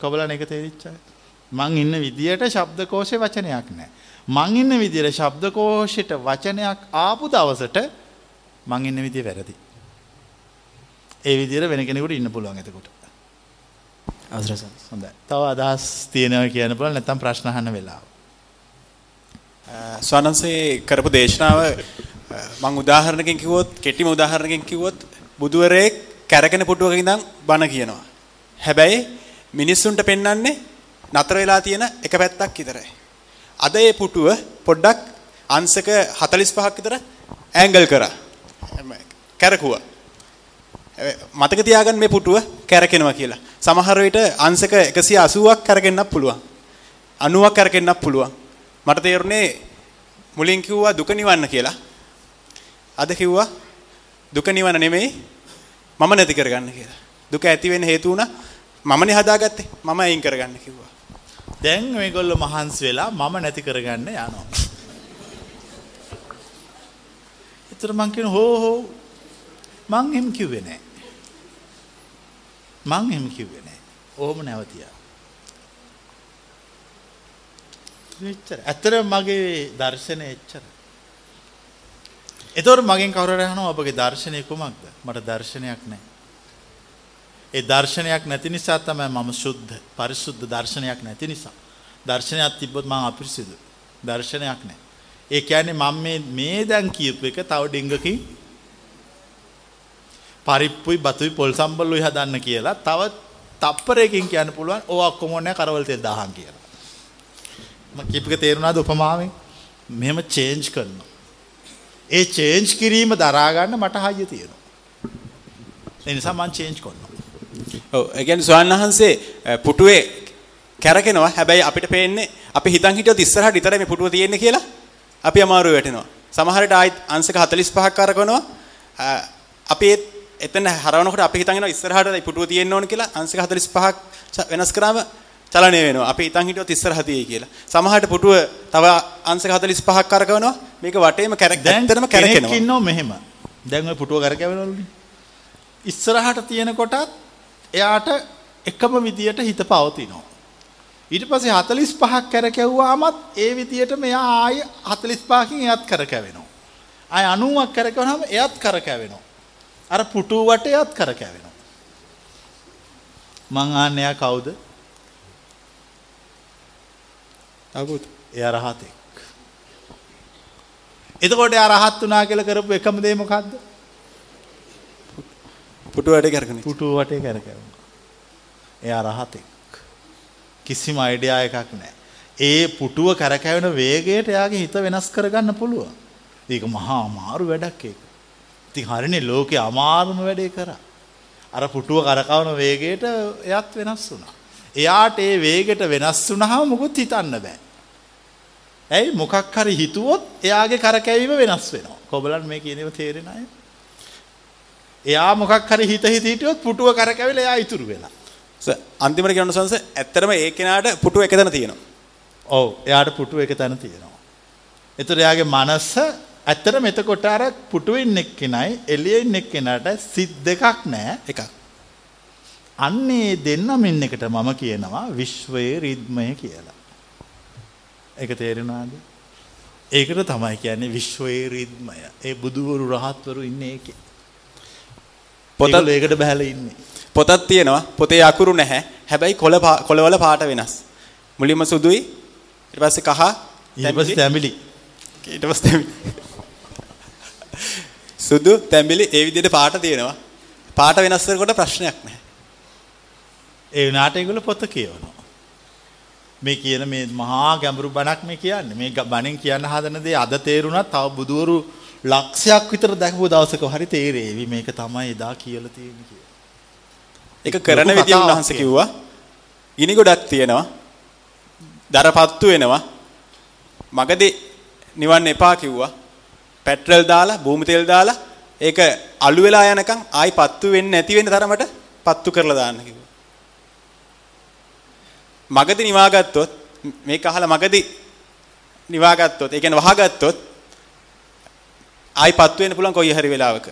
කොබලන එක තේරිච්චා. මං ඉන්න විදියට ශබ්දකෝෂේ වචනයක් නැහැ. මං ඉන්න විදියට ශබ්දකෝෂයට වචනයක් ආපු දවසට මං ඉන්න විදිය වැරදි. ඒ විදියට වෙන කෙනෙකුට ඉන්න පුළුවන් එතකොට. අවසරයි හොඳයි. තව අදහස් තියෙනවා කියන්න පුළුවන් නැත්නම් ප්‍රශ්න අහන්න වෙලාව. ස්වානන්සේ කරපු දේශනාව මං උදාහරණකින් කිව්වොත් කෙටිම උදාහරණකින් කිව්වොත් බුදුවරයෙක් කැරකෙන පුටුවක ඉඳන් බණ කියනවා. හැබැයි මිනිස්සුන්ට පෙන්වන්නේ නතර වෙලා තියෙන එක පැත්තක් විතරයි. අද මේ පුටුව පොඩ්ඩක් අංශක 45ක් විතර ඇන්ගල් කරා. කැරකුවා. මතක තියාගන්න මේ පුටුව කැරකෙනවා කියලා. සමහර විට අංශක 180ක් කැරකෙන්නත් පුළුවන්. 90ක් කැරකෙන්නත් පුළුවන්. මට තේරුනේ මුලින් කිව්වා දුක නිවන්න කියලා. අද කිව්වා දුක නිවන නෙමෙයි මම නැති කරගන්න කියලා. දුක ඇති වෙන්න හේතු වුණා මමනේ හදාගත්තේ. මම අයින් කරගන්න කිව්වා. දැන් මේගොල්ලෝ මහන්සි වෙලා මම නැති කරගන්න යනවා. ඒතර මං කියන හෝ හෝ මං එහෙම කිව්වේ නෑ. මං එහෙම කිව්වේ නෑ. ඕම නැවතියා. එච්චර. ඇත්තට මගේ දර්ශනය එච්චර. එතකොට මගෙන් කවුරු හරි අහනවා ඔබගේ දර්ශනය කුමක්ද? මට දර්ශනයක් නැහැ. ඒ දර්ශනයක් නැති නිසා තමයි මම සුද්ධ, පරිසුද්ධ දර්ශනයක් නැති නිසා. දර්ශනයක් තිබ්බොත් මම අපිරිසිදු. දර්ශනයක් නැහැ. ඒ කියන්නේ මම මේ මේ දැන් කියපු එක තව ඩිංගකින් පරිප්පුයි බතුයි පොල් සම්බල්ලුයි හදන්න කියලා තව තප්පරයකින් කියන්න පුළුවන් ඕවා ඔක්කොම ඕනේ කරවල තෙල් දහන් කියලා. මම කියපු එක තේරුණාද උපමාවෙන්? මෙහෙම චේන්ජ් කරනවා. ඒ චේන්ජ් කිරීම දරා ගන්න මට හයිය තියෙනවා. ඒ නිසා මම චේන්ජ් කරනවා. ඔව් ඒ කියන්නේ ස්වාමීන් වහන්සේ පුටුවේ කැරකෙනවා. හැබැයි අපිට පේන්නේ අපි හිතන් හිටියොත් ඉස්සරහට විතරයි මේ පුටුව තියෙන්නේ කියලා අපි අමාරුවේ වැටෙනවා. සමහර විට ආයි අංශක 45ක් කරකවනවා. අපි එතන හරවනකොට අපි හිතන් ඉනවා ඉස්සරහට පුටුව තියෙන්න ඕන කියලා අංශක 45ක් වෙනස් කරාම චලනය වෙනවා. අපි හිතන් හිටියොත් ඉස්සරහ තියෙයි කියලා. සමහරට පුටුව තව අංශක 45ක් කරකවනවා. මේක වටේම කැරක් ඇත්තටම කැරකෙනවා. කෙනෙක් ඉන්නව මෙහෙම. දැන් ওই පුටුව කරකැවෙනවලුනේ. ඉස්සරහට තියෙන කොටත් එයාට එකම විදියට හිත පවතිනවා. ඊට පස්සේ 45ක් කරකැවුවාමත් ඒ විදියට මෙයා ආයේ 45කින් එයත් කරකැවෙනවා. ආය 90ක් කරකවනම එයත් කරකැවෙනවා. අර පුටුව වටේ එයත් කරකැවෙනවා. මං ආන්නේ එයා කවුද? අබුත් එයා රහතෙක්. එතකොට එයා රහත් වුණා කියලා කරපු එකම දේ මොකද්ද? පුටුව වටේ කරකනේ. පුටුව වටේ කරකැවුණා. එයා රහතෙක්. කිසිම අයිඩියා එකක් නැහැ. ඒ පුටුව කරකැවෙන වේගයට එයාගේ හිත වෙනස් කරගන්න පුළුවන්. ඒක මහා අමාරු වැඩක් ඒක. ඉතින් හරිනේ ලෝකේ අමාරුම වැඩේ කරා. අර පුටුව කරකවන වේගයට එයත් වෙනස් වුණා. එයාට ඒ වේගයට වෙනස් වුණාම මොකුත් හිතන්න බෑ. ඇයි මොකක් හරි හිතුවොත් එයාගේ කරකැවීම වෙනස් වෙනවා. කොබලන් මේ කියන ඒවා තේරෙන අය? එයා මොකක් හරි හිත හිත හිටියොත් පුටුව කරකැවිලා එයා ඉතුරු වෙලා. අන්තිමට කියන්න සංස ඇත්තටම ඒ කෙනාට පුටුව එක තැන තියෙනවා. ඔව් එයාට පුටුව එක තැන තියෙනවා. එතකොට එයාගේ මනස ඇත්තටම එතකොට අර පුටුවේ ඉන්න එක්කෙනයි එළියේ ඉන්න එක්කෙනාට සිත් දෙකක් නැහැ. එකක්. අන්නේ දෙන්නම ඉන්න එකට මම කියනවා විශ්වයේ රිද්මය කියලා. ඒක තේරෙනවද? ඒකට තමයි කියන්නේ විශ්වයේ රිද්මය. ඒ බුදුවරු රහත්වරු ඉන්නේ ඒකේ. පොතත් ඒකට බහැලා ඉන්නේ. පොතක් තියෙනවා. පොතේ අකුරු නැහැ. හැබැයි කොළ කොළවල පාට වෙනස්. මුලින්ම සුදුයි. ඊට පස්සේ කහ. ඊට පස්සේ තැඹිලි. ඊට පස්සේ තැඹිලි. සුදු තැඹිලි ඒ විදිහට පාට තියෙනවා. පාට වෙනස් කරනකොට ප්‍රශ්නයක් නැහැ. ඒ වුණාට ඒගොල්ලෝ පොත කියවනවා. මේ කියන මේ මහා ගැඹුරු බණක් මේ කියන්නේ. මේ බණෙන් කියන්න හදන දේ අද තේරුණත් තව බුදවරු ලක්ෂයක් විතර දැකපු දවසක හරි තේරෙවි මේක තමයි එදා කියලා තියෙන්නේ කියලා. ඒක කරන විදිය උන්වහන්සේ කිව්වා. ගිනි ගොඩක් තියෙනවා. දරපත්තු වෙනවා. මගදී නිවන්න එපා කිව්වා. පෙට්‍රල් දාලා, භූමි තෙල් දාලා ඒක අළු වෙලා යනකම් ආයි පත්තු වෙන්නේ නැති වෙන තරමට පත්තු කරලා දාන්න කිව්වා. මගදී නිවාගත්තොත් මේක අහලා මගදී නිවාගත්තොත්, ඒ කියන්නේ වහගත්තොත් ආයි පත්තු වෙන්න පුළුවන් කොයි හරි වෙලාවක.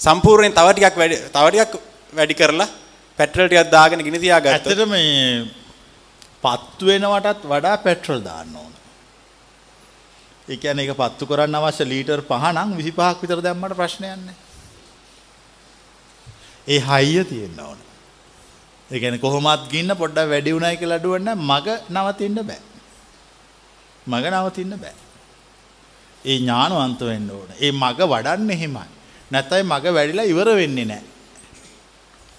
සම්පූර්ණයෙන් තව ටිකක් වැඩි තව ටිකක් වැඩි කරලා පෙට්‍රල් ටිකක් දාගෙන ගිනි තියාගත්තොත් ඇත්තට මේ පත්තු වෙනවටත් වඩා පෙට්‍රල් දාන්න ඕන. ඒ කියන්නේ ඒක පත්තු කරන්න අවශ්‍ය ලීටර් 5 නම් 25ක් විතර දැම්මට ප්‍රශ්නයක් නැහැ. ඒ හයිය තියෙන්න ඕන. ඒ කියන්නේ කොහොමත් ගින්න පොඩ්ඩක් වැඩි උනායි කියලා අඩුවන්න මග නවතින්න බෑ. මග නවතින්න බෑ. ඒ ඥානවන්ත වෙන්න ඕන. ඒ මග වඩන්නේ එහෙමයි. නැත්නම් මග වැඩිලා ඉවර වෙන්නේ නැහැ.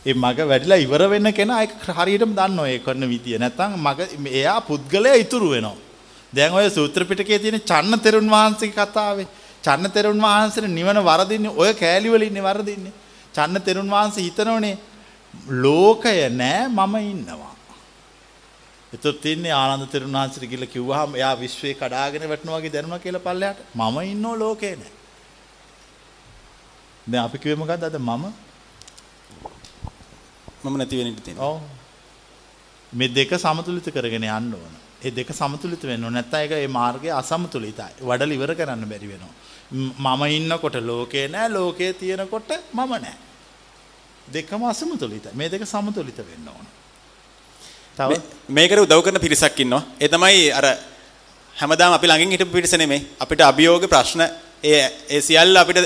ඒ මග වැඩිලා ඉවර වෙන්න කෙනා ඒක හරියටම දන්නවා ඒ කරන විදිය. නැත්නම් මග එයා පුද්ගලයා ඉතුරු වෙනවා. දැන් ඔය සූත්‍ර පිටකයේ තියෙන චන්න තෙරුන් වහන්සේගේ කතාවේ චන්න තෙරුන් වහන්සේට නිවන වරදින්නේ ඔය කෑලි වල ඉන්නේ වරදින්නේ. චන්න තෙරුන් වහන්සේ හිතනෝනේ ලෝකය නෑ මම ඉන්නවා. එතකොට තින්නේ ආනන්ද වහන්සේට ගිහලා කිව්වහම එයා විශ්වයේ කඩාගෙන වැටෙනවා වගේ දැනුණා කියලා පල්ලෙහාට. මම ඉන්නෝ ලෝකේ නෑ. දැන් අපි කිව්වේ මොකද්ද අද මම මම නැති වෙන්න ඉඩ තියෙනවා. ඔව්. මේ දෙක සමතුලිත කරගෙන යන්න ඕන. ඒ දෙක සමතුලිත වෙන්න ඕන. නැත්නම් ඒක ඒ මාර්ගය අසමතුලිතයි. වඩල ඉවර කරන්න බැරි වෙනවා. මම ඉන්නකොට ලෝකේ නෑ, ලෝකේ තියෙනකොට මම නෑ. දෙකම අසමතුලිතයි. මේ දෙක සමතුලිත වෙන්න ඕන. තව මේකට උදව් කරන පිරිසක් ඉන්නවා. ඒ තමයි අර හැමදාම අපි ළඟින් හිටපු පිරිස නෙමෙයි. අපිට අභියෝග ප්‍රශ්න ඒ ඒ සියල්ල අපිට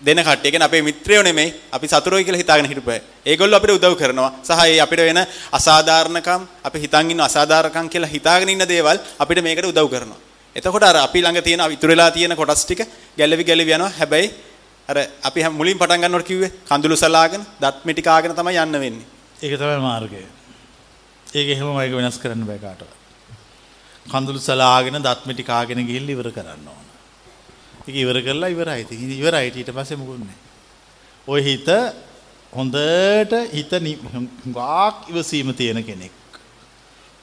දෙන කට්ටිය. කියන්නේ අපේ මිත්‍රයෝ නෙමෙයි. අපි සතුරෝයි කියලා හිතාගෙන හිටපු අය. ඒගොල්ලෝ අපිට උදව් කරනවා. සහ ඒ අපිට වෙන අසාධාරණකම් අපි හිතන් ඉන්න අසාධාරණකම් කියලා හිතාගෙන ඉන්න දේවල් අපිට මේකට උදව් කරනවා. එතකොට අර අපි ළඟ තියෙන ඉතුරු වෙලා තියෙන කොටස් ටික ගැලවි ගැලවි යනවා. හැබැයි අර අපි මුලින් පටන් ගන්නකොට කිව්වේ කඳුළු සලාගෙන දත් මිටි කාගෙන තමයි යන්න වෙන්නේ. ඒක තමයි මාර්ගය. ඒක එහෙම මේක වෙනස් කරන්න බෑ කාටවත්. කඳුළු සලාගෙන දත් මිටි කාගෙන ගිහිල්ලා ඉවර කරන්න ඕන. ඒක ඉවර කරලා ඉවරයි. ඉතින් ඉවරයි ඊට පස්සේ මොකුත් නැහැ. ওই හිත හොඳට හිත නි- හුඟාක් ඉවසීම තියෙන කෙනෙක්.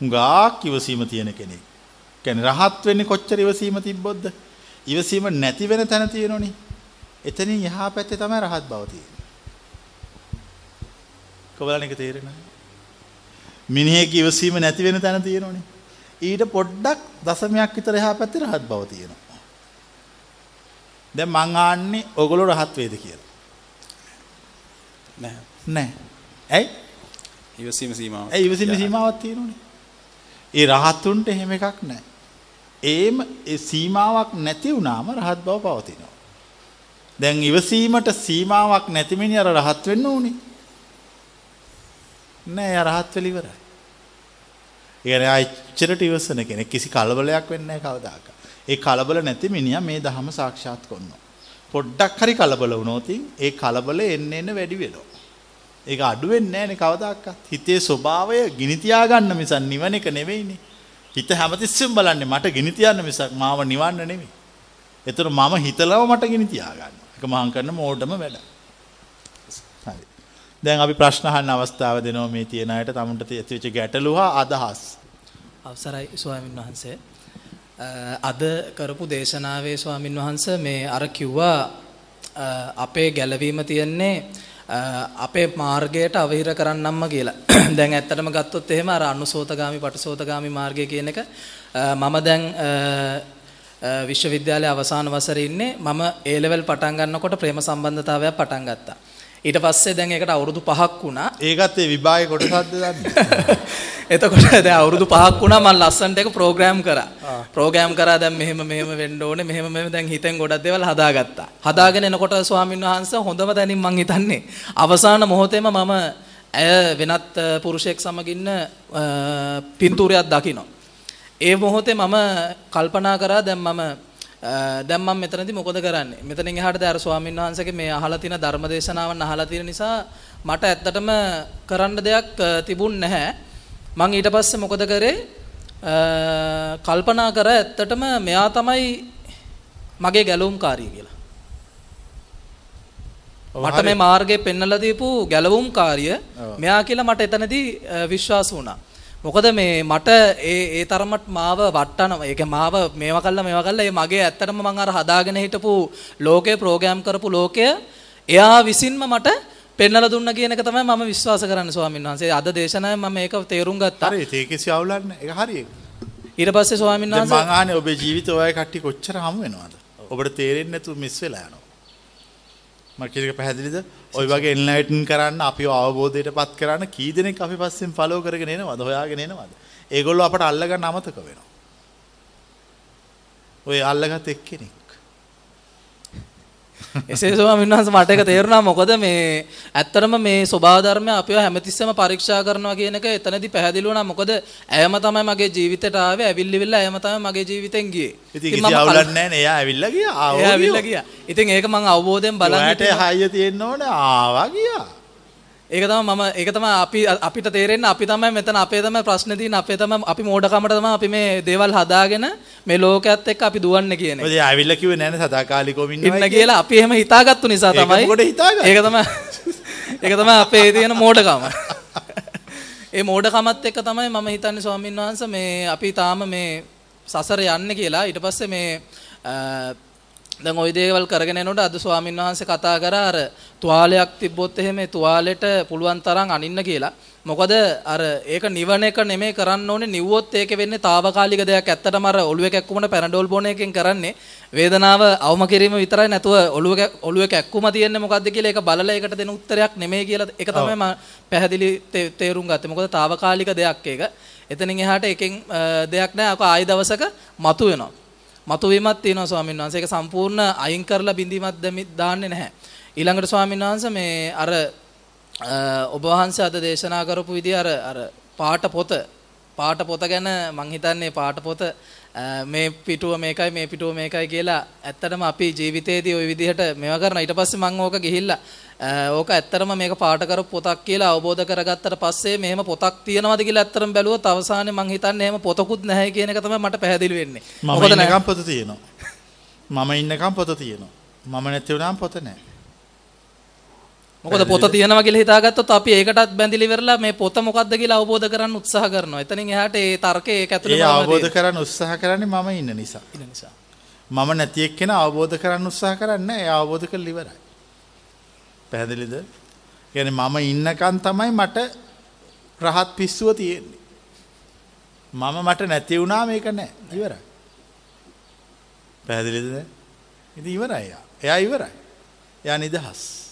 හුඟාක් ඉවසීම තියෙන කෙනෙක්. කියන්නේ රහත් වෙන්නේ කොච්චර ඉවසීම තිබ්බොත්ද? ඉවසීම නැති වෙන තැන තියෙනෝනේ. එතනින් එහා පැත්තේ තමයි රහත් බව තියෙන්නේ. කොබලන එක තේරෙනවද? මිනිහෙක් ඉවසීම නැති වෙන තැන තියෙනෝනේ. ඊට පොඩ්ඩක් දශමයක් විතර එහා පැත්තේ රහත් බව තියෙනවා. දැන් මං ආන්නේ ඔගොල්ලෝ රහත් වේද කියලා. නෑ. නෑ. ඇයි? ඉවසීම සීමාව. ඇයි ඉවසීමේ සීමාවක් තියෙනෝනේ. ඒ රහතුන්ට එහෙම එකක් නෑ. ඒම සීමාවක් නැති වුණාම රහත් බව පවතිනවා. දැන් ඉවසීමට සීමාවක් නැති මිනිහ අර රහත් වෙන්න ඕනේ. නෑ රහත් වෙලා ඉවරයි. ඒ කියන්නේ ආච්චරට ඉවසන කෙනෙක් කිසි කලබලයක් වෙන්නේ නැහැ කවදාක. ඒ කලබල නැති මිනිහා මේ ධහම සාක්ෂාත් කරනවා. පොඩ්ඩක් හරි කලබල වුණොත් ඒ කලබල එන්න එන්න වැඩි වෙනවා. ඒක අඩු වෙන්නේ නැහැනේ කවදාකවත්. හිතේ ස්වභාවය ගිනි තියාගන්න මිසක් නිවන එක නෙවෙයිනේ. හිත හැමතිස්සෙම බලන්නේ මට ගිනි තියන්න මිසක් මාව නිවන්න නෙවෙයි. ඒතර මම හිතලව මට ගිනි තියාගන්න. ඒක මහාන් කරන මෝඩම වැඩ. හරි. දැන් අපි ප්‍රශ්න අහන්න අවස්ථාව දෙනවා මේ තියෙන අයට තමුන්ට ඇතිවෙච්ච ගැටලු හා අදහස්. අවසරයි ස්වාමින් වහන්සේ. අ, අද කරපු දේශනාවේ ස්වාමින් වහන්සේ මේ අර කිව්වා අ, අපේ ගැලවීම තියෙන්නේ අ, අපේ මාර්ගයට අවහිර කරන්නම්ම කියලා. දැන් ඇත්තටම ගත්තොත් එහෙම අර අනුසෝතගාමි පටිසෝතගාමි මාර්ගය කියන එක අ, මම දැන් අ, අ, විශ්වවිද්‍යාලයේ අවසාන වසරේ ඉන්නේ. මම A level පටන් ගන්නකොට ප්‍රේම සම්බන්ධතාවයක් පටන් ගත්තා. ඊට පස්සේ දැන් ඒකට අවුරුදු 5ක් වුණා. ඒකත් ඒ විභාගයේ කොටසක්ද දන්නේ. එතකොට දැන් අවුරුදු 5ක් වුණා මම ලස්සනට එක ප්‍රෝග්‍රෑම් කරා. ප්‍රෝග්‍රෑම් කරා දැන් මෙහෙම මෙහෙම වෙන්න ඕනේ මෙහෙම මෙහෙම දැන් හිතෙන් ගොඩක් දේවල් හදාගත්තා. හදාගෙන එනකොට ස්වාමීන් වහන්සේ හොඳම තැනින් මං හිතන්නේ අවසාන මොහොතේම මම ඇය වෙනත් පුරුෂයෙක් සමග ඉන්න පින්තූරයක් දකිනවා. ඒ මොහොතේ මම කල්පනා කරා දැන් මම දැන් මම මෙතනදී මොකද කරන්නේ? මෙතනින් එහාට දැන් අර ස්වාමීන් වහන්සේගේ මේ අහලා තියෙන ධර්මදේශනාවන් අහලා තියෙන නිසා මට ඇත්තටම කරන්න දෙයක් තිබුණ නැහැ. මං ඊට පස්සේ මොකද කරේ කල්පනා කර ඇත්තටම මෙයා තමයි මගේ ගැලවුම්කාරී කියලා. මට. මේ මාර්ගය පෙන්වලා දීපු ගැලවුම්කාරිය. මෙයා කියලා මට එතනදී විශ්වාස වුණා. මොකද මේ මට ඒ ඒ තරමට මාව වට්ටන ඒ කියන්නේ මාව මේවා කළා මේවා කළා ඒ මගේ ඇත්තටම මං අර හදාගෙන හිටපු ලෝකේ ප්‍රෝග්‍රෑම් කරපු ලෝකය එයා විසින්ම මට පෙන්වලා දුන්න කියන එක තමයි මම විශ්වාස කරන්නේ ස්වාමීන් වහන්සේ. අද දේශනාවෙන් මම මේක තේරුම් ගත්තා. හරි ඒක කිසි අවුලක් නැහැ. ඒක හරි ඒක. ඊට පස්සේ ස්වාමීන් වහන්සේ මං අහන්නේ ඔබේ ජීවිතේ ඔය කට්ටිය කොච්චර හමු වෙනවද? ඔබට තේරෙන්නේ නැතුව මිස් වෙලා යනවා. මම කියන එක පැහැදිලිද? ඔය වගේ එන්ලයිටන් කරන්න අපිව අවබෝධයටපත් කරන්න කී දෙනෙක් අපි පස්සෙන් ෆලෝ කරගෙන එනවද? හොයාගෙන එනවද? ඒගොල්ලෝ අපට අල්ලගන්න අමතක වෙනවා. ඔය අල්ලගත් එක්කෙනෙක්. එසේ ස්වාමීන් වහන්සේ මට ඒක තේරුණා මොකද මේ ඇත්තටම මේ ස්වභාව ධර්මය අපිව හැමතිස්සෙම පරීක්ෂා කරනවා කියන එක එතනදී පැහැදිලි වුණා මොකද ඇයම තමයි මගේ ජීවිතයට ආවේ ඇවිල්ලිවිල්ලා ඇයම තමයි මගේ ජීවිතෙන් ගියේ ඉතින් කිසි අවුලක් නැහැ නේ. එයා ඇවිල්ලා ගියා. ආවෝ එයා ඇවිල්ලා ගියා. ඉතින් ඒක මම අවබෝධයෙන් බලන් හිටියා. හයිය තියෙන්න ඕනේ ආවා ගියා. ඒක තමයි මම ඒක තමයි අපි අපිට තේරෙන්නේ අපි තමයි මෙතන අපේ තමයි ප්‍රශ්නේ තියෙන අපේ තමයි අපි මෝඩකමට තමයි අපි මේ දේවල් හදාගෙන මේ ලෝකයේත් එක්ක අපි දුවන්නේ කියන එක. ඔය ඇවිල්ලා කිව්වේ නැහැ නේ සදාකාලිකවම ඉන්නවා ඉන්න කියලා අපි එහෙම හිතාගත්තු නිසා තමයි? ඒක තමයි ඒක තමයි අපේ තියෙන මෝඩකම. ඒ මෝඩකමත් එක්ක තමයි මම හිතන්නේ ස්වාමීන් වහන්සේ මේ අපි තාම මේ සසර යන්නේ කියලා ඊට පස්සේ මේ දැන් ওই දේවල් කරගෙන යනකොට අද ස්වාමීන් වහන්සේ කතා කරා අර තුවාලයක් තිබ්බොත් එහෙම ඒ තුවාලෙට පුළුවන් තරම් අනින්න කියලා. මොකද අර ඒක නිවන එක නෙමෙයි කරන්න ඕනේ නිව්වොත් ඒක වෙන්නේ తాවකාලික දෙයක්. ඇත්තටම අර ඔළුව කැක්කුමන පැනඩෝල් බොන එකෙන් කරන්නේ වේදනාව අවම කිරීම විතරයි නැතුව ඔළුව ඔළුව කැක්කුම තියෙන්නේ මොකද්ද කියලා ඒක බලලා ඒකට දෙන උත්තරයක් නෙමෙයි කියලා ඒක තමයි මම පැහැදිලි තේරුම් ගත්තේ. මොකද తాවකාලික දෙයක් ඒක. එතනින් එහාට එකෙන් දෙයක් නැහැ. අක ආයෙ දවසක මතුවෙනවා. මතුවීමක් තියෙනවා ස්වාමීන් වහන්සේ. ඒක සම්පූර්ණ අයින් කරලා බිඳීමක් දැමි දාන්නේ නැහැ. ඊළඟට ස්වාමීන් වහන්සේ මේ අර අ, ඔබ වහන්සේ අද දේශනා කරපු විදිහ අර අර පාට පොත පාට පොත ගැන මං හිතන්නේ පාට පොත අ, මේ පිටුව මේකයි මේ පිටුව මේකයි කියලා ඇත්තටම අපි ජීවිතේදී ওই විදිහට මේවා කරනවා ඊට පස්සේ මං ඕක ගිහිල්ලා ඕක ඇත්තටම මේක පාට කරපු පොතක් කියලා අවබෝධ කරගත්තට පස්සේ මෙහෙම පොතක් තියෙනවද කියලා ඇත්තටම බැලුවොත් අවසානයේ මං හිතන්නේ එහෙම පොතකුත් නැහැ කියන එක තමයි මට පැහැදිලි වෙන්නේ මම ඉන්නකම් පොත තියෙනවා. මම ඉන්නකම් පොත තියෙනවා. මම නැති වුණාම පොත නැහැ. මොකද පොත තියෙනවා කියලා හිතාගත්තොත් අපි ඒකටත් බැඳිලි වෙරලා මේ පොත මොකද්ද කියලා අවබෝධ කරගන්න උත්සාහ කරනවා. එතනින් එහාට ඒ තර්කය ඒක ඇතුළේ අවබෝධ කරන්න උත්සාහ කරන්නේ මම ඉන්න නිසා. නිසා. මම නැති එක්කෙනා අවබෝධ කරන්න උත්සාහ කරන්නේ. ඒ අවබෝධ කරලා ඉවරයි. පැහැදිලිද? කියන්නේ මම ඉන්නකන් තමයි මට රහත් පිස්සුව තියෙන්නේ. මම මට නැති වුණා මේක නැහැ. ඉවරයි. පැහැදිලිද? ඉතින් ඉවරයි. එයා ඉවරයි. එයා නිදහස්.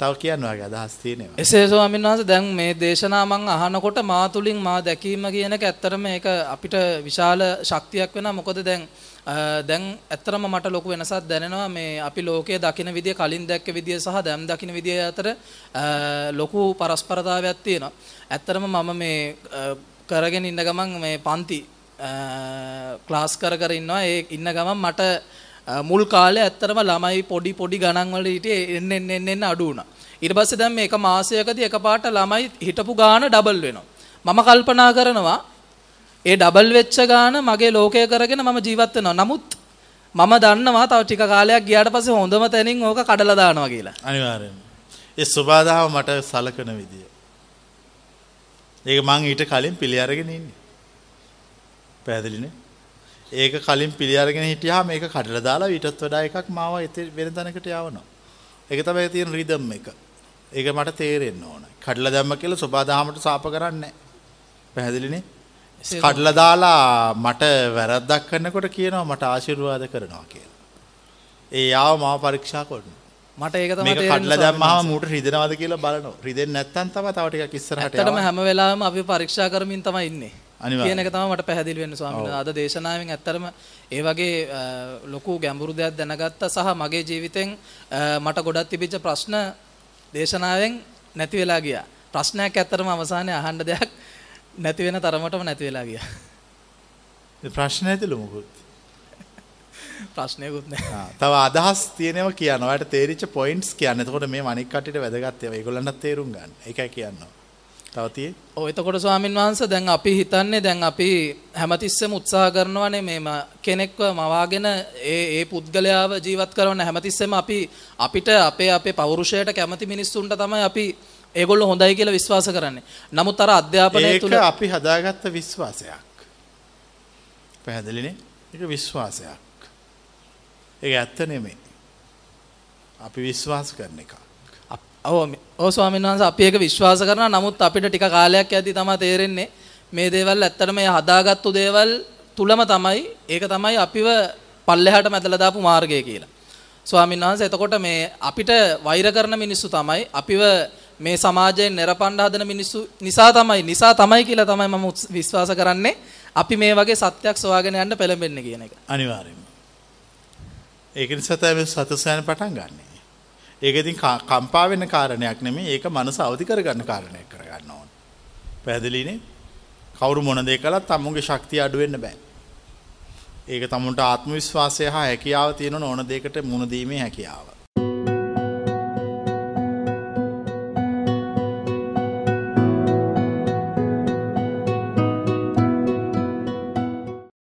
තව කියන්න වගේ අදහස් තියෙනවා. එසේ ස්වාමීන් වහන්සේ දැන් මේ දේශනා මම අහනකොට මා තුලින් මා දැකීම කියන එක ඇත්තටම ඒක අපිට විශාල ශක්තියක් වෙනවා. මොකද දැන් අ, දැන් ඇත්තටම මට ලොකු වෙනසක් දැනෙනවා මේ අපි ලෝකයේ දකින විදිය කලින් දැක්ක විදිය සහ දැන් දකින විදිය අතර අ, ලොකු පරස්පරතාවයක් තියෙනවා. ඇත්තටම මම මේ අ, කරගෙන ඉන්න ගමන් මේ පන්ති අ, ක්ලාස් කර කර ඉන්නවා. ඒ ඉන්න ගමන් මට අ, මුල් කාලේ ඇත්තටම ළමයි පොඩි පොඩි ගණන් වල හිටියේ එන්න එන්න එන්න එන්න අඩු වුණා. ඊට පස්සේ දැන් මේ එක මාසයකදී එකපාරට ළමයි හිටපු ගාන ඩබල් වෙනවා. මම කල්පනා කරනවා ඒ ඩබල් වෙච්ච ගාන මගේ ලෝකය කරගෙන මම ජීවත් වෙනවා. නමුත් මම දන්නවා තව ටික කාලයක් ගියාට පස්සේ හොඳම තැනින් ඕක කඩලා දානවා කියලා. අනිවාර්යෙන්ම. ඒ සබාදාව මට සලකන විදිය. ඒක මං ඊට කලින් පිළි අරගෙන ඉන්නේ. පැහැදිලිනේ? ඒක කලින් පිළි අරගෙන හිටියාම මේක කඩලා දාලා ඊටත් වඩා එකක් මාව වෙන තැනකට යවනවා. ඒක තමයි තියෙන රිදම් එක. ඒක මට තේරෙන්න ඕන. කඩලා දැම්ම කියලා සබාදාමට සාප කරන්නේ. පැහැදිලිනේ? කඩලා දාලා මට වැරද්දක් කරනකොට කියනවා මට ආශිර්වාද කරනවා කියලා. ඒ යාව මාව පරීක්ෂා කරනවා. මට ඒක තමයි තේරෙන්නේ කඩලා දැම්මම මූට රිදෙනවද කියලා බලනවා. රිදෙන්නේ නැත්නම් තමයි තව ටිකක් ඉස්සරහට ඇත්තටම යවන්නේ. හැම වෙලාවෙම අපි පරීක්ෂා කරමින් තමයි ඉන්නේ. කියන එක තමයි මට පැහැදිලි වෙන්නේ ස්වාමීන්. අද දේශනාවෙන් ඇත්තටම ඒ වගේ ලොකු ගැඹුරු දෙයක් දැනගත්තා සහ මගේ ජීවිතෙන් මට ගොඩක් තිබිච්ච ප්‍රශ්න දේශනාවෙන් නැති වෙලා ගියා. ප්‍රශ්නයක් ඇත්තටම අවසානයේ අහන්න දෙයක් නැති වෙන තරමටම නැති වෙලා ගියා. ප්‍රශ්න ඇතිලු මොකුත්. ප්‍රශ්නයකුත් නැහැ. තව අදහස් තියෙනවා කියන්න. ඔයාලට තේරිච්ච පොයින්ට්ස් කියන්න. එතකොට මේ අනික් කට්ටියට වැදගත් ඒවා. ඒගොල්ලන්ට තේරුම් ගන්න. ඒකයි කියන්න. තවතියේ ඔය එතකොට ස්වාමින් වහන්සේ දැන් අපි හිතන්නේ දැන් අපි හැමතිස්සෙම උත්සාහ කරනවානේ මේම කෙනෙක්ව මවාගෙන ඒ ඒ පුද්ගලයාව ජීවත් කරන හැමතිස්සෙම අපි අපිට අපේ අපේ පෞරුෂයට කැමති මිනිස්සුන්ට තමයි අපි ඒගොල්ලෝ හොඳයි කියලා විශ්වාස කරන්නේ. නමුත් අර අධ්‍යාපනය ඒක තුළ අපි හදාගත්ත විශ්වාසයක්. පැහැදිලිනේ? ඒක විශ්වාසයක්. ඒක ඇත්ත නෙමෙයි. අපි විශ්වාස කරන එක. අප- ඔව් මේ- ඔව් ස්වාමීන් වහන්සේ අපි ඒක විශ්වාස කරනවා නමුත් අපිට ටික කාලයක් යද්දි තමයි තේරෙන්නේ මේ දේවල් ඇත්තටම මේ හදාගත්තු දේවල් තුලම තමයි ඒක තමයි අපිව පල්ලෙහාට මැදලා දාපු මාර්ගය කියලා. ස්වාමීන් වහන්සේ එතකොට මේ අපිට වෛර කරන මිනිස්සු තමයි අපිව මේ සමාජයෙන් නිරපණ්ඩ හදන මිනිස්සු නිසා තමයි නිසා තමයි කියලා තමයි මම උත්ස- විශ්වාස කරන්නේ අපි මේ වගේ සත්‍යයක් සොයාගෙන යන්න පෙළඹෙන්නේ කියන එක. අනිවාර්යයෙන්ම. ඒක නිසා තමයි සතසයන් පටන් ගන්නෙ. ඒක ඉතින් කා- කම්පා වෙන කාරණයක් නෙමෙයි ඒක මනස අවදි කරගන්න කාරණයක් කරගන්න ඕන. පැහැදිලිනේ? කවුරු මොන දේ කළත් තමුන්ගේ ශක්තිය අඩු වෙන්න බෑ. ඒක තමුන්ට ආත්ම විශ්වාසය හා හැකියාව තියෙන ඕන දෙයකට මුණ දීමේ හැකියාව.